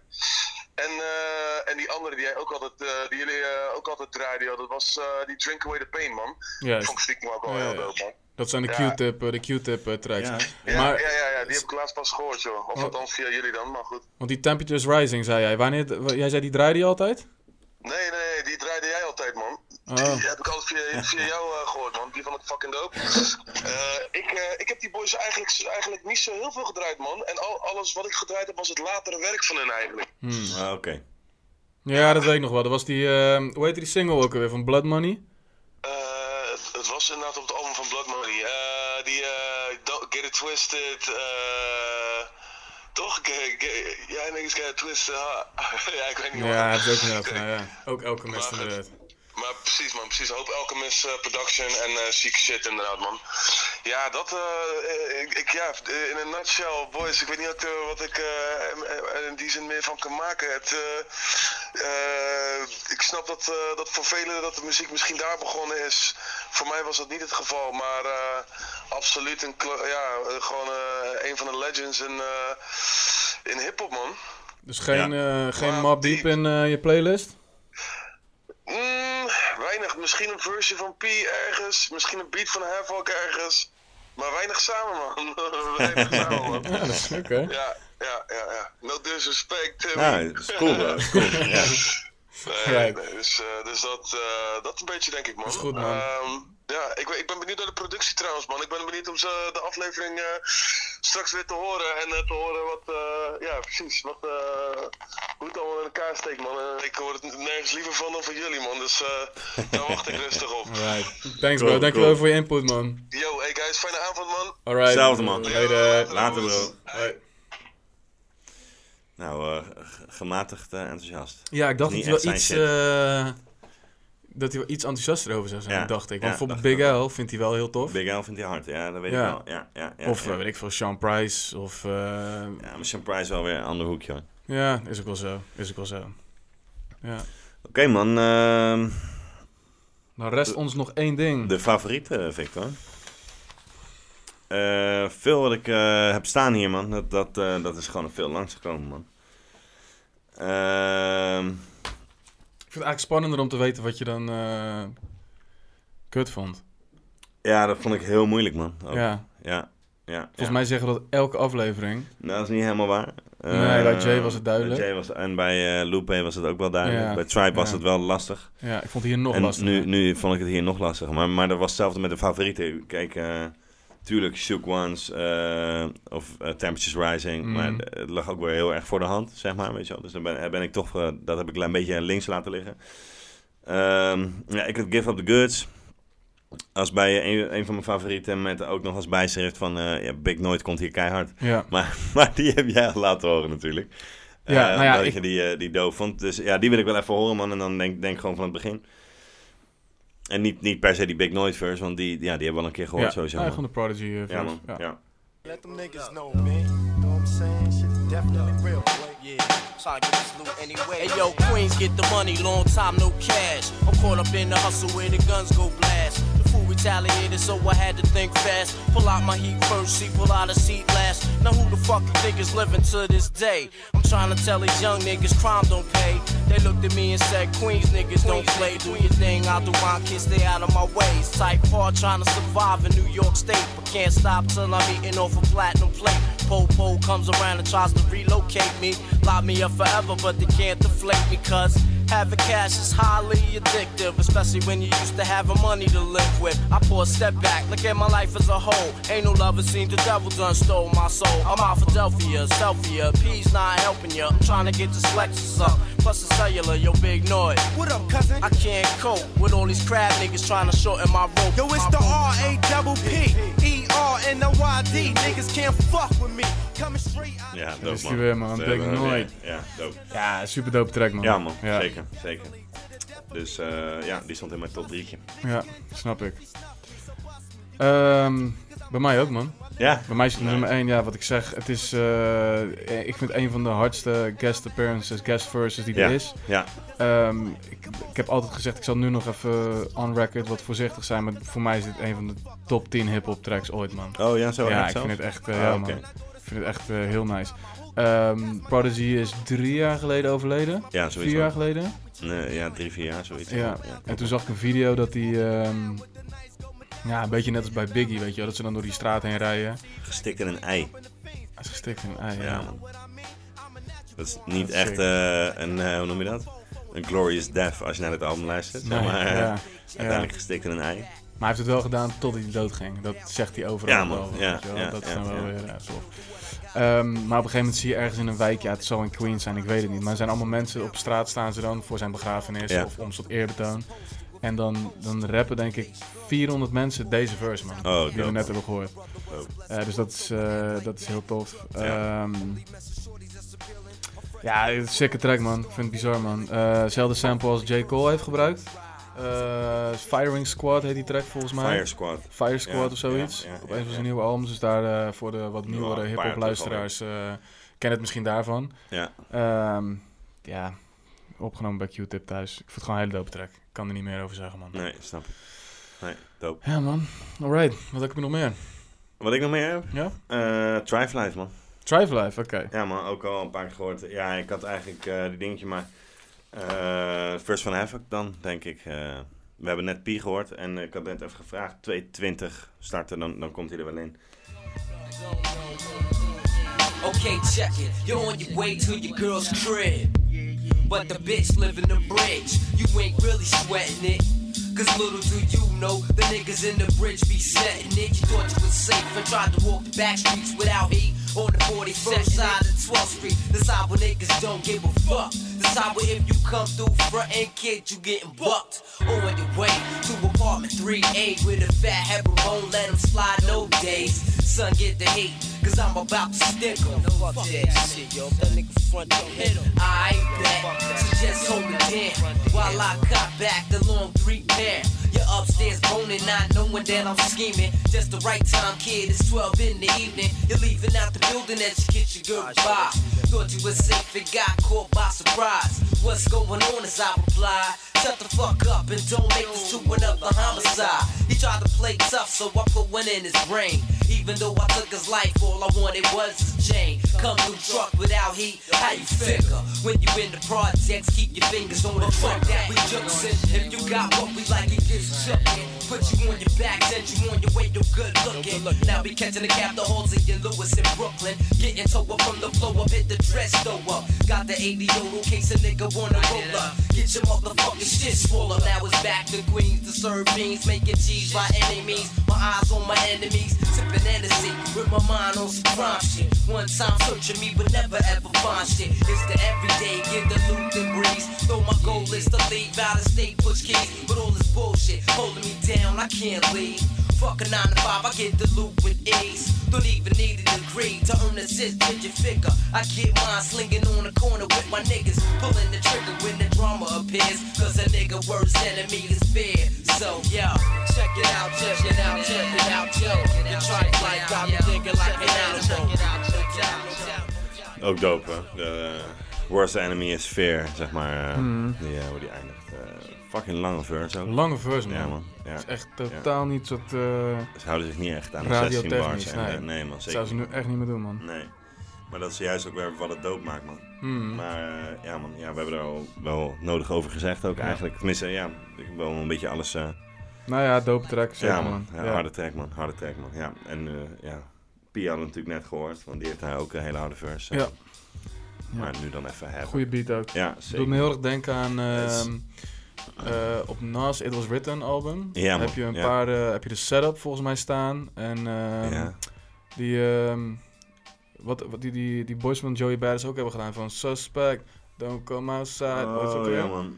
En, eh, en die andere die jij ook altijd, eh, die jullie eh, ook altijd draaiden, joh, dat was eh, die Drink Away the Pain, man. Juist. Vond ik stiekem ook wel Ja, heel ja. dope, man. Dat zijn de Ja. Q-tip, de Q-tip tracks. Ja. Ja, Maar, ja, ja, ja, die heb ik laatst pas gehoord, joh. Of Oh. althans via jullie dan, maar goed. want die Temperatures Rising, zei jij. Wanneer, jij zei die draaide je altijd? Nee, nee, die draaide jij altijd, man. Oh. Die heb ik altijd via, via jou eh, gehoord, man. Die vond ik fucking dope. Eh, ik, eh, ik heb die boys eigenlijk, eigenlijk niet zo heel veel gedraaid, man. En al, alles wat ik gedraaid heb was het latere werk van hen eigenlijk. Hmm. Ah, Oké. Ja, dat weet ik nog wel. Dat was die, eh, hoe heette die single ook alweer, van Blood Money? Eh, het, het was inderdaad op het album van Blood Money. Eh, die eh, Get It Twisted. eh, toch? Ja, niggas get it twisted. huh? [LAUGHS] ja, ik weet niet Ja, dat is ook inderdaad. [LAUGHS] Ja, ja. Ook elke inderdaad. Maar precies, man. Precies. Hoop Alchemist eh, Production en eh chic shit, inderdaad, man. Ja, dat. eh, ik, ik, ja, eh, in een nutshell, boys. Ik weet niet wat, eh, wat ik in die zin meer van kan maken. Het, eh, eh, ik snap dat, eh, dat voor velen dat de muziek misschien daar begonnen is. Voor mij was dat niet het geval, maar eh, absoluut een, ja, gewoon eh, een van de legends in, eh, in hip-hop, man. Dus geen, eh geen Mob Deep in je playlist? Mm, weinig. Misschien een versie van P ergens. Misschien een beat van Havoc ergens. Maar weinig samen, man. [LAUGHS] weinig [LAUGHS] samen, man. Ja, dat is oké. Ja, ja, ja, ja. No disrespect, Timmy. Ja, dat is cool, bro. Is [LAUGHS] cool. Ja. Nee, nee, dus, eh, dus dat, eh, dat een beetje, denk ik, man. Dat is goed, man. Ehm, ja, ik, ben- ik ben benieuwd naar de productie trouwens, man. Ik ben benieuwd om ze de aflevering eh, straks weer te horen. En eh, te horen wat, eh, ja, [LAUGHS] precies, wat, eh, hoe het allemaal in elkaar steekt, man. En ik hoor het nergens liever van dan van jullie, man. Dus eh, daar wacht ik rustig op. [LAUGHS] Alright. Thanks Cool, bro, dankjewel cool. voor je input man. Yo, hey guys, fijne avond, man. Alright. Hetzelfde, man. Later. Later, bro. Hoi. Nou, eh, gematigd eh, enthousiast. Ja, ik dacht Niet dat echt wel iets, eh, dat hij wel iets enthousiaster over zou zijn, Ja, dacht ik. ja, Want bijvoorbeeld Big L vindt hij wel heel tof. Big L vindt hij hard, ja, dat weet Ja. ik wel. Ja, ja, ja, of ja. eh, weet ik veel, Sean Price. Of, eh, Ja, maar Sean Price wel weer een ander hoekje, hoor. ja, is ook wel zo. Is ook wel zo. Ja. Oké, man. ehm, Dan rest ons nog één ding. de favoriete, Victor. Eh, veel wat ik heb staan hier, man. Dat, dat, eh, dat is gewoon veel langsgekomen, man. Ehm, vind het eigenlijk spannender om te weten wat je dan eh, kut vond. ja, dat vond ik heel moeilijk, man. Ook. Ja. Ja, ja. Volgens ja. mij zeggen dat elke aflevering. Nou, dat is niet helemaal waar. Nee, bij Eh, Jay was het duidelijk. Jay was, en bij Lupe was het ook wel duidelijk. Ja, Bij Tribe was het wel lastig. Ja, ik vond het hier nog en lastiger. nu, nu vond ik het hier nog lastiger. Maar, maar dat was hetzelfde met de favorieten. Kijk, tuurlijk Shook Ones eh, of eh, Temperatures Rising. Mm. Maar het lag ook weer heel erg voor de hand, zeg maar. Weet je wel. Dus dan ben, ben ik toch, eh, dat heb ik een beetje links laten liggen. Ehm, ja, ik had Give Up The Goods. Als bij een, een van mijn favorieten met ook nog als bijschrift van eh, ja, Big Noid komt hier keihard. Ja. [LAUGHS] Maar, maar die heb jij al laten horen natuurlijk. Ja, Eh, nou ja, dat ik- je die, eh, die doof vond. Dus ja, die wil ik wel even horen, man. En dan denk denk gewoon van het begin. En niet, niet per se die Big Noise verse, want die, ja, die hebben we al een keer gehoord ja, sowieso. ja, gewoon de Prodigy Ja, verse. man. Ja. Ja. Let them niggas know, man. You know what I'm saying? Shit is definitely real. Yeah, trying to get this loot anyway. Hey yo, Queens get the money, long time no cash. I'm caught up in the hustle where the guns go blast. The fool retaliated, so I had to think fast. Pull out my heat first, see, pull out a seat last. Now who the fuck you think is living to this day? I'm trying to tell these young niggas crime don't pay. They looked at me and said, Queens niggas don't play. Do your thing, I'll do mine, kids stay out of my ways. Type hard trying to survive in New York State, but can't stop till I'm eating off a platinum plate. Po-po comes around and tries to relocate me. Lock me up forever, but they can't deflate me, cause having cash is highly addictive, especially when you used to having money to live with. I pour a step back, look at my life as a whole. Ain't no lover seen the devil done stole my soul. I'm out Philadelphia, Selfia, P's not helping ya. I'm trying to get this Lexus up, plus the cellular, yo big noise. What up, cousin? I can't cope with all these crab niggas trying to shorten my rope. Yo, it's My the. R A double P E R N O Y D. Niggas can't fuck with me. Coming straight out Ja, dope, is die man. weer, man. Big Noid. Ja, dope. Ja, super dope track, man. Ja, man. Ja. Zeker, zeker. Dus eh, ja, die stond in mijn top drietje. Ja, snap ik. Ehm, bij mij ook, man. Ja. Bij mij is het nummer 1, ja, wat ik zeg. Het is, eh, ik vind een van de hardste guest appearances, guest verses die Ja. er is. Ja. Ehm, ik, ik heb altijd gezegd, ik zal nu nog even on record wat voorzichtig zijn. Maar voor mij is dit een van de top 10 hip-hop tracks ooit, man. Oh ja, zo ja, erg ik zelfs? vind het echt, eh, Ah, ja, man. Ik vind het echt eh, heel nice. Ehm, Prodigy is drie jaar geleden overleden. Ja, zoiets Vier jaar geleden. Nee, ja, drie, vier jaar, zoiets. Ja. En toen zag ik een video dat hij, ehm, ja, een beetje net als bij Biggie, weet je wel, dat ze dan door die straat heen rijden. Gestikt in een ei. Hij is gestikt in een ei, ja. Ja, man. Dat is niet Dat is echt eh, een, eh, hoe noem je dat? Een glorious death als je naar het album luistert. Nee, maar [LAUGHS] ja, uiteindelijk gestikt in een ei. Maar hij heeft het wel gedaan tot hij dood ging. Dat zegt hij overal. Ja, man. wel, Ja, weet je wel. ja, dat is ja, dan wel ja. weer tof. Ehm, maar op een gegeven moment zie je ergens in een wijk, ja, het zal in Queens zijn, ik weet het niet. Maar er zijn allemaal mensen op straat staan ze dan voor zijn begrafenis Ja. of om tot eerbetoon. En dan, dan rappen denk ik 400 mensen deze verse, man. Oh, die we net hebben gehoord. Eh, dus dat is, eh, dat is heel tof. Ja. Ehm, ja, het is een sikke track, man. Ik vind het bizar, man. Zelfde sample als J. Cole heeft gebruikt. Eh, Firing Squad heet die track volgens mij. Fire Squad. Fire Squad Ja, of zoiets. ja, ja, op ja, een nieuwe albums. Dus daar eh, voor de wat nieuwere hip-hop luisteraars eh kennen het misschien daarvan. Ja. Ehm, ja, opgenomen bij Q-Tip thuis. Ik vind het gewoon een hele dope track. Ik kan er niet meer over zeggen, man. Nee, snap ik. Nee, dope. Ja, man. Alright. Wat heb ik nog meer? Wat ik nog meer heb? Ja? Eh Thrive Life, man. Thrive Life, oké. Ja, man, ook al een paar keer gehoord. Ja, ik had eigenlijk eh die dingetje, maar... eh First van Havoc dan, denk ik. Eh, we hebben net Pi gehoord en ik had net even gevraagd. 220 starten, dan, dan komt hij er wel in. Okay, check it. You're on your way to your girl's crib. But the bitch live in the bridge. You ain't really sweating it. Cause little do you know, the niggas in the bridge be setting it. You thought you was safe and tried to walk the back streets without heat. On the 41st side of 12th Street. This how when niggas don't give a fuck. This how if you come through front and kid, you getting bucked. On your way to apartment 3A with a fat heifer won't let him slide no days. Son, get the heat, cause I'm about to stick him. Fuck that shit, yo. That nigga front, don't hit him. I ain't bet, so just hold it down. While I cut back the long three pair. You're upstairs boning, not knowing that I'm scheming. Just the right time, kid. It's 12 in the evening. You're leaving out the building as you get your goodbye. Thought you was safe and got caught by surprise. What's going on as I reply? Shut the fuck up and don't make this to another homicide. He tried to play tough, so I put one in his brain. Even though I took his life, all I wanted was his chain. Come through truck without heat, how you figure? When you in the projects, keep your fingers on the fuck that we juxin. If you got what we like, it gets chuckin'. Put you on your back, send you on your way, you're good looking. Now be catching the cap, the halls in Lewis in Brooklyn. Getting towed up from the flow up, hit the dress though up. Got the 80 in case a nigga wanna roll up. Get your motherfucking shit swole up. Now it's back to Queens to serve beans, making cheese by any means. My eyes on my enemies, Hennessy with my mind on some crime shit. One time searching me, but never ever find shit. It's the everyday, get the loot and breeze. Though my goal is to leave out of state, push keys, but all this bullshit holding me down, I can't leave. Fuck a 9 to 5, I get the loot with ease. Don't even need a degree to earn a six digit figure. I get mine slinging on the corner with my niggas, pulling the trigger when the drama appears. Cause a nigga worst enemy is fear. So, yo, check it out, check it out, check it out, yo. The tripe life got me thinking like an animal. Ook dope, hè? De worst enemy is fear, zeg maar. eh, Mhm. die, eh, hoe die eindigt. Fucking lange verse ook. Lange verse, man. Ja, man. Ja. Is echt Ja. totaal niet soort... eh Ze houden zich niet echt aan de 16 bars. En, nee. nee, man. Zeker Zou ze nu echt niet meer doen, man. Nee. Maar dat is juist ook weer wat het dood maakt, man. Hmm. Maar eh, ja, man. Ja, we hebben er al wel nodig over gezegd ook Ja. eigenlijk. Tenminste, ja. Ik heb wel een beetje alles... eh, Nou ja, dope track, zeker, ja, man. Harde track, man. Harde track, man. Ja. En ja, Pia hadden we natuurlijk net gehoord. Want die heeft daar ook een hele harde verse. Ja. Maar nu dan even hebben. Goeie beat ook. Ja, Doet zeker. me heel erg denken aan... Yes. Eh, op Nas It Was Written album Ja, man. heb je een Ja. paar eh, heb je de setup volgens mij staan en ehm, Ja. die ehm, wat, wat die, die, die boys van Joey Badass ook hebben gedaan van Suspect Don't Come Outside Oh, ja, man.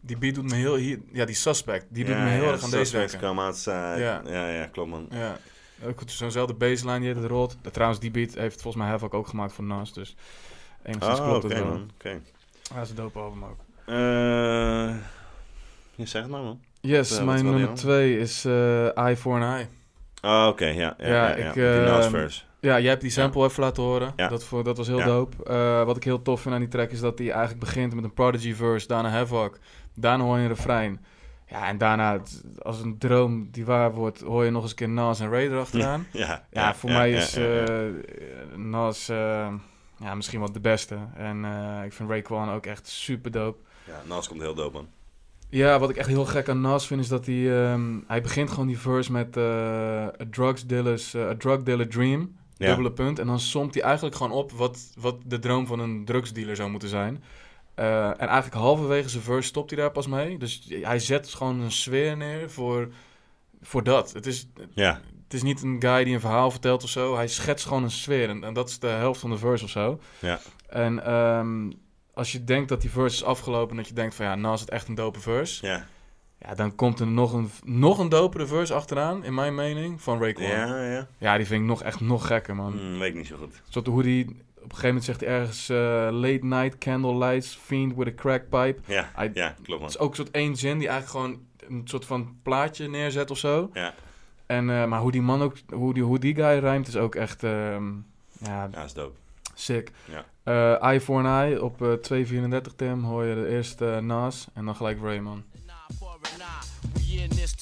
die beat doet me heel hier, ja die Suspect die doet me heel erg aan deze Suspects denken Come outside. Ja. Ja. klopt man. ja Ook zo'nzelfde baseline die het rolt. Eh, Trouwens, die beat heeft volgens mij Havoc ook gemaakt voor Nas. Dus enigszins Oh, klopt oké het wel. man. Oké. Ja, is een dope album ook. Eh, je zegt het maar man. Yes, Eh, mijn nummer twee is eh Eye for an Eye. Oh, oké, ja. Ja, Ja, ja, ja, ik, Nas ehm, verse. Ja, jij hebt die sample even laten horen. Ja. Dat, voor, dat was heel Ja. dope. Eh, wat ik heel tof vind aan die track is dat hij eigenlijk begint met een Prodigy verse, daarna Havoc, daarna hoor je een refrein. Ja, en daarna, als een droom die waar wordt, hoor je nog eens een keer Nas en Ray erachteraan. [LAUGHS] Ja, Ja, voor ja, mij ja, is ja, ja. eh, Nas eh, ja, misschien wel de beste. En eh, ik vind Raekwon ook echt super dope. Ja, Nas komt heel dope man. Ja, wat ik echt heel gek aan Nas vind is dat hij... ehm, hij begint gewoon die verse met eh, a, drugs dealer's, eh, a drug dealer dream. Ja. Dubbele punt. En dan somt hij eigenlijk gewoon op wat, wat de droom van een drugsdealer zou moeten zijn. Eh, en eigenlijk halverwege zijn verse stopt hij daar pas mee. Dus hij zet gewoon een sfeer neer voor, voor dat. Het is, Ja, het is niet een guy die een verhaal vertelt of zo. Hij schetst gewoon een sfeer. En, en dat is de helft van de verse of zo. Ja. En ehm, als je denkt dat die verse is afgelopen... en dat je denkt van ja, nou is het echt een dope verse... ja. Ja, dan komt er nog een, nog een dopere verse achteraan, in mijn mening, van Raekwon. Ja. Ja, ja. die vind ik nog echt nog gekker, man. Hmm, weet ik niet zo goed. Zoals hoe die, op een gegeven moment zegt hij ergens... eh, late night candle lights, fiend with a crack pipe. Ja, ja klopt man. Het is ook een soort één zin die eigenlijk gewoon een soort van plaatje neerzet of zo. Ja, En, eh, maar hoe die man ook, hoe die, hoe die guy rijmt is ook echt, ehm, ja, ja, is dope. Sick. Ja. Eh Eye for an Eye op eh 234 Tim hoor je de eerste eh, Nas en dan gelijk Rayman.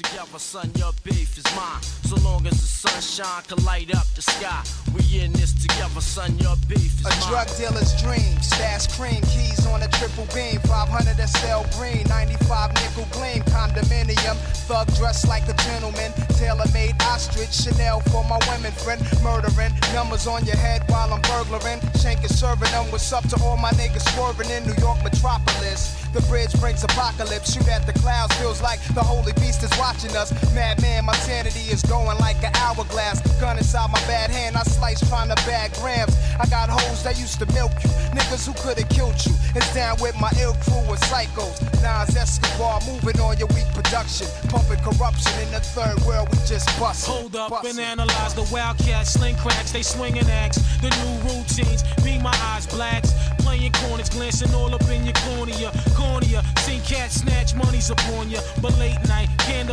Nah, for an eye. We in this together, son. Your beef is mine. So long as the sunshine can light up the sky. We in this together, son. Your beef is A mine. drug dealer's dream. Stash cream, keys on a triple beam. 500 SL green, 95 nickel gleam. Condominium, thug dressed like a gentleman. Tailor made ostrich, Chanel for my women friend. Murdering, numbers on your head while I'm burglaring. Shanking, serving them. What's up to all my niggas swerving in New York metropolis? The bridge brings apocalypse. Shoot at the clouds, feels like the holy beast is watching us. Madman, my sanity is going like an hourglass. Gun inside my bad hand, I slice trying to bag grams. I got hoes that used to milk you, niggas who could have killed you. It's down with my ill crew of psychos. Nas Escobar moving on your weak production, pumping corruption in the third world. We just bust. Hold up and analyze the wildcats, sling cracks, they swinging axe. The new routines, be my eyes blacks. Playing corners, glancing all up in your cornea. Cornea, seen cats snatch monies upon ya. But late night,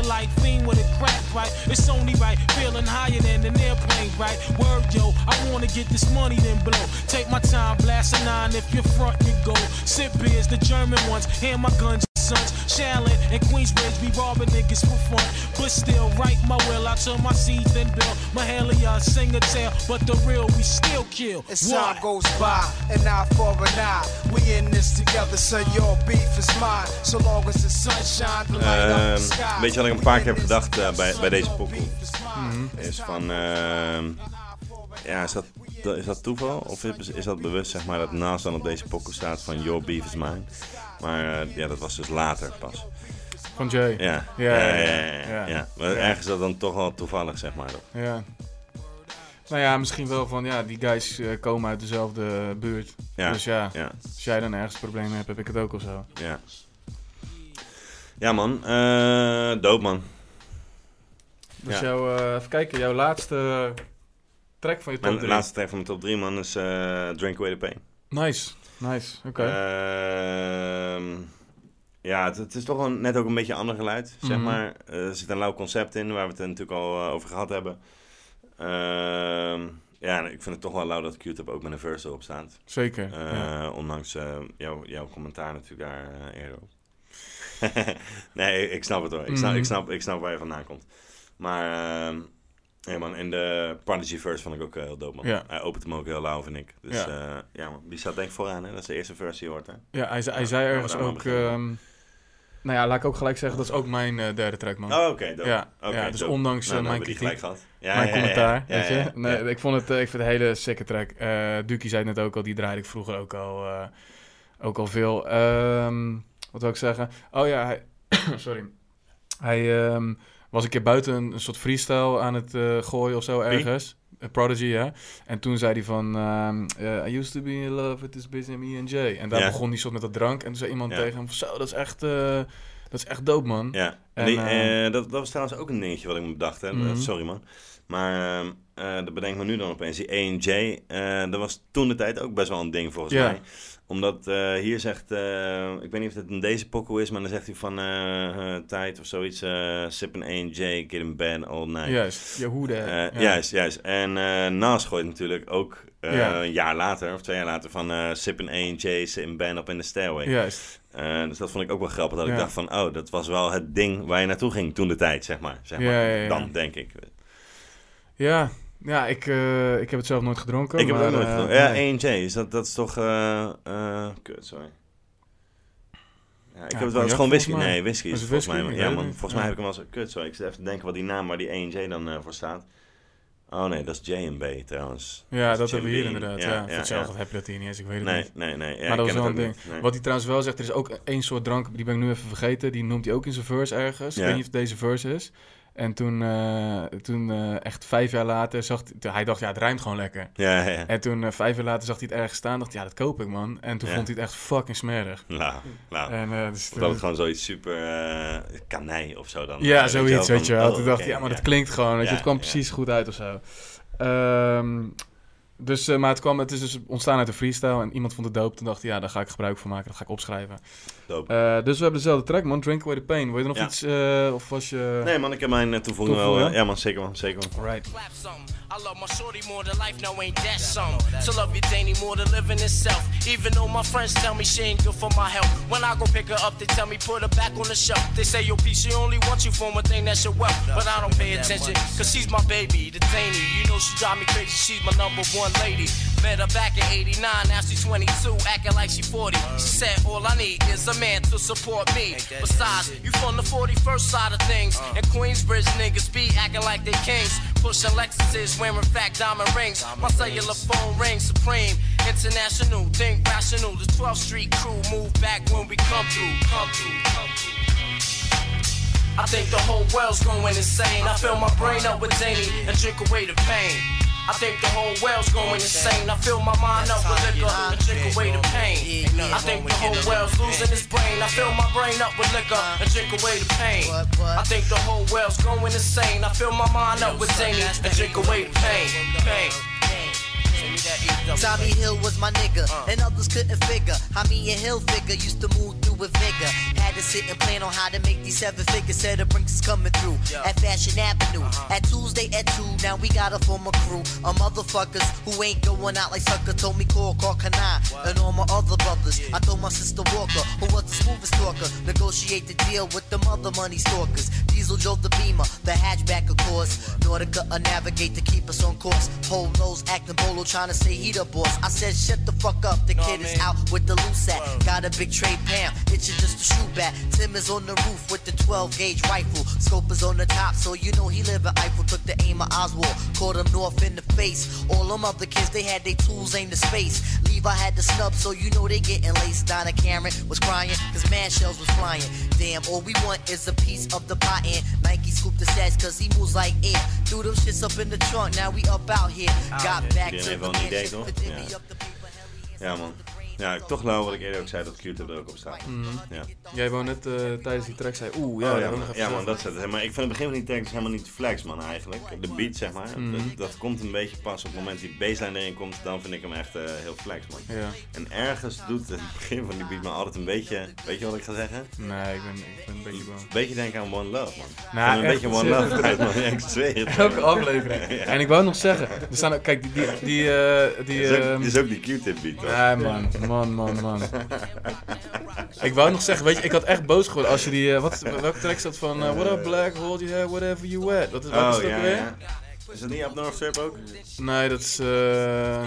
candlelight, fiend with a crack pipe. It's only right, feeling higher than an airplane, right? Word, yo, I wanna get this money, then blow. Take my time, blast a nine if you're front, you go. Sip beers, the German ones, hand my guns sons. Shallon and Queensbridge be robbing niggas for fun. But still, write my will, I turn my seeds then build. Mahalia, sing a tale, but the real we still kill. As Why? time goes by, an eye for an eye. We in this together, so your beef is mine. So long as the sunshine, the light up the Ehm, sky. weet je wat ik een paar keer heb gedacht eh, bij, bij deze pokoe? is mine. Is van, ehm, ja, is dat, is dat toeval? Of is, is dat bewust, zeg maar, dat naast dan op deze pokoe staat van Your Beef is Mine? Maar eh, ja, dat was dus later pas. Van Jay. Ja, Ja, ja, ja. Maar ergens dat dan toch wel toevallig, zeg maar. Ja. Nou ja, misschien wel van, ja, die guys eh, komen uit dezelfde buurt. Ja, Dus ja, ja, als jij dan ergens problemen hebt, heb ik het ook of zo. ja. Ja, man. eh doop, man. Dus Ja. jouw, even kijken, jouw laatste track van je top Mijn drie. laatste track van mijn top 3, man, is Drink Away the Pain. Nice, nice, oké. Ehm, ja, het, het is toch wel net ook een beetje een ander geluid, zeg Mhm. maar. Eh, er zit een lauw concept in, waar we het er natuurlijk al eh, over gehad hebben. Ehm, ja, ik vind het toch wel lauw dat Q-Tip ook met een verse erop staat. Zeker, Eh, ja. Ondanks jouw, jouw commentaar natuurlijk daar eerder op. [LAUGHS] nee, ik snap het hoor. Ik snap, Mhm. ik snap, ik snap waar je vandaan komt. Maar, ehm ja man, en de Prodigy verse vond ik ook eh, heel dope man. Ja. Hij opent hem ook heel lauw, vind ik. Dus Ja. ja, ja man, die staat denk ik vooraan hè. Dat is de eerste verse die je hoort hè. Ja, hij, zei- hij zei ergens ook... ehm, nou ja, laat ik ook gelijk zeggen, dat is ook mijn eh, derde track, man. Oh, oké, dope. Ja, Oké, ja, dus dope. ondanks Nou, eh, mijn kritiek, gelijk gehad. Ja, mijn commentaar, weet je. Nee. Ik vond het, eh, ik vind het een hele sicke track. Eh Duki zei het net ook al, die draaide ik vroeger ook al, eh, ook al veel. Ehm, wat wil ik zeggen? Oh ja, hij, [COUGHS] sorry. Hij ehm, was een keer buiten een, een soort freestyle aan het eh, gooien of zo ergens. Eh, Prodigy, ja. En toen zei hij van... ehm, eh, I used to be in love with this bitch named E&J. En daar begon hij soort met dat drank. En toen zei iemand tegen hem... Zo, dat is echt... dat is echt dope, man. Ja, En, die, eh, dat, dat was trouwens ook een dingetje wat ik me bedacht. Hè. Mhm. Sorry man. Maar ehm, eh dat bedenkt me nu dan opeens. Die A&J, eh, dat was toen de tijd ook best wel een ding volgens mij. Omdat hier zegt, ik weet niet of het in deze pokoe is, maar dan zegt hij van tijd of zoiets. sip an A&J, get in bed all night. Juist, Jehoede. Eh, ja. Juist, juist. En Nas gooit natuurlijk ook Ja. een jaar later, of twee jaar later, van sip an A&J, sit in up in the stairway. Juist. Eh, dus dat vond ik ook wel grappig, dat ik dacht van, oh, dat was wel het ding waar je naartoe ging toen de tijd, zeg maar. Zeg maar. ja, ja. Dan, denk ik. Ja, ja ik, eh, ik heb het zelf nooit gedronken. ik heb het maar, ook nooit eh, gedaan. Ja, nee. A&J, is dat, dat is toch... kut, sorry. Ja, ik heb het wel eens gewoon whisky. Nee, whisky is volgens whisky? mij. Ja, man. Volgens mij heb ik hem wel eens... Kut, sorry. Ik zit even te denken wat die naam waar die A&J dan voor staat. Oh nee, dat is J&B trouwens. Ja, dat is hebben we hier inderdaad. Ja, Ja, ja, voor hetzelfde heb je dat hier niet eens, ik weet het Nee, niet. nee, nee. Ja, maar dat ken wel een ding. Nee. Wat hij trouwens wel zegt, er is ook één soort drank, die ben ik nu even vergeten. Die noemt hij ook in zijn verse ergens. Ik weet niet of het deze verse is. En toen, eh, toen eh, echt vijf jaar later, zag hij, hij dacht, ja, het rijmt gewoon lekker. Ja, ja. En toen eh, vijf jaar later zag hij het ergens staan, dacht ja, dat koop ik, man. En toen Ja. vond hij het echt fucking smerig. Nou, nou. En, dus dat het gewoon zoiets super kanij of zo dan. Ja, zoiets, weet je wel. van, Toen oh, dacht ja, maar dat klinkt gewoon, weet je, het kwam precies goed uit of zo. Ehm, dus, eh, maar het, kwam, het is dus ontstaan uit een freestyle en iemand vond het dope. Toen dacht hij, ja, daar ga ik gebruik van maken, dat ga ik opschrijven. Dope. Eh, dus we hebben dezelfde track, man. Drink Away the Pain. Wil je er nog Ja. iets, eh, of was je... Nee man, ik heb mijn uh, toevoeging wel. Toevoegen, ja man, zeker man, zeker man. Something. I love my shorty more than life, now ain't that something? To love you, Danny, more than living itself. Even though my friends tell me she ain't good for my health. When I go pick her up, they tell me put her back on the shelf. They say, yo, P, she only wants you for one thing, that's your wealth. But I don't pay attention, cause she's my baby, the Danny. You know she drive me crazy, she's my number one lady. Met her back in 89, now she's 22, acting like she 40. She said, all I need is a man to support me. Besides, you from the 41st side of things. And Queensbridge niggas be acting like they kings. Pushing Lexuses, wearing fat diamond rings. My cellular phone rings supreme. International, think rational. The 12th Street crew move back when we come through, come through, come through. I think the whole world's going insane. I fill my brain up with Zany and drink away the pain. I think the whole world's going insane. I fill my mind up with liquor and drink away the pain. I think the whole world's losing its brain. I fill my brain up with liquor and drink away the pain. I think the whole world's going insane. I fill my mind up with Zany and drink away the pain. Pain. Tommy Hill was my nigga, and others couldn't figure how me and Hill figure used to move through with vigor. Had to sit and plan on how to make these seven figures. Said the Brinks is coming through at Fashion Avenue. At Tuesday at 2, now we got a former crew of motherfuckers who ain't going out like sucker. Told me call, call Kanai, and all my other brothers. I told my sister Walker, who was the smoothest talker, negotiate the deal with them other money stalkers. Diesel drove the Beamer, the hatchback of course. Nautica a navigate to keep us on course. Polos acting bolo, trying to say he the boss. I said shut the fuck up, the kid is out with the loose at. Got a big tray Pam, it's just a shoe bat. Tim is on the roof with the 12 gauge rifle. Scope is on the top, so you know he live at Eiffel. Took the aim of Oswald, caught him north in the face. All them other kids, they had their tools aimed to space. Levi had the snub, so you know they getting laced. Donna Cameron was crying, cause man shells was flying. Damn, all we want is a piece of the pot and Nike scooped the sets cause he moves like air. Threw them shits up in the trunk, now we up out here. Got back to the wel een idee, toch? Ja. Ja man. Ja, toch nou wat ik eerder ook zei, dat Q-tip er ook op staat. Mhm. Ja. Jij wou net eh, tijdens die track zei, oeh, ja, Ja, dat ja, man, ja man, dat is het. Maar ik vind het begin van die tekst dus helemaal niet flex man eigenlijk. De beat zeg maar, Mhm. dat, dat komt een beetje pas op het moment die baseline erin komt, dan vind ik hem echt eh, heel flex man. Ja. En ergens doet het begin van die beat me altijd een beetje, weet je wat ik ga zeggen? Nee, ik ben, ik ben een beetje bang. Een beetje denken aan One Love man. Nou, een beetje One. Love tijd man, ik zweer het. [LAUGHS] Elke aflevering. [LAUGHS] En ik wou nog zeggen, er staan ook, kijk, die, die, die, eh, die, Dit is ook- ehm, dit is ook die Q-tip beat toch? Nee man, man, man, man. ik wou nog zeggen, weet je, ik had echt boos geworden als je die, eh, wat, welke track staat van uh, What up black, hold your hair, whatever you wear. Dat is, wat is Oh dat ja, weer? ja. Is dat niet op North Strip ook? Nee, dat is, eh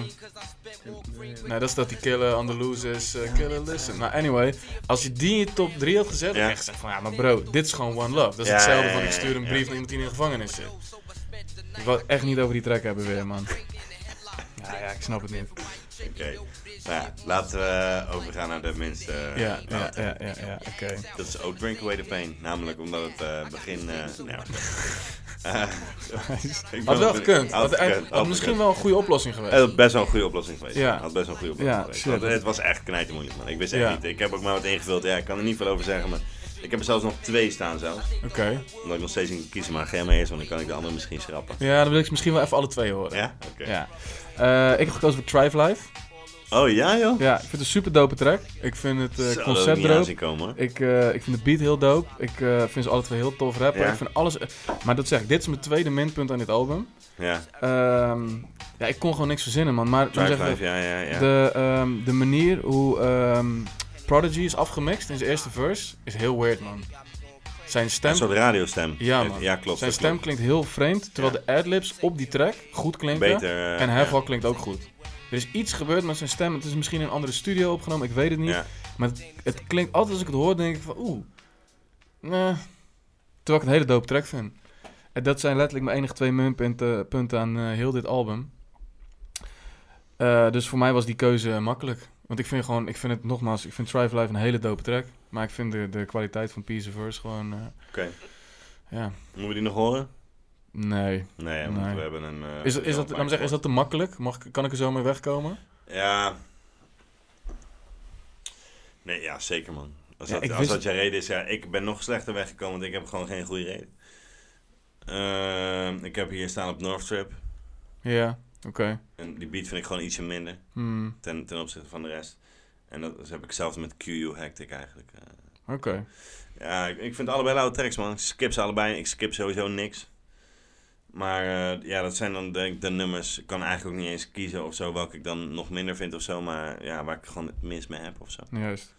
nee, dat is dat die Killer on the Loose is, eh, Killer Listen. Nou, anyway, als je die in je top 3 had gezet, had Ja. echt gezegd van, ja, maar bro, dit is gewoon one love. Dat is Ja, hetzelfde ja, van, ik stuur een ja. brief naar iemand die in de gevangenis zit. Ik wil het echt niet over die track hebben weer, man. Ja, ja, ik snap het niet. Oké. Nou ja, laten we overgaan naar de minste. eh, Ja, ja, ja, ja, ja, oké. Dat is ook Drink Away the Pain. Namelijk omdat het eh, begin... eh nou, [LAUGHS] Had wel gekund. Had Had, had had misschien gekund. wel een goede oplossing geweest. Het had best wel een goede oplossing geweest. Ja. Het had best wel een goede oplossing Ja, geweest. het was echt knijtermoeilijk, man. Ik wist echt Ja. niet. Ik heb ook maar wat ingevuld. Ja, ik kan er niet veel over zeggen, maar Ik heb er zelfs nog twee staan zelf. Oké. Omdat ik nog steeds niet kiezen, maar maar eerst, want dan kan ik de andere misschien schrappen. Ja, dan wil ik ze misschien wel even alle twee horen. Ja? Oké. Ja. Eh, ik heb gekozen voor Thrive Life. Oh ja, joh? Ja, ik vind het een super dope track. Ik vind het Zo, dat concept dope. komen. Ik, eh, ik vind de beat heel dope. Ik vind ze alle twee heel tof rappen. Ja. Ik vind alles... maar dat zeg ik, dit is mijn tweede minpunt aan dit album. Ja. Ehm, ja, ik kon gewoon niks verzinnen, man. Maar Drive Life, ja, ja, ja. De, ehm, de manier hoe ehm, Prodigy is afgemixt in zijn eerste verse is heel weird, man. Zijn stem... Een soort radiostem. Ja, man. Ja, klopt. Zijn stem klopt. klinkt heel vreemd, terwijl de adlibs op die track goed klinken. Beter, eh, en Heffel ja. klinkt ook goed. Er is iets gebeurd met zijn stem. Het is misschien in een andere studio opgenomen, ik weet het niet. Ja. Maar het, het klinkt altijd als ik het hoor, denk ik van oeh. Nee. Terwijl ik een hele dope track vind. En dat zijn letterlijk mijn enige twee minpunten punten aan eh, heel dit album. Eh, dus voor mij was die keuze makkelijk. Want ik vind gewoon, ik vind het nogmaals, ik vind Thrive Life een hele dope track. Maar ik vind de, de kwaliteit van Piece of Verse gewoon, eh, Oké. ja, Moeten we die nog horen? nee. Nee, want Nee. we hebben een... eh, Is, dat- is, dat, zeggen, is dat te makkelijk? Mag, kan ik er zo mee wegkomen? Ja. Nee, ja, zeker man. Als, Ja, dat, als wist- dat je reden is, ja, ik ben nog slechter weggekomen, want ik heb gewoon geen goede reden. Ehm, ik heb hier staan op North Trip. Ja, oké. En die beat vind ik gewoon ietsje minder Hmm, ten, ten opzichte van de rest. En dat heb ik zelfs met QU Hectic eigenlijk. eh. Oké. ja, ik, ik vind allebei lauwe tracks man. Ik skip ze allebei. Ik skip sowieso niks. Maar eh, ja, dat zijn dan denk ik de nummers. Ik kan eigenlijk ook niet eens kiezen of zo welke ik dan nog minder vind of zo. Maar ja, waar ik gewoon het minst mee heb of zo. Juist.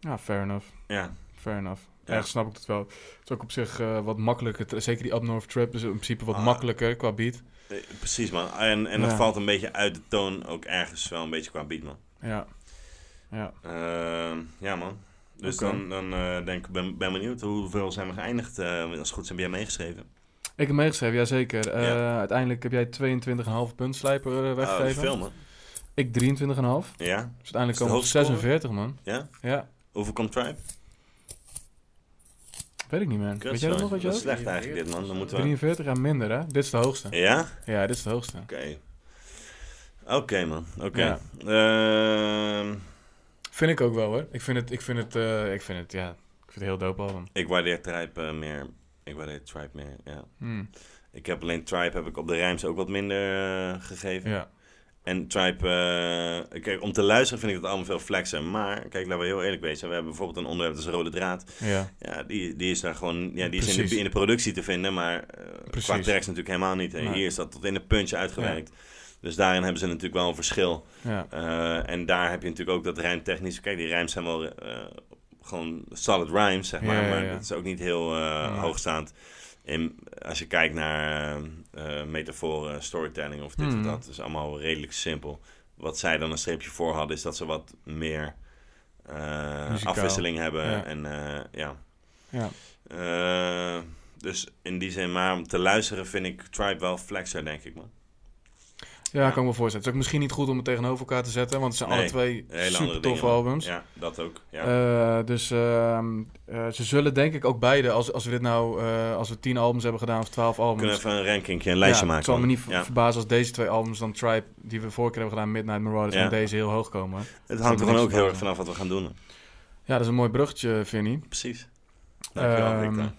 Ja, fair enough. Ja, Fair enough. Ja. Ergens snap ik het wel. Het is ook op zich eh, wat makkelijker. Zeker die Up North Trip is in principe wat Ah. makkelijker qua beat. Eh, precies man. En, en dat Ja. valt een beetje uit de toon ook ergens wel een beetje qua beat man. Ja. Ja. Ehm, ja man. Dus dan, dan eh, denk ik, ben, ben benieuwd hoeveel zijn we geëindigd. eh, als het goed is heb jij meegeschreven. Ik heb meegeschreven, jazeker. Ja. Uiteindelijk heb jij 22,5 punt slijper weggegeven. veel man. ik 23,5. Dus Ja. uiteindelijk Is komen we op hoogste score? 46, man. Ja? Ja. Hoeveel komt Tribe? Weet ik niet, man. Weet jij dat nog wat je Dat is slecht eigenlijk dit man. Dan moeten we... 43, ja minder hè? Dit is de hoogste. Ja? Ja, dit is de hoogste. Oké. Oké man. Oké. Ja. Ehm, Vind ik ook wel hoor. Ik vind het, ik vind het, eh, ik vind het, ja, ik vind het heel dope album. ik waardeer Tribe eh, meer. Ik waardeer Tribe meer, ja. Hmm. Ik heb alleen Tribe heb ik op de rijms ook wat minder eh, gegeven. Ja. En Tribe, eh, kijk, om te luisteren vind ik het allemaal veel flexer. Maar, kijk, laten we heel eerlijk wezen. We hebben bijvoorbeeld een onderwerp, dat is Rode Draad. Ja. Ja, die, die is daar gewoon, ja, die is in de, Precies. in de productie te vinden, maar eh, qua Precies. tracks natuurlijk helemaal niet. En Nee. hier is dat tot in de punch uitgewerkt. Dus daarin hebben ze natuurlijk wel een verschil. Ja. Eh, en daar heb je natuurlijk ook dat rijmtechnisch. Kijk, die rijms zijn wel gewoon solid rhymes, zeg maar. Maar dat is ook niet heel hoogstaand. En als je kijkt naar eh, metaforen, storytelling of dit Mhm. of dat, is allemaal redelijk simpel. Wat zij dan een streepje voor hadden, is dat ze wat meer eh, afwisseling hebben. Ja. En eh, ja. Ja. Dus in die zin, maar om te luisteren vind ik Tribe wel flexer, denk ik, man. Ja, kan ik me voorstellen. Het is ook misschien niet goed om het tegenover elkaar te zetten, want het zijn alle twee super andere toffe albums. Ja, dat ook. Ja. Eh, dus ehm, eh, ze zullen denk ik ook beide, als, als we dit nou, eh, als we tien albums hebben gedaan of twaalf We albums. kunnen even een rankingje, een lijstje ja, maken. Het zal me niet Ja. verbazen als deze twee albums dan Tribe, die we vorige keer hebben gedaan, Midnight Marauders, Ja. en deze heel hoog komen. Het hangt er gewoon ook heel erg vanaf wat we gaan doen. Ja, dat is een mooi bruggetje, Vinnie. Precies. Dankjewel, Victor. dat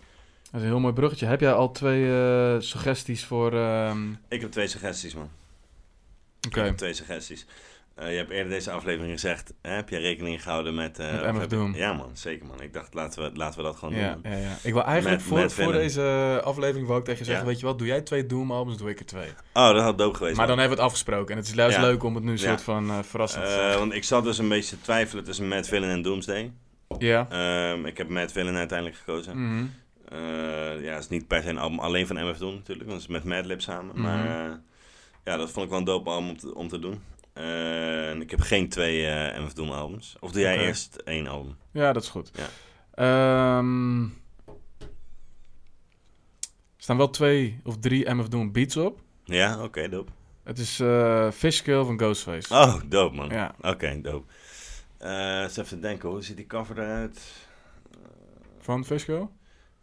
is een heel mooi bruggetje. Heb jij al twee eh, suggesties voor... ehm, Ik heb twee suggesties, man. Oké. Ik heb twee suggesties. Eh, je hebt eerder deze aflevering gezegd, hè, heb je rekening gehouden met... Met of MF heb je- Doom. Ja man, zeker man. Ik dacht, laten we, laten we dat gewoon Ja, doen. ja, ja. Ik wil eigenlijk Met- voor, met voor deze aflevering wou ik tegen je zeggen, weet je wat, doe jij twee Doom-albums, doe ik er twee. Oh, dat had dope geweest. Maar dan hebben we het afgesproken en het is juist leuk om het nu een soort van eh, verrassend te zeggen. want ik zat dus een beetje te twijfelen tussen Mad Villain en Doomsday. Ja. Ehm, ik heb Mad Villain uiteindelijk gekozen. Mhm. Ja, het is niet per se een album alleen van MF Doom natuurlijk, want het is met Madlib samen. Mhm. Maar ja, dat vond ik wel een dope album om te, om te doen. En ik heb geen twee eh MF Doom albums. Of doe jij eerst één album? Ja, dat is goed. Ja. Ehm, er staan wel twee of drie MF Doom beats op. Ja, oké, dope. Het is eh Fishkill van Ghostface. Oh, dope man. Ja. Oké, dope. Eh eens even denken, hoe ziet die cover eruit? Van Fishkill?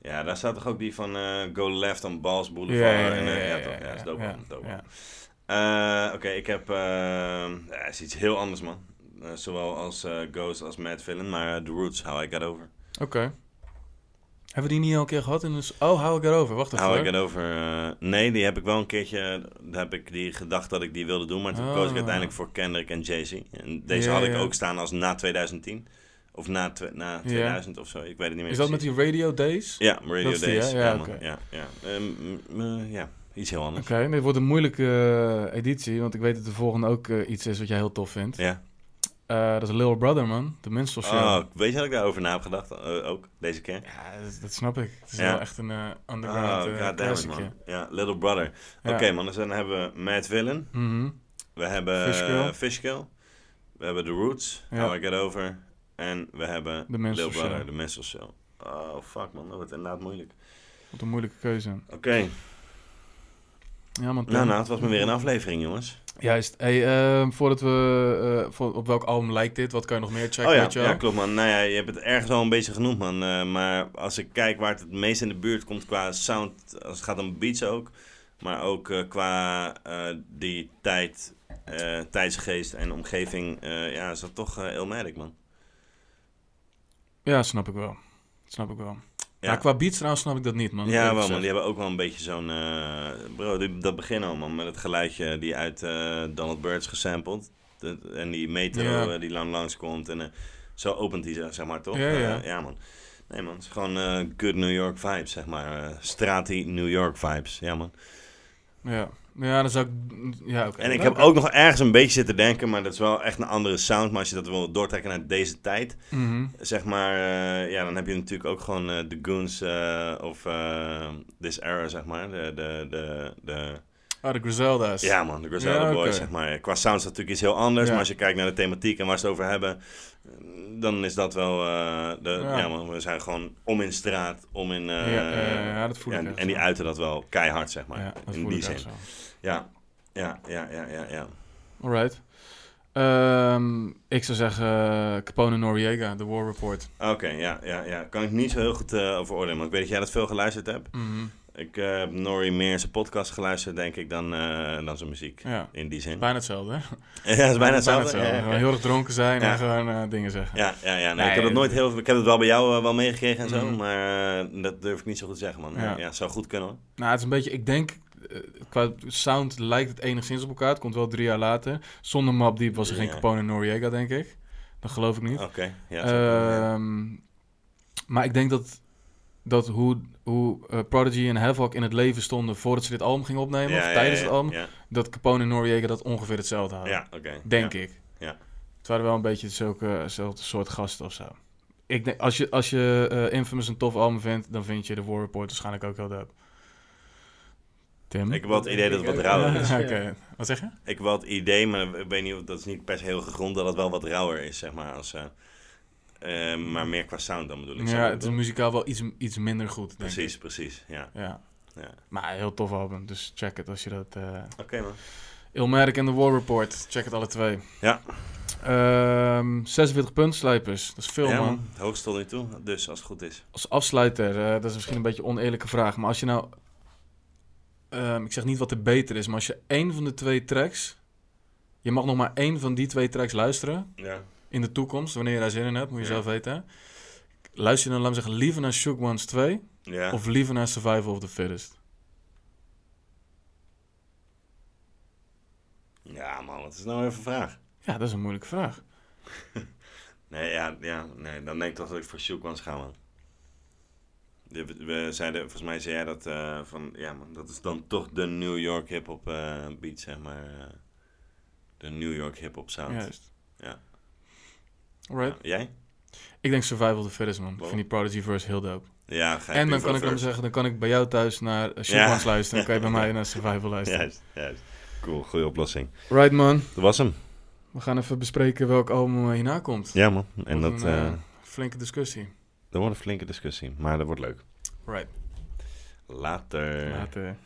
Ja, daar staat toch ook die van Go Left on Balls Boulevard. Ja, ja, en, ja, ja, ja, is ja, dope ja, ja. Eh, Oké, ik heb... eh ja, is iets heel anders man. Eh, zowel als eh, Ghost als Mad Villain, maar The Roots, How I Got Over. Oké. Hebben we die niet al een keer gehad? In een... s- Oh, hou ik erover. Wacht even. Ik hoor. het over? nee, die heb ik wel een keertje. Daar heb ik die gedacht dat ik die wilde doen. Maar toen Oh. koos ik uiteindelijk voor Kendrick en Jay-Z. En deze had ik ook staan als na 2010. Of na, na 2000 of zo. Ik weet het niet meer. Is dat met die Radio Days? Ja, Radio die, Days. ja, Ja, man. ja, ja. Ehm, ja, iets heel anders. Oké, dit wordt een moeilijke eh, editie, want ik weet dat de volgende ook eh, iets is wat jij heel tof vindt. Ja. Eh, dat is Little Brother, man. De Minstrel Show. Oh, weet je dat ik daarover na heb gedacht? ook, deze keer? Ja, dat, dat snap ik. Het is Ja. wel echt een eh, underground Oh, classic, man. Ja, Little Brother. Ja. Oké, man. Dus dan hebben we Mad Villain. Mhm. We hebben Fishkill. Fishkill. We hebben The Roots. Ja. How I Get Over. En we hebben The Little Brother. The Minstrel Show. Oh, fuck man. Dat wordt inderdaad moeilijk. Wat een moeilijke keuze. Oké. Ja, man. Nou, nou, het was maar weer een aflevering, jongens. Juist. Hey, ehm, voordat we... eh, voor, op welk album lijkt dit? Wat kan je nog meer checken? oh ja, weet je wel? ja, klopt man. Nou ja, je hebt het ergens al een beetje genoemd man. Eh, maar als ik kijk waar het het meest in de buurt komt qua sound, als het gaat om beats ook. Maar ook eh, qua eh, die tijd, eh, tijdsgeest en omgeving. eh, ja, is dat toch eh Illmatic man. Ja, snap ik wel. Snap ik wel. Ja. Qua beats trouwens snap ik dat niet, man. Ja, wel man. Die hebben ook wel een beetje zo'n... eh, bro, die, dat begin al man. Met het geluidje die uit eh, Donald Byrd is gesampled. En die metro Ja. eh, die lang langskomt. En zo opent hij zeg maar, toch? Ja, man. Nee man, het is gewoon good New York vibes, zeg maar. strati New York vibes. Ja man. Ja. Ja, dan zou ik... Ja, oké. En ik heb ook nog ergens een beetje zitten denken, maar dat is wel echt een andere sound. Maar als je dat wil doortrekken naar deze tijd, Mhm. zeg maar, eh, ja, dan heb je natuurlijk ook gewoon eh, de Goons eh, of eh, This Era, zeg maar. De, de, de, de, Oh, de Griselda's. ja man, de Griselda Ja, Boys, zeg maar. Qua sound is dat natuurlijk iets heel anders, Ja. maar als je kijkt naar de thematiek en waar ze het over hebben, dan is dat wel, eh, de, Ja. ja. man, we zijn gewoon om in straat, om in... eh, Ja, ja, dat voel ik en, echt en die zo. uiten dat wel keihard, zeg maar, Ja, dat in voel die ik zin. echt zo. Ja, ja, ja, ja, ja, ja. Alright. Ehm, ik zou zeggen eh, Capone Noriega, The War Report. Oké, ja, ja, ja. Kan ik niet zo heel goed eh, over oordelen, maar ik weet dat jij dat veel geluisterd hebt. Mhm. Ik eh, heb Nori meer in zijn podcast geluisterd, denk ik, dan, eh, dan zijn muziek. Ja. In die zin. Bijna hetzelfde, hè? [LAUGHS] Ja, dat is bijna hetzelfde. Ja, ja, Gewoon ja. heel erg dronken zijn Ja. en gewoon eh, dingen zeggen. Ja, ja, ja. Nee, Nee, ik heb het nooit heel... Ik heb het wel bij jou eh, wel meegekregen en zo, Mhm. maar eh, dat durf ik niet zo goed te zeggen, man. Ja. Zou goed kunnen, hoor. Nou, het is een beetje, ik denk, eh, qua sound lijkt het enigszins op elkaar. Het komt wel drie jaar later. Zonder Map Deep was er geen. Capone Noriega, denk ik. Dat geloof ik niet. Oké, ja. Ehm, maar ik denk dat, dat hoe, hoe eh, Prodigy en Havoc in het leven stonden voordat ze dit album gingen opnemen, Ja, of ja, tijdens het album, dat Capone en Noriega dat ongeveer hetzelfde hadden. Ja, oké. Denk ik. Ja. Het waren wel een beetje zulke, zulke soort gasten of zo. Ik denk, als je, als je eh, Infamous een tof album vindt, dan vind je de War Report waarschijnlijk ook heel dope. Tim? Ik heb wel het idee dat het wat rauwer is. [LAUGHS] Oké, wat zeg je? Ik heb wel het idee, maar ik weet niet of dat is niet per se heel gegrond, dat het wel wat rauwer is, zeg maar. Als, eh, eh, maar meer qua sound dan bedoel ik. Ja, het is muzikaal wel iets, iets minder goed, denk Precies, ik. precies, ja. Ja. Ja. Maar heel tof album, dus check het als je dat... eh Oké, man. Ilmatic en The War Report, check het alle twee. Ja. Ehm 46 puntslijpers, dat is veel ja, man. Het hoogst tot nu toe, dus als het goed is. Als afsluiter, eh, dat is misschien een beetje een oneerlijke vraag, maar als je nou... ehm, ik zeg niet wat er beter is, maar als je één van de twee tracks... Je mag nog maar één van die twee tracks luisteren Ja. in de toekomst, wanneer je daar zin in hebt, moet je Ja. zelf weten. Luister je dan, laat me zeggen, liever naar Shook Ones 2 Ja. of liever naar Survival of the Fittest? Ja, man, wat is nou even een vraag? Ja, dat is een moeilijke vraag. [LAUGHS] Nee, ja, ja, nee, dan denk ik toch dat ik voor Shook Ones ga, man. We, zeiden, volgens mij zei jij dat eh, van, ja man, dat is dan toch de New York hip-hop eh, beat, zeg maar. eh, de New York hip-hop sound. Juist. Ja. Alright. Ja, jij? Ik denk Survival the Fittest, man. Ik vind die Prodigy verse heel dope. Ja, ga En dan kan ik dan zeggen, dan kan ik bij jou thuis naar Ja. luisteren. Dan kan je bij [LAUGHS] mij naar Survival luisteren. Juist, juist. Cool, goede oplossing. Right, man. Dat was hem. We gaan even bespreken welk album hierna komt. Ja, man. En dat, een, flinke discussie. Dat wordt een flinke discussie, maar dat wordt leuk. Right. Later. Later.